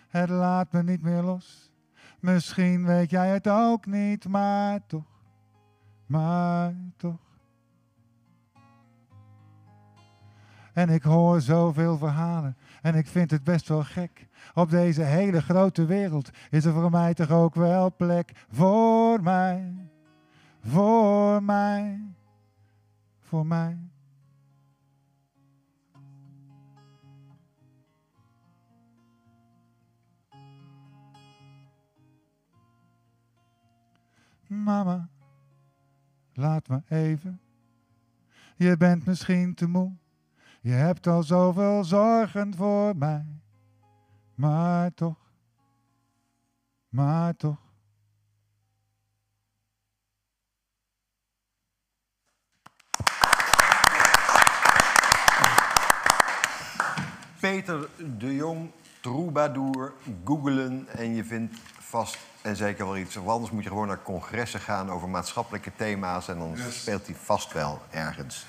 Het laat me niet meer los. Misschien weet jij het ook niet, maar toch. Maar toch. En ik hoor zoveel verhalen en ik vind het best wel gek. Op deze hele grote wereld is er voor mij toch ook wel plek voor mij. Voor mij. Voor mij. Mama, laat me even. Je bent misschien te moe. Je hebt al zoveel zorgen voor mij. Maar toch, maar toch. Peter de Jong, troubadour, googelen en je vindt vast en zeker wel iets. Of anders moet je gewoon naar congressen gaan over maatschappelijke thema's... en dan speelt hij vast wel ergens.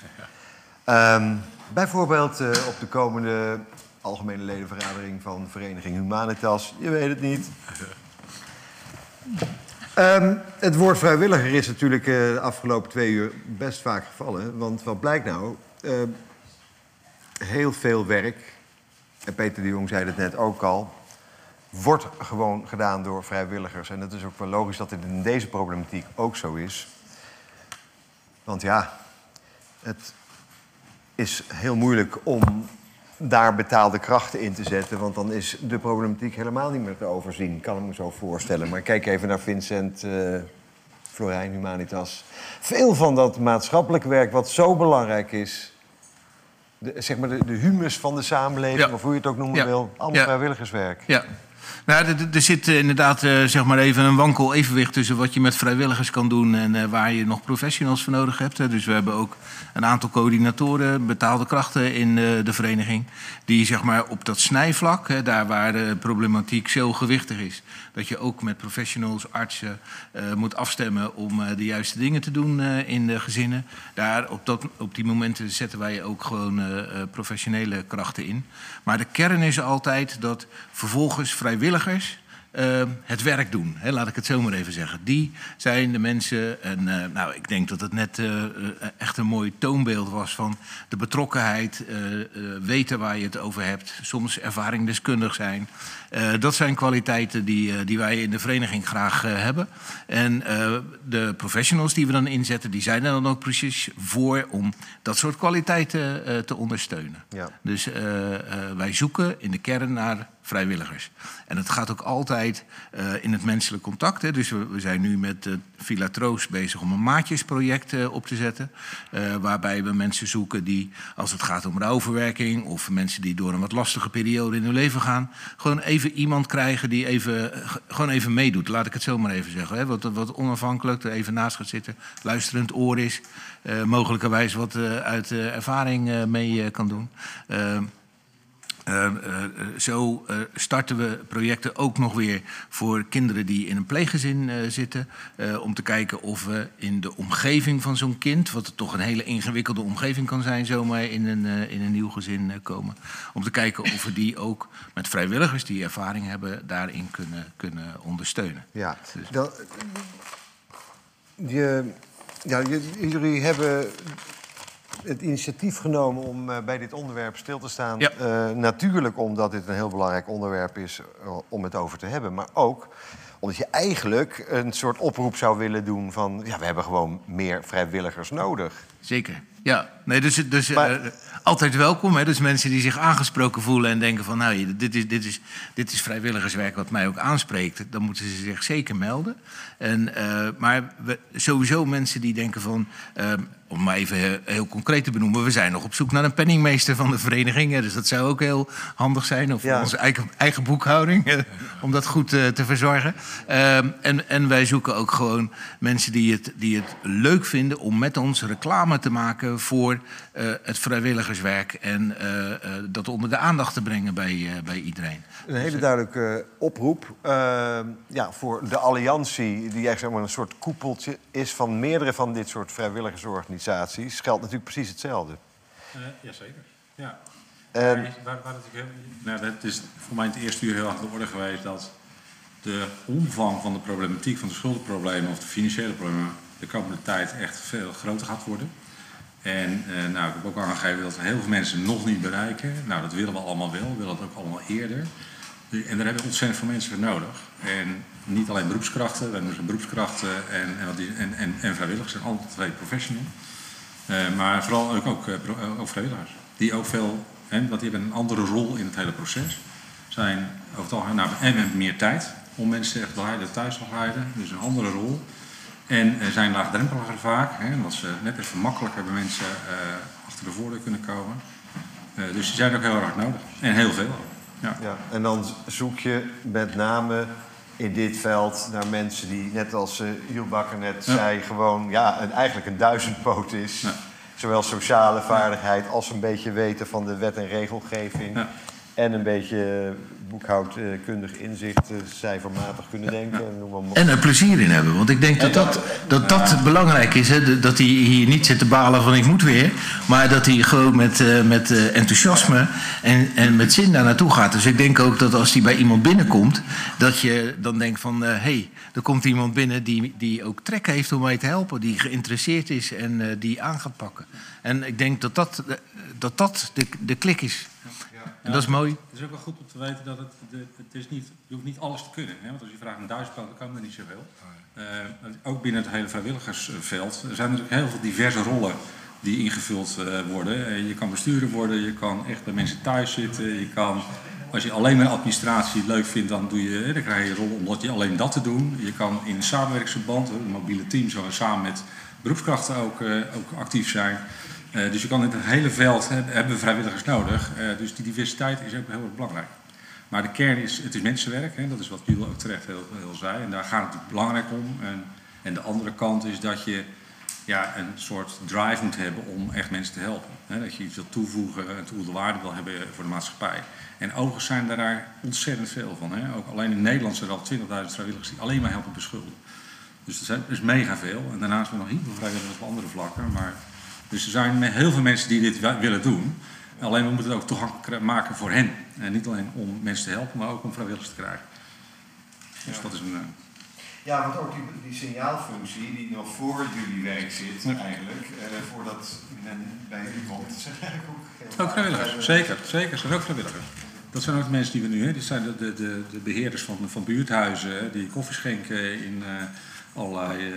Ehm, bijvoorbeeld eh, op de komende algemene ledenvergadering van Vereniging Humanitas. Je weet het niet. Ehm, het woord vrijwilliger is natuurlijk eh, de afgelopen twee uur best vaak gevallen. Want wat blijkt nou? Ehm, heel veel werk, en Peter de Jong zei het net ook al... wordt gewoon gedaan door vrijwilligers. En het is ook wel logisch dat het in deze problematiek ook zo is. Want ja, het is heel moeilijk om daar betaalde krachten in te zetten. Want dan is de problematiek helemaal niet meer te overzien. Kan ik me zo voorstellen. Maar kijk even naar Vincent uh, Florijn Humanitas. Veel van dat maatschappelijke werk wat zo belangrijk is... De, zeg maar de, de humus van de samenleving, Ja. of hoe je het ook noemen Ja. wil... allemaal vrijwilligerswerk. Ja. Nou, er- zit eh, inderdaad eh, zeg maar even een wankel evenwicht tussen wat je met vrijwilligers kan doen en eh, waar je nog professionals voor nodig hebt. Dus we hebben ook een aantal coördinatoren, betaalde krachten in de vereniging, die zeg maar op dat snijvlak, daar waar de problematiek zo gewichtig is, dat je ook met professionals, artsen eh, moet afstemmen om eh, de juiste dingen te doen eh, in de gezinnen. Daar op, dat, op die momenten zetten wij ook gewoon professionele krachten in. Maar de kern is altijd dat vervolgens vrijwilligers het werk doen. Hè, laat ik het zo maar even zeggen. Die zijn de mensen. En nou, ik denk dat het net echt een mooi toonbeeld was van de betrokkenheid, weten waar je het over hebt, soms ervaringdeskundig zijn. Eh, dat zijn kwaliteiten die, eh, die wij in de vereniging graag eh, hebben. En de professionals die we dan inzetten, die zijn er dan ook precies voor om dat soort kwaliteiten te ondersteunen. Ja. Dus wij zoeken in de kern naar vrijwilligers. En het gaat ook altijd eh, in het menselijk contact. Hè. Dus we, zijn nu met uh, Villa Troost bezig om een maatjesproject uh, op te zetten. Waarbij we mensen zoeken die, als het gaat om rouwverwerking... of mensen die door een wat lastige periode in hun leven gaan... gewoon even iemand krijgen die even, gewoon even meedoet. Laat ik het zo maar even zeggen. Hè. Wat, wat onafhankelijk er even naast gaat zitten. Luisterend oor is. mogelijkerwijs wat uit ervaring mee kan doen. Uh, uh, zo uh, starten we projecten ook nog weer voor kinderen die in een pleeggezin zitten. om te kijken of we in de omgeving van zo'n kind, wat toch een hele ingewikkelde omgeving kan zijn, zomaar in een, in een nieuw gezin komen. Om te kijken of we die ook met vrijwilligers die ervaring hebben, daarin kunnen, kunnen ondersteunen. Ja, dus. Dan, je, ja, jullie hebben het initiatief genomen om uh, bij dit onderwerp stil te staan. Ja. Uh, natuurlijk omdat dit een heel belangrijk onderwerp is uh, om het over te hebben. Maar ook omdat je eigenlijk een soort oproep zou willen doen van... ja, we hebben gewoon meer vrijwilligers nodig. Zeker, ja. Nee, dus dus maar, uh, altijd welkom. Hè? Dus mensen die zich aangesproken voelen en denken van... nou, dit is, dit, is, dit is vrijwilligerswerk wat mij ook aanspreekt. Dan moeten ze zich zeker melden. En, uh, maar we, sowieso mensen die denken van... Uh, om maar even heel, concreet te benoemen... we zijn nog op zoek naar een penningmeester van de vereniging. Hè? Dus dat zou ook heel handig zijn. Of ja. onze eigen, eigen boekhouding, om dat goed uh, te verzorgen. En, en wij zoeken ook gewoon mensen die het, die het leuk vinden... om met ons reclame te maken voor uh, het vrijwilligerswerk en uh, uh, dat onder de aandacht te brengen bij, bij iedereen. Een hele duidelijke oproep ja, voor de alliantie, die eigenlijk zeg maar, een soort koepeltje is van meerdere van dit soort vrijwilligersorganisaties, geldt natuurlijk precies hetzelfde. Jazeker, ja. En... Waar, waar het, heel, nou, het is voor mij in het eerste uur heel erg de orde geweest dat de omvang van de problematiek van de schuldenproblemen of de financiële problemen de komende tijd echt veel groter gaat worden. En uh, nou, ik heb ook aangegeven dat we heel veel mensen nog niet bereiken. Nou, dat willen we allemaal wel. We willen het ook allemaal eerder. En daar hebben we ontzettend veel mensen voor nodig. En niet alleen beroepskrachten, we hebben beroepskrachten en, en, en, en, vrijwilligers, zijn alle twee professional. Uh, maar vooral ook, ook, uh, ook, vrijwilligers. Die ook veel, hè, want die hebben een andere rol in het hele proces. Zijn over het algemeen, nou, en hebben meer tijd om mensen echt leiden, thuis te leiden. Dus een andere rol. En uh, zijn laagdrempeliger vaak, hè, omdat ze net even makkelijker bij mensen uh, achter de voordeur kunnen komen. Uh, dus die zijn ook heel erg nodig. En heel veel. Ja. ja. en dan zoek je met name in dit veld naar mensen die, net als uh, Jules Bakker net ja. zei, gewoon ja, een, eigenlijk een duizendpoot is. Ja. Zowel sociale vaardigheid als een beetje weten van de wet en regelgeving. En een beetje boekhoudkundig inzicht, cijfermatig kunnen denken. En, er plezier in hebben. Want ik denk dat dat, dat, dat belangrijk is. Hè? Dat hij hier niet zit te balen van ik moet weer. Maar dat hij gewoon met, uh, met uh, enthousiasme en, en met zin daar naartoe gaat. Dus ik denk ook dat als hij bij iemand binnenkomt... dat je dan denkt van... hé, hey, er komt iemand binnen die, die ook trek heeft om mij te helpen. Die geïnteresseerd is en die aan gaat pakken. En ik denk dat dat, dat, dat de, de klik is. En dat is mooi. Het is ook wel goed om te weten dat het, het is niet, je hoeft niet alles te kunnen. Hè? Want als je vraagt een duizend dan kan er niet zoveel. Uh, ook binnen het hele vrijwilligersveld er zijn natuurlijk heel veel diverse rollen die ingevuld uh, worden. Uh, je kan bestuurder worden, je kan echt bij mensen thuis zitten. Je kan, als je alleen maar administratie leuk vindt, dan, doe je, dan krijg je een rol omdat je alleen dat te doen. Je kan in een samenwerkingsverband, een mobiele team, zo samen met beroepskrachten ook, ook actief zijn. Uh, dus je kan in het hele veld hebben, vrijwilligers nodig. Uh, dus die diversiteit is ook heel erg belangrijk. Maar de kern is, het is mensenwerk. Hè, dat is wat Jules ook terecht heel, heel zei. En daar gaat het belangrijk om. En, en, de andere kant is dat je ja, een soort drive moet hebben om echt mensen te helpen. Hè, dat je iets wil toevoegen, een toegevoegde waarde wil hebben voor de maatschappij. En overigens zijn daar ontzettend veel van. Hè. Ook alleen in Nederland zijn er al 20.000 vrijwilligers die alleen maar helpen beschuldigen. Dus zijn dus mega veel. En daarnaast hebben we nog heel veel vrijwilligers op andere vlakken. Maar dus er zijn heel veel mensen die dit willen doen. Alleen we moeten het ook toegankelijk maken voor hen. En niet alleen om mensen te helpen, maar ook om vrijwilligers te krijgen. Dus ja. dat is een. Uh... Ja, want ook die, die signaalfunctie die nog voor jullie werk zit, ja. eigenlijk, uh, voordat men bij u komt, zijn eigenlijk ook Ook vrijwilligers, zeker, zeker, zijn ook vrijwilligers. Dat zijn ook de mensen die we nu, hè, dit zijn de, de, de, de beheerders van, van buurthuizen, die koffie schenken in uh, allerlei,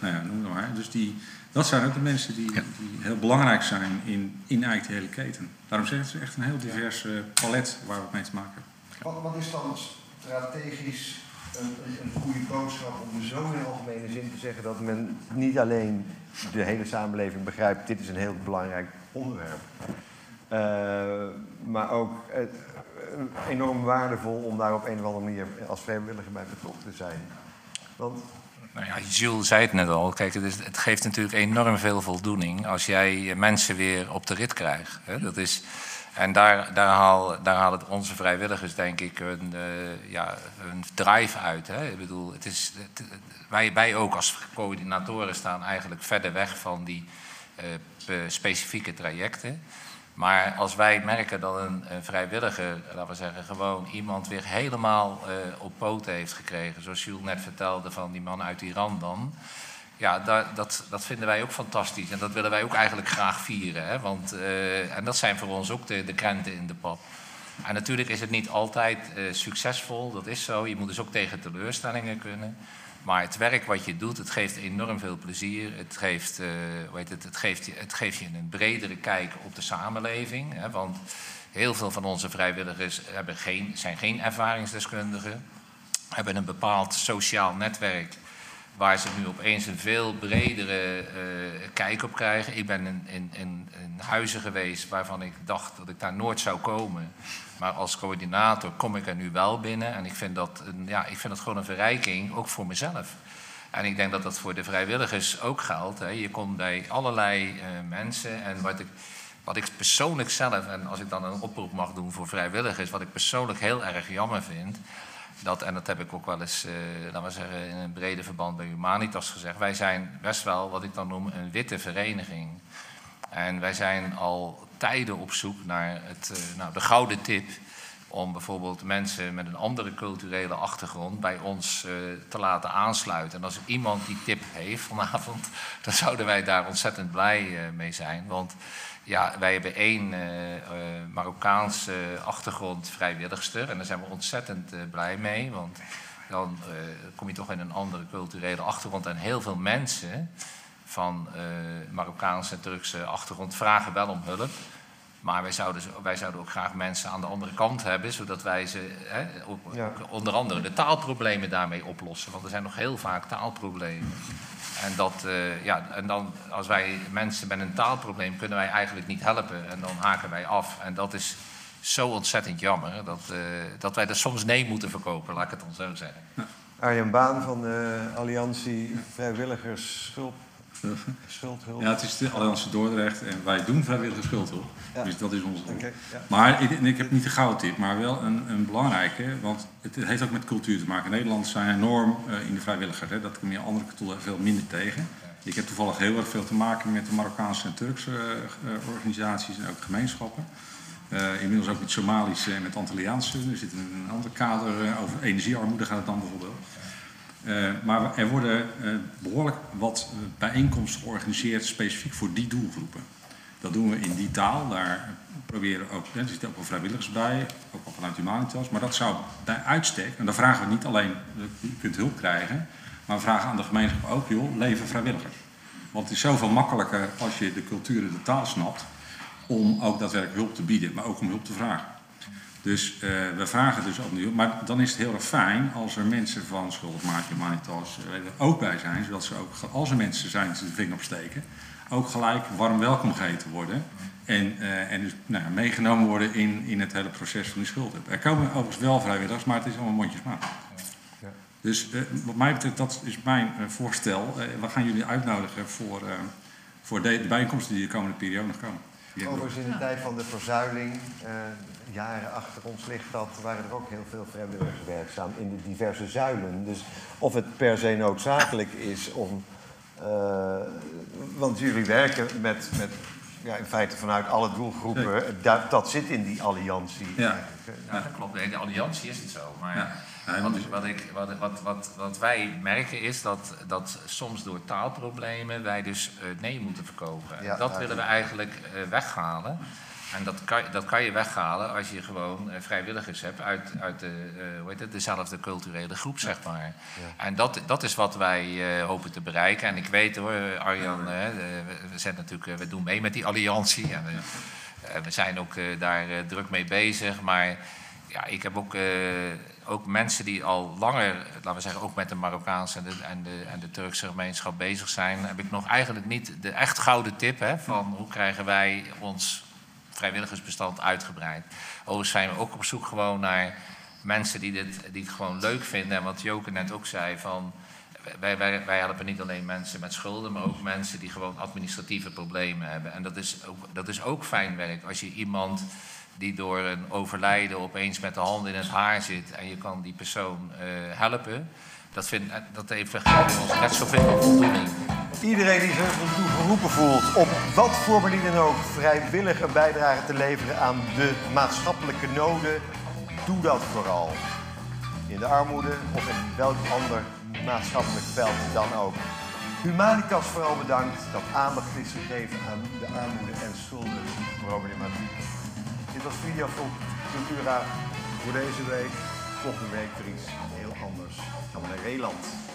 nou ja, noem maar. Dus die, dat zijn ook de mensen die, ja. die heel belangrijk zijn in, in eigenlijk de hele keten. Daarom zeg ik het is echt een heel divers uh, palet waar we mee te maken hebben. Wat, wat is dan strategisch een, een, een goede boodschap om zo in algemene zin te zeggen dat men niet alleen de hele samenleving begrijpt, dit is een heel belangrijk onderwerp. Uh, maar ook uh, enorm waardevol om daar op een of andere manier als vrijwilliger bij betrokken te zijn. Want nou ja, Jules zei het net al. Kijk, het, geeft natuurlijk enorm veel voldoening als jij mensen weer op de rit krijgt. Hè? Dat is, en daar, daar, haal, daar halen onze vrijwilligers, denk ik, hun, uh, ja, hun drive uit. Hè? Ik bedoel, het is, wij, wij ook als coördinatoren staan eigenlijk verder weg van die uh, specifieke trajecten. Maar als wij merken dat een, vrijwilliger, laten we zeggen, gewoon iemand weer helemaal uh, op poten heeft gekregen, zoals Jules net vertelde van die man uit Iran dan. Ja, dat, dat, vinden wij ook fantastisch en dat willen wij ook eigenlijk graag vieren. Hè? Want, uh, en dat zijn voor ons ook de, de krenten in de pap. En natuurlijk is het niet altijd uh, succesvol, dat is zo. Je moet dus ook tegen teleurstellingen kunnen. Maar het werk wat je doet, het geeft enorm veel plezier. Het geeft, weet het, het, geeft, het geeft je een bredere kijk op de samenleving. Hè, want heel veel van onze vrijwilligers hebben geen, zijn geen ervaringsdeskundigen. Hebben een bepaald sociaal netwerk waar ze nu opeens een veel bredere uh, kijk op krijgen. Ik ben in, in, in, huizen geweest waarvan ik dacht dat ik daar nooit zou komen. Maar als coördinator kom ik er nu wel binnen. En ik vind dat, ja, ik vind dat gewoon een verrijking, ook voor mezelf. En ik denk dat dat voor de vrijwilligers ook geldt. Hè. Je komt bij allerlei uh, mensen. En wat ik, wat ik persoonlijk zelf, en als ik dan een oproep mag doen voor vrijwilligers, wat ik persoonlijk heel erg jammer vind. Dat, en dat heb ik ook wel eens, uh, laten we zeggen, in een brede verband bij Humanitas gezegd. Wij zijn best wel wat ik dan noem een witte vereniging. En wij zijn al tijden op zoek naar het, uh, nou, de gouden tip om bijvoorbeeld mensen met een andere culturele achtergrond bij ons uh, te laten aansluiten. En als iemand die tip heeft vanavond, dan zouden wij daar ontzettend blij uh, mee zijn. Want ja, wij hebben één uh, Marokkaanse achtergrond vrijwilligster en daar zijn we ontzettend blij mee. Want dan kom je toch in een andere culturele achtergrond. En heel veel mensen van Marokkaanse en Turkse achtergrond vragen wel om hulp. Maar wij zouden, wij zouden ook graag mensen aan de andere kant hebben, zodat wij ze, hè, ook, ja. onder andere de taalproblemen daarmee oplossen. Want er zijn nog heel vaak taalproblemen. En, dat, uh, ja, en dan, als wij mensen met een taalprobleem kunnen wij eigenlijk niet helpen. En dan haken wij af. En dat is zo ontzettend jammer dat, uh, dat wij er soms nee moeten verkopen, laat ik het dan zo zeggen. Arjen Baan van de Alliantie Vrijwilligers Schulp Schuldhulp. Ja, het is de Alliantie Dordrecht en wij doen vrijwillige schuldhulp. Ja. Dus dat is ons doel. Okay, ja. Maar ik, ik, heb niet de gouden tip, maar wel een, een belangrijke. Want het, heeft ook met cultuur te maken. Nederlanders zijn enorm uh, in de vrijwilligers. Hè. Dat kom je in andere culturen veel minder tegen. Ik heb toevallig heel erg veel te maken met de Marokkaanse en Turkse uh, organisaties en ook gemeenschappen. Uh, inmiddels ook met Somalische en met Antilliaanse. Zitten in een ander kader over energiearmoede gaat het dan bijvoorbeeld. Uh, maar er worden uh, behoorlijk wat bijeenkomsten georganiseerd specifiek voor die doelgroepen. Dat doen we in die taal. Daar proberen ook, er zitten ook wel vrijwilligers bij, ook wel vanuit Humanitas. Maar dat zou bij uitstek, en dan vragen we niet alleen, je kunt hulp krijgen, maar we vragen aan de gemeenschap ook, joh, leven vrijwilligers. Want het is zoveel makkelijker als je de cultuur en de taal snapt, om ook daadwerkelijk hulp te bieden, maar ook om hulp te vragen. Dus uh, we vragen dus opnieuw. Maar dan is het heel erg fijn als er mensen van Schuldmaatje, Manitas er ook bij zijn. Zodat ze ook, als er mensen zijn die de vinger opsteken, ook gelijk warm welkom geheten worden. En, uh, en dus nou, meegenomen worden in, in het hele proces van die schuld. Er komen overigens wel vrijwilligers, maar het is allemaal mondjesmaat. Ja. Dus uh, wat mij betreft, dat is mijn voorstel. we gaan jullie uitnodigen voor, voor de, de bijeenkomsten die de komende periode nog komen. Overigens in de tijd van de verzuiling, uh, jaren achter ons ligt dat, waren er ook heel veel vrijwilligers werkzaam in de diverse zuilen. Dus of het per se noodzakelijk is om. Uh, want jullie werken met, met ja, in feite vanuit alle doelgroepen. Dat, dat zit in die alliantie. Ja, ja dat klopt. In de alliantie is het zo. Maar ja. Wat, wat, ik, wat, wat, wat, wat, wij merken is dat, dat soms door taalproblemen wij dus uh, nee moeten verkopen. Ja, dat willen we eigenlijk uh, weghalen. En dat kan, dat kan je weghalen als je gewoon uh, vrijwilligers hebt uit, uit de, hoe heet het, dezelfde culturele groep, zeg maar. Ja. En dat, dat is wat wij hopen te bereiken. En ik weet hoor, Arjan, we, zijn natuurlijk, we doen mee met die alliantie. En we, we zijn ook daar druk mee bezig. Maar ja, ik heb ook, eh, ook mensen die al langer, laten we zeggen, ook met de Marokkaanse en de, en de, en de Turkse gemeenschap bezig zijn, heb ik nog eigenlijk niet de echt gouden tip hè, van hoe krijgen wij ons vrijwilligersbestand uitgebreid. Overigens zijn we ook op zoek gewoon naar mensen die, dit, die het gewoon leuk vinden. En wat Joke net ook zei, van, wij, wij, wij helpen niet alleen mensen met schulden, maar ook mensen die gewoon administratieve problemen hebben. En dat is ook, dat is ook fijn werk. Als je iemand die door een overlijden opeens met de handen in het haar zit en je kan die persoon eh, helpen, dat, vind, dat heeft ons net zoveel voldoening. Iedereen die zich ertoe geroepen voelt om wat voor manier dan ook vrijwillig een bijdrage te leveren aan de maatschappelijke noden, doe dat vooral. In de armoede of in welk ander maatschappelijk veld dan ook. Humanitas vooral bedankt dat aandacht is gegeven aan de armoede- en schuldenproblematiek. Dit was Video Cultura voor deze week. Volgende week weer van Reland.